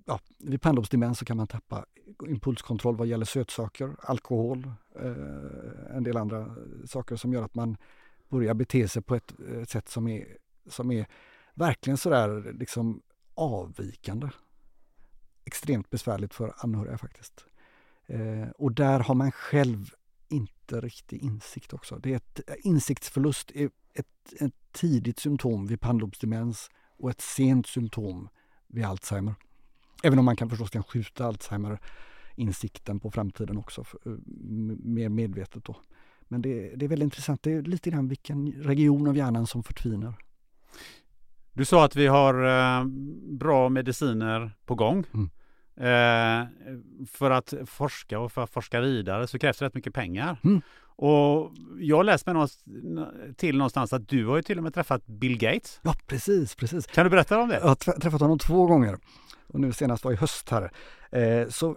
ja, vid pannlobsdemens så kan man tappa impulskontroll vad gäller sötsaker, alkohol, eh, en del andra saker som gör att man börjar bete sig på ett, ett sätt som är, som är verkligen sådär liksom avvikande. Extremt besvärligt för anhöriga faktiskt. Eh, och där har man själv inte riktig insikt också. Det är ett, eh, insiktsförlust är ett, ett tidigt symptom vid pannlobsdemens och ett sent symptom vid Alzheimer. Även om man kan förstås kan skjuta Alzheimer-insikten på framtiden också, för, eh, mer medvetet då. Men det, det, är väldigt intressant. Det är lite grann vilken region av hjärnan som förtvinar. Du sa att vi har eh, bra mediciner på gång. Mm. Eh, för att forska och för att forska vidare så krävs det rätt mycket pengar. Mm. Och jag har läst mig någonstans, till någonstans att du har ju till och med träffat Bill Gates. Ja, precis, precis. Kan du berätta om det? Jag har träffat honom två gånger och nu senast var i höst här. Eh, så eh,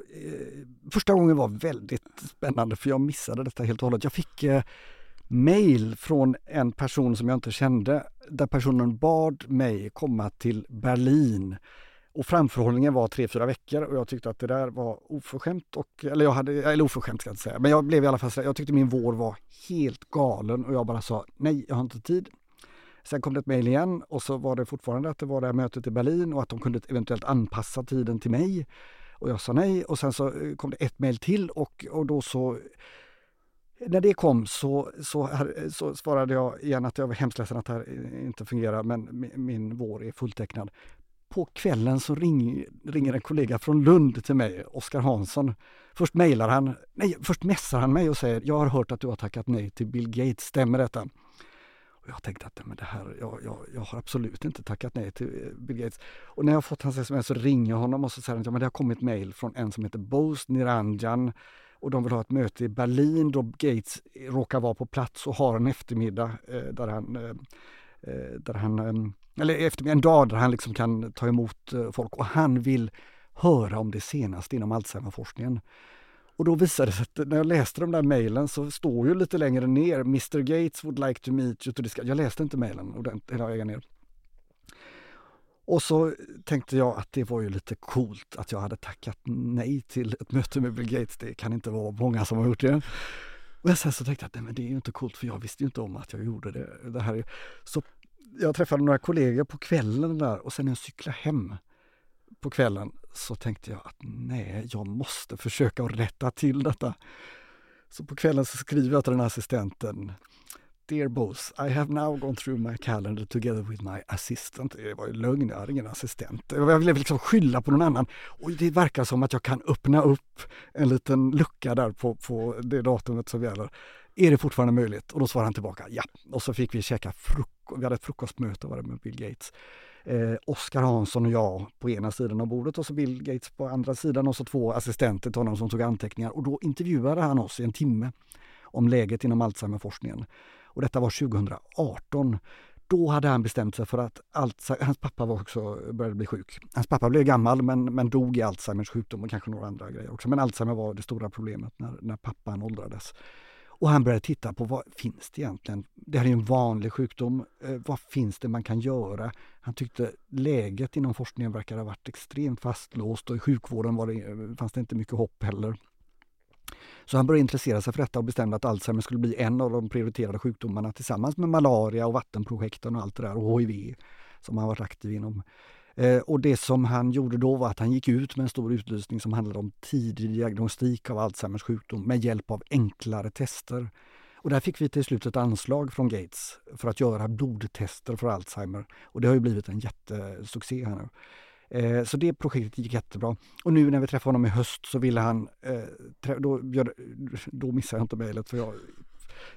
första gången var väldigt spännande för jag missade detta helt och hållet. Jag fick eh, mail från en person som jag inte kände där personen bad mig komma till Berlin och framförhållningen var tre, fyra veckor och jag tyckte att det där var oförskämt. Och, eller, jag hade, eller oförskämt ska jag inte säga, men jag blev i alla fall jag tyckte min vår var helt galen och jag bara sa nej, jag har inte tid. Sen kom det ett mejl igen och så var det fortfarande att det var det här mötet i Berlin och att de kunde eventuellt anpassa tiden till mig. Och jag sa nej och sen så eh, kom det ett mejl till och, och då så när det kom så, så, här, eh, så, svarade jag igen att jag var hemskt ledsen att det här eh, inte fungerar men min vår är fulltecknad. På kvällen så ring, ringer en kollega från Lund till mig, Oskar Hansson. Först mejlar han, nej först mässar han mig och säger jag har hört att du har tackat nej till Bill Gates, stämmer detta? Jag tänkte att men det här, jag, jag, jag har absolut inte tackat nej till eh, Bill Gates. Och när jag fått hans sms så ringer jag honom och så säger han att ja, det har kommit mejl från en som heter Bose Niranjan och de vill ha ett möte i Berlin då Gates råkar vara på plats och har en eftermiddag eh, där han, eh, eh där han eh, eller eftermiddag, en dag där han liksom kan ta emot eh, folk och han vill höra om det senaste inom Alzheimerforskningen. Och då visade det sig att när jag läste de där mejlen så står ju lite längre ner Mr Gates would like to meet you to discuss. Jag läste inte mejlen hela vägen ner. Och så tänkte jag att det var ju lite coolt att jag hade tackat nej till ett möte med Bill Gates. Det kan inte vara många som har gjort det. Och sen så tänkte jag att nej, men det är ju inte coolt för jag visste ju inte om att jag gjorde det. det här. Så jag träffade några kollegor på kvällen där och sen när jag cyklade hem på kvällen så tänkte jag att nej, jag måste försöka rätta till detta. Så på kvällen så skriver jag till den här assistenten Dear boss, I have now gone through my calendar together with my assistant. Det var ju lögn, jag hade ingen assistent. Jag ville liksom skylla på någon annan. Och det verkar som att jag kan öppna upp en liten lucka där på, på det datumet som gäller. Är det fortfarande möjligt? Och då svarade han tillbaka ja. Och så fick vi käka frukost. Vi hade ett frukostmöte var det med Bill Gates eh, Oskar Hansson och jag på ena sidan av bordet och så Bill Gates på andra sidan och så två assistenter till honom som tog anteckningar. Och då intervjuade han oss i en timme om läget inom Alzheimerforskningen. Och detta var 2018. Då hade han bestämt sig för att Alzheimer, hans pappa var också, började bli sjuk. Hans pappa blev gammal men, men dog i Alzheimers sjukdom och kanske några andra grejer också. Men Alzheimer var det stora problemet när, när pappan åldrades. Och han började titta på vad finns det egentligen? Det här är en vanlig sjukdom. Eh, vad finns det man kan göra? Han tyckte läget inom forskningen verkade ha varit extremt fastlåst och i sjukvården var det, eh, fanns det inte mycket hopp heller. Så han började intressera sig för detta och bestämde att Alzheimer skulle bli en av de prioriterade sjukdomarna tillsammans med malaria och vattenprojekten och allt det där och HIV som han varit aktiv inom. Eh, och det som han gjorde då var att han gick ut med en stor utlysning som handlade om tidig diagnostik av Alzheimers sjukdom med hjälp av enklare tester. Och där fick vi till slut ett anslag från Gates för att göra blodtester för Alzheimer. Och det har ju blivit en jättesuccé här nu. Eh, så det projektet gick jättebra. Och nu när vi träffade honom i höst så ville han, eh, då, då missade jag inte mejlet för jag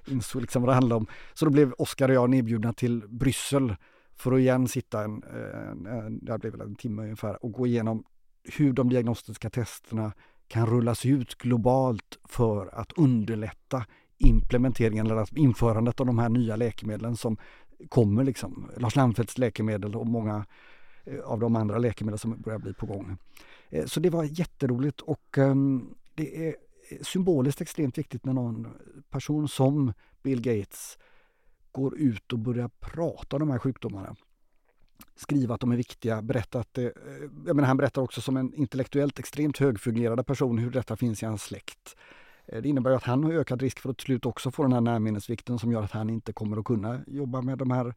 insåg liksom vad det handlade om. Så då blev Oskar och jag nedbjudna till Bryssel för att igen sitta en, en, en, det blir väl en timme ungefär och gå igenom hur de diagnostiska testerna kan rullas ut globalt för att underlätta implementeringen eller införandet av de här nya läkemedlen som kommer liksom. Lars Lammfeldts läkemedel och många eh, av de andra läkemedel som börjar bli på gång. Eh, så det var jätteroligt och ehm, det är eh, symboliskt extremt viktigt när någon person som Bill Gates går ut och börjar prata om de här sjukdomarna. Skriva att de är viktiga, berätta att det, eh, jag menar, han berättar också som en intellektuellt extremt högfungerande person hur detta finns i hans släkt. Eh, det innebär att han har ökad risk för att till slut också få den här närminnesvikten som gör att han inte kommer att kunna jobba med de här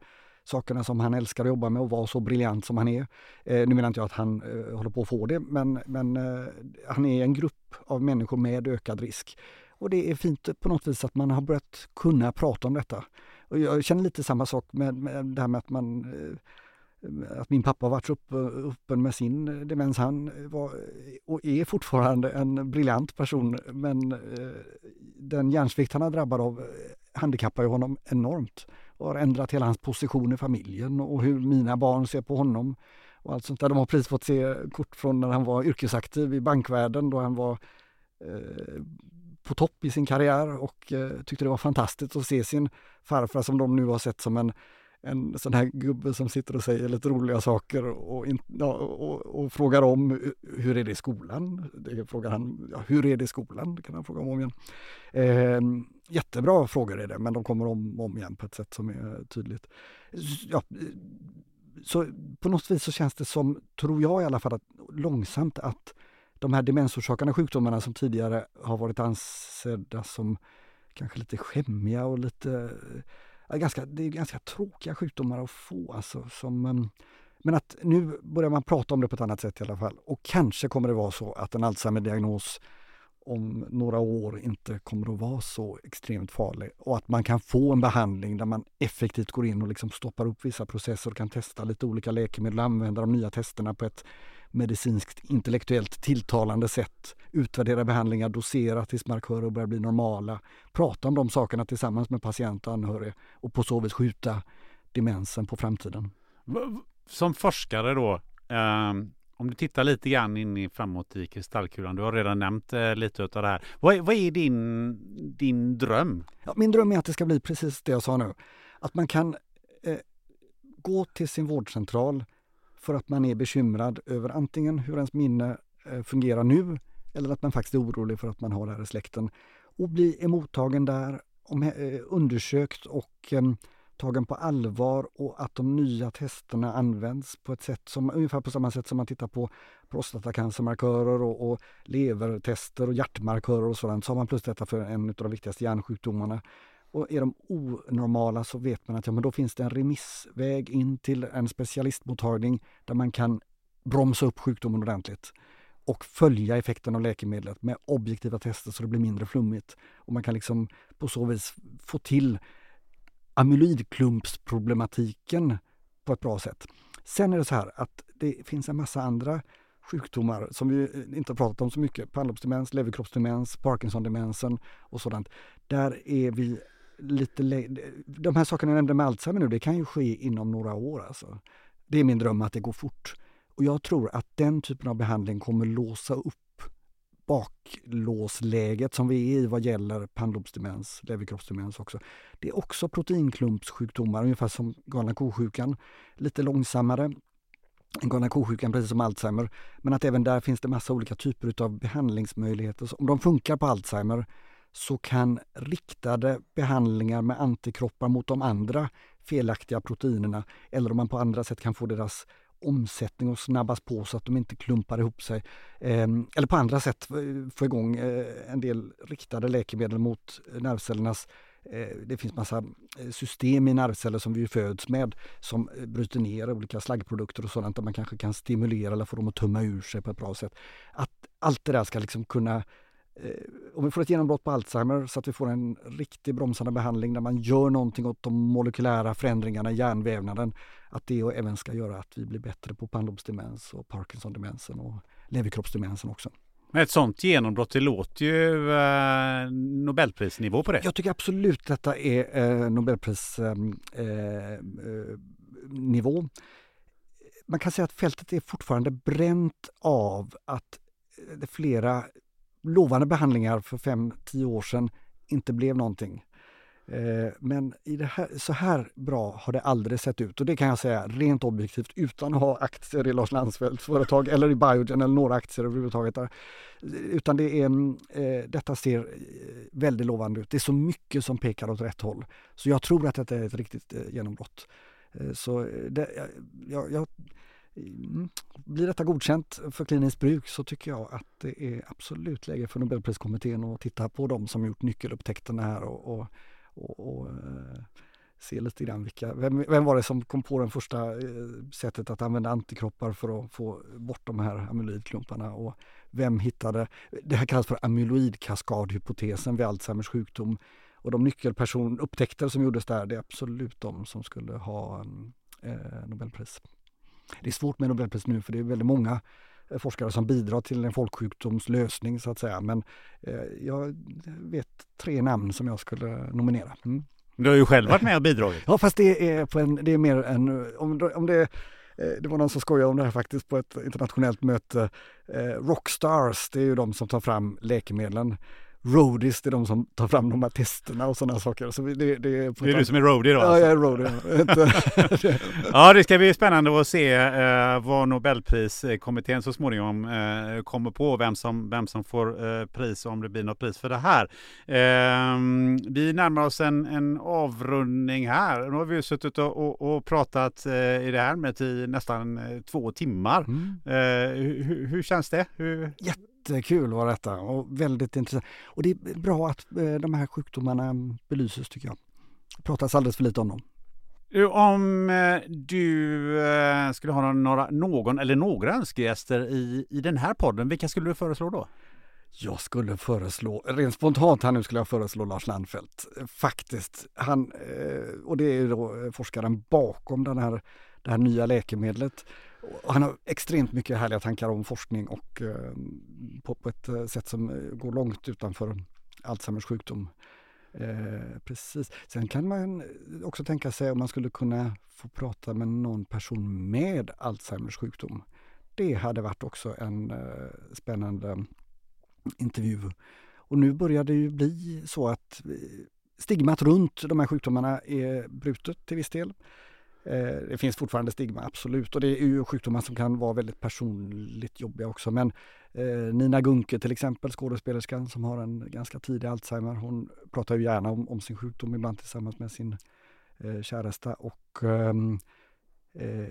sakerna som han älskar att jobba med och vara så briljant som han är. Eh, nu menar inte jag att han eh, håller på att få det, men, men eh, han är en grupp av människor med ökad risk. Och det är fint på något vis att man har börjat kunna prata om detta. Och jag känner lite samma sak med, med det här med att man eh, att min pappa varit upp, öppen med sin demens. Han var och är fortfarande en briljant person men eh, den hjärnsvikt han har drabbad av eh, handikappar ju honom enormt och har ändrat hela hans position i familjen och hur mina barn ser på honom. Och allt sånt där. De har precis fått se kort från när han var yrkesaktiv i bankvärlden då han var eh, på topp i sin karriär och eh, tyckte det var fantastiskt att se sin farfar som de nu har sett som en en sån här gubbe som sitter och säger lite roliga saker och, in, ja, och, och, frågar om hur är det i skolan? Det frågar han, ja, hur är det i skolan? Det kan han fråga om, om igen. Eh, jättebra frågor är det, men de kommer om och om igen på ett sätt som är tydligt. Ja, så på något vis så känns det som, tror jag i alla fall, att långsamt att de här demensorsakande sjukdomarna som tidigare har varit ansedda som kanske lite skämmiga och lite eh, ganska, det är ganska tråkiga sjukdomar att få. Alltså, som, ehm, men att nu börjar man prata om det på ett annat sätt i alla fall. Och kanske kommer det vara så att en Alzheimer-diagnos om några år inte kommer att vara så extremt farlig och att man kan få en behandling där man effektivt går in och liksom stoppar upp vissa processer och kan testa lite olika läkemedel och använda de nya testerna på ett medicinskt intellektuellt tilltalande sätt, utvärdera behandlingar, dosera tills markörer börjar bli normala, prata om de sakerna tillsammans med patient och anhöriga och på så vis skjuta demensen på framtiden. Som forskare då, eh, om du tittar lite grann in i framåt i kristallkulan, du har redan nämnt eh, lite av det här. Vad, är, vad är din, din dröm? Ja, min dröm är att det ska bli precis det jag sa nu. Att man kan eh, gå till sin vårdcentral, för att man är bekymrad över antingen hur ens minne eh, fungerar nu eller att man faktiskt är orolig för att man har det här i släkten. Och bli emottagen där, eh, undersökt och ehm, tagen på allvar och att de nya testerna används på ett sätt som ungefär på samma sätt som man tittar på prostatacancermarkörer och, och levertester och hjärtmarkörer och sådant så har man plötsligt detta för en av de viktigaste hjärnsjukdomarna. Och är de onormala så vet man att ja, men då finns det en remissväg in till en specialistmottagning där man kan bromsa upp sjukdomen ordentligt och följa effekten av läkemedlet med objektiva tester så det blir mindre flummigt. Och man kan liksom på så vis få till amyloidklumpsproblematiken på ett bra sätt. Sen är det så här att det finns en massa andra sjukdomar som vi eh, inte har pratat om så mycket. Pannlobsdemens, leverkroppsdemens, Parkinson-demensen och sådant. Där är vi lite De här sakerna jag nämnde med Alzheimer nu, det kan ju ske inom några år. Alltså. Det är min dröm att det går fort. Och jag tror att den typen av behandling kommer låsa upp baklåsläget som vi är i vad gäller pannlobsdemens, leverkroppsdemens också. Det är också proteinklumpssjukdomar, ungefär som galna ko-sjukan. Lite långsammare än galna ko-sjukan, precis som Alzheimer. Men att även där finns det massa olika typer av behandlingsmöjligheter. Om de funkar på Alzheimer så kan riktade behandlingar med antikroppar mot de andra felaktiga proteinerna eller om man på andra sätt kan få deras omsättning och snabbas på så att de inte klumpar ihop sig. Ehm, eller på andra sätt eh, få igång eh, en del riktade läkemedel mot nervcellernas eh, det finns massa system i nervceller som vi föds med som bryter ner olika slaggprodukter och sådant där man kanske kan stimulera eller få dem att tumma ur sig på ett bra sätt. Att allt det där ska liksom kunna Eh, om vi får ett genombrott på Alzheimer så att vi får en riktig bromsande behandling där man gör någonting åt de molekylära förändringarna i hjärnvävnaden, att det även ska göra att vi blir bättre på pannlobsdemens och Parkinson-demensen och leverkroppsdemensen också. Men ett sånt genombrott, det låter ju eh, Nobelprisnivå på det. Jag tycker absolut detta är eh, Nobelprisnivå. Eh, eh Man kan säga att fältet är fortfarande bränt av att flera lovande behandlingar för 5-10 år sedan inte blev någonting. Eh, men i det här, så här bra har det aldrig sett ut och det kan jag säga rent objektivt utan att ha aktier i Lars Landsfeldts företag eller i Biogen eller några aktier överhuvudtaget. Utan det är, eh, detta ser eh, väldigt lovande ut. Det är så mycket som pekar åt rätt håll. Så jag tror att detta är ett riktigt genombrott. Så det, jag, jag, Mm, blir detta godkänt för kliniskt bruk så tycker jag att det är absolut läge för Nobelpriskommittén att titta på de som gjort nyckelupptäckterna här och, och och, och eh, se lite grann vilka, vem, vem var det som kom på det första eh, sättet att använda antikroppar för att få bort de här amyloidklumparna och vem hittade, det här kallas för amyloidkaskadhypotesen vid Alzheimers sjukdom och de nyckelpersonupptäckter som gjordes där, det är absolut de som skulle ha eh, Nobelpris. Det är svårt med Nobelpris nu för det är väldigt många Eh, forskare som bidrar till en folksjukdomslösning så att säga. Men eh, jag vet tre namn som jag skulle nominera. Mm. Du har ju själv varit med och bidragit. (laughs) Ja fast det är, på en, det är mer än, om, om det eh, det var någon som skojade om det här faktiskt på ett internationellt möte. Rockstars, det är ju de som tar fram läkemedlen roadies, det är de som tar fram de här testerna och sådana saker. Så det, det, det är du som är roadie då? Ja, alltså. jag är roadie. (laughs) ja, det ska bli spännande att se eh, vad Nobelpriskommittén så småningom eh, kommer på, vem som, vem som får eh, pris och om det blir något pris för det här. Eh, vi närmar oss en, en avrundning här. Nu har vi suttit och, och, och pratat eh, i det här med i nästan eh, två timmar. Mm. Hur, hur, känns det? Hur... Jätte jättekul var detta och väldigt intressant. Och det är bra att eh, de här sjukdomarna belyses tycker jag. Det pratas alldeles för lite om dem. Om eh, du eh, skulle ha några, någon eller några önskegäster i, i den här podden, vilka skulle du föreslå då? Jag skulle föreslå, rent spontant här nu skulle jag föreslå Lars Landfelt. Faktiskt. Han, och det är då forskaren bakom den här, det här nya läkemedlet han har extremt mycket härliga tankar om forskning och eh, på, på, ett eh, sätt som eh, går långt utanför Alzheimers sjukdom. Eh, precis. Sen kan man också tänka sig om man skulle kunna få prata med någon person med Alzheimers sjukdom. Det hade varit också en eh, spännande intervju. Och nu börjar det ju bli så att eh, stigmat runt de här sjukdomarna är brutet till viss del. Eh, det finns fortfarande stigma, absolut. Och det är ju sjukdomar som kan vara väldigt personligt jobbiga också. Men eh, Nina Gunke till exempel, skådespelerskan som har en ganska tidig Alzheimer, hon pratar ju gärna om, om sin sjukdom, ibland tillsammans med sin eh, käresta. Och ehm, eh,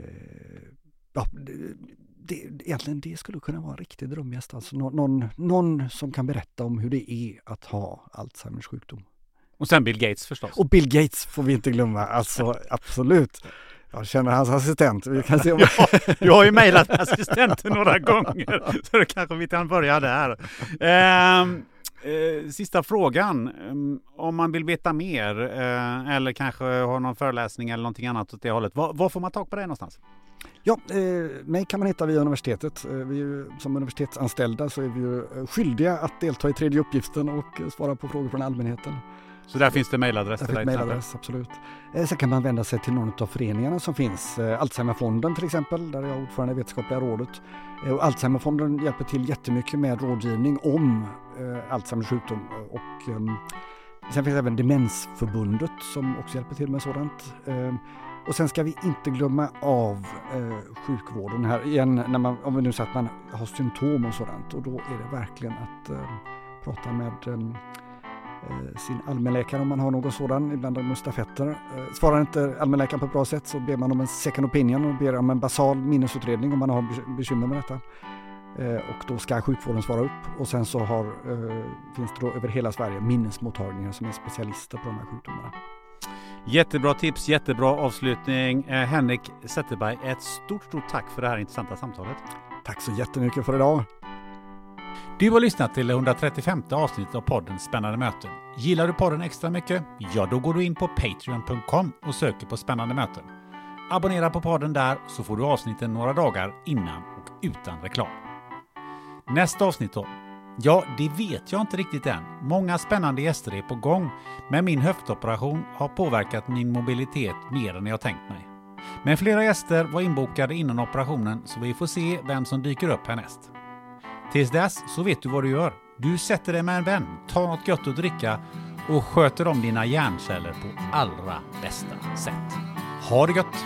ja, det, det, egentligen det skulle kunna vara en riktig drömgäst. Alltså någon, någon, någon som kan berätta om hur det är att ha Alzheimers sjukdom. Och sen Bill Gates förstås. Och Bill Gates får vi inte glömma, alltså absolut. Jag känner hans assistent. Vi kan se om... ja, du har ju mejlat assistenten några gånger, så då kanske vi kan börja där. Eh, sista frågan. Ehm, om man vill veta mer eh, eller kanske ha någon föreläsning eller någonting annat åt det hållet. Var, var får man tag på det någonstans? Ja, eh, mig kan man hitta via universitetet. Eh, vi ju, som universitetsanställda så är vi ju skyldiga att delta i tredje uppgiften och svara på frågor från allmänheten. Så där finns det mejladress till dig? Mejladress, absolut. Eh, sen kan man vända sig till någon av föreningarna som finns. Eh, Alzheimerfonden till exempel, där är jag ordförande i vetenskapliga rådet. Eh, Alzheimerfonden hjälper till jättemycket med rådgivning om Alzheimers sjukdom. Och, ehm, sen finns även Demensförbundet som också hjälper till med sådant. Och sen ska vi inte glömma av sjukvården här igen, när man, om vi nu säger att man har symptom och sådant. Och då är det verkligen att prata med Eh, sin allmänläkare om man har någon sådan. Ibland de stafetter. Eh, svarar inte allmänläkaren på ett bra sätt så ber man om en second opinion och ber om en basal minnesutredning om man har bekymmer med detta. Eh, och då ska sjukvården svara upp och sen så har, finns det då över hela Sverige minnesmottagningar som är specialister på de här sjukdomarna. Jättebra tips, jättebra avslutning. Henrik Zetterberg, ett stort, stort tack för det här intressanta samtalet. Tack så jättemycket för idag. Du har lyssnat till det 135 avsnittet av podden Spännande möten. Gillar du podden extra mycket? Ja, då går du in på Patreon.com och söker på Spännande möten. Abonnera på podden där så får du avsnitten några dagar innan och utan reklam. Nästa avsnitt då? Ja, det vet jag inte riktigt än. Många spännande gäster är på gång, men min höftoperation har påverkat min mobilitet mer än jag tänkt mig. Men flera gäster var inbokade innan operationen så vi får se vem som dyker upp härnäst. Tills dess så vet du vad du gör. Du sätter dig med en vän, tar något gött att dricka och sköter om dina hjärnceller på allra bästa sätt. Ha det gött!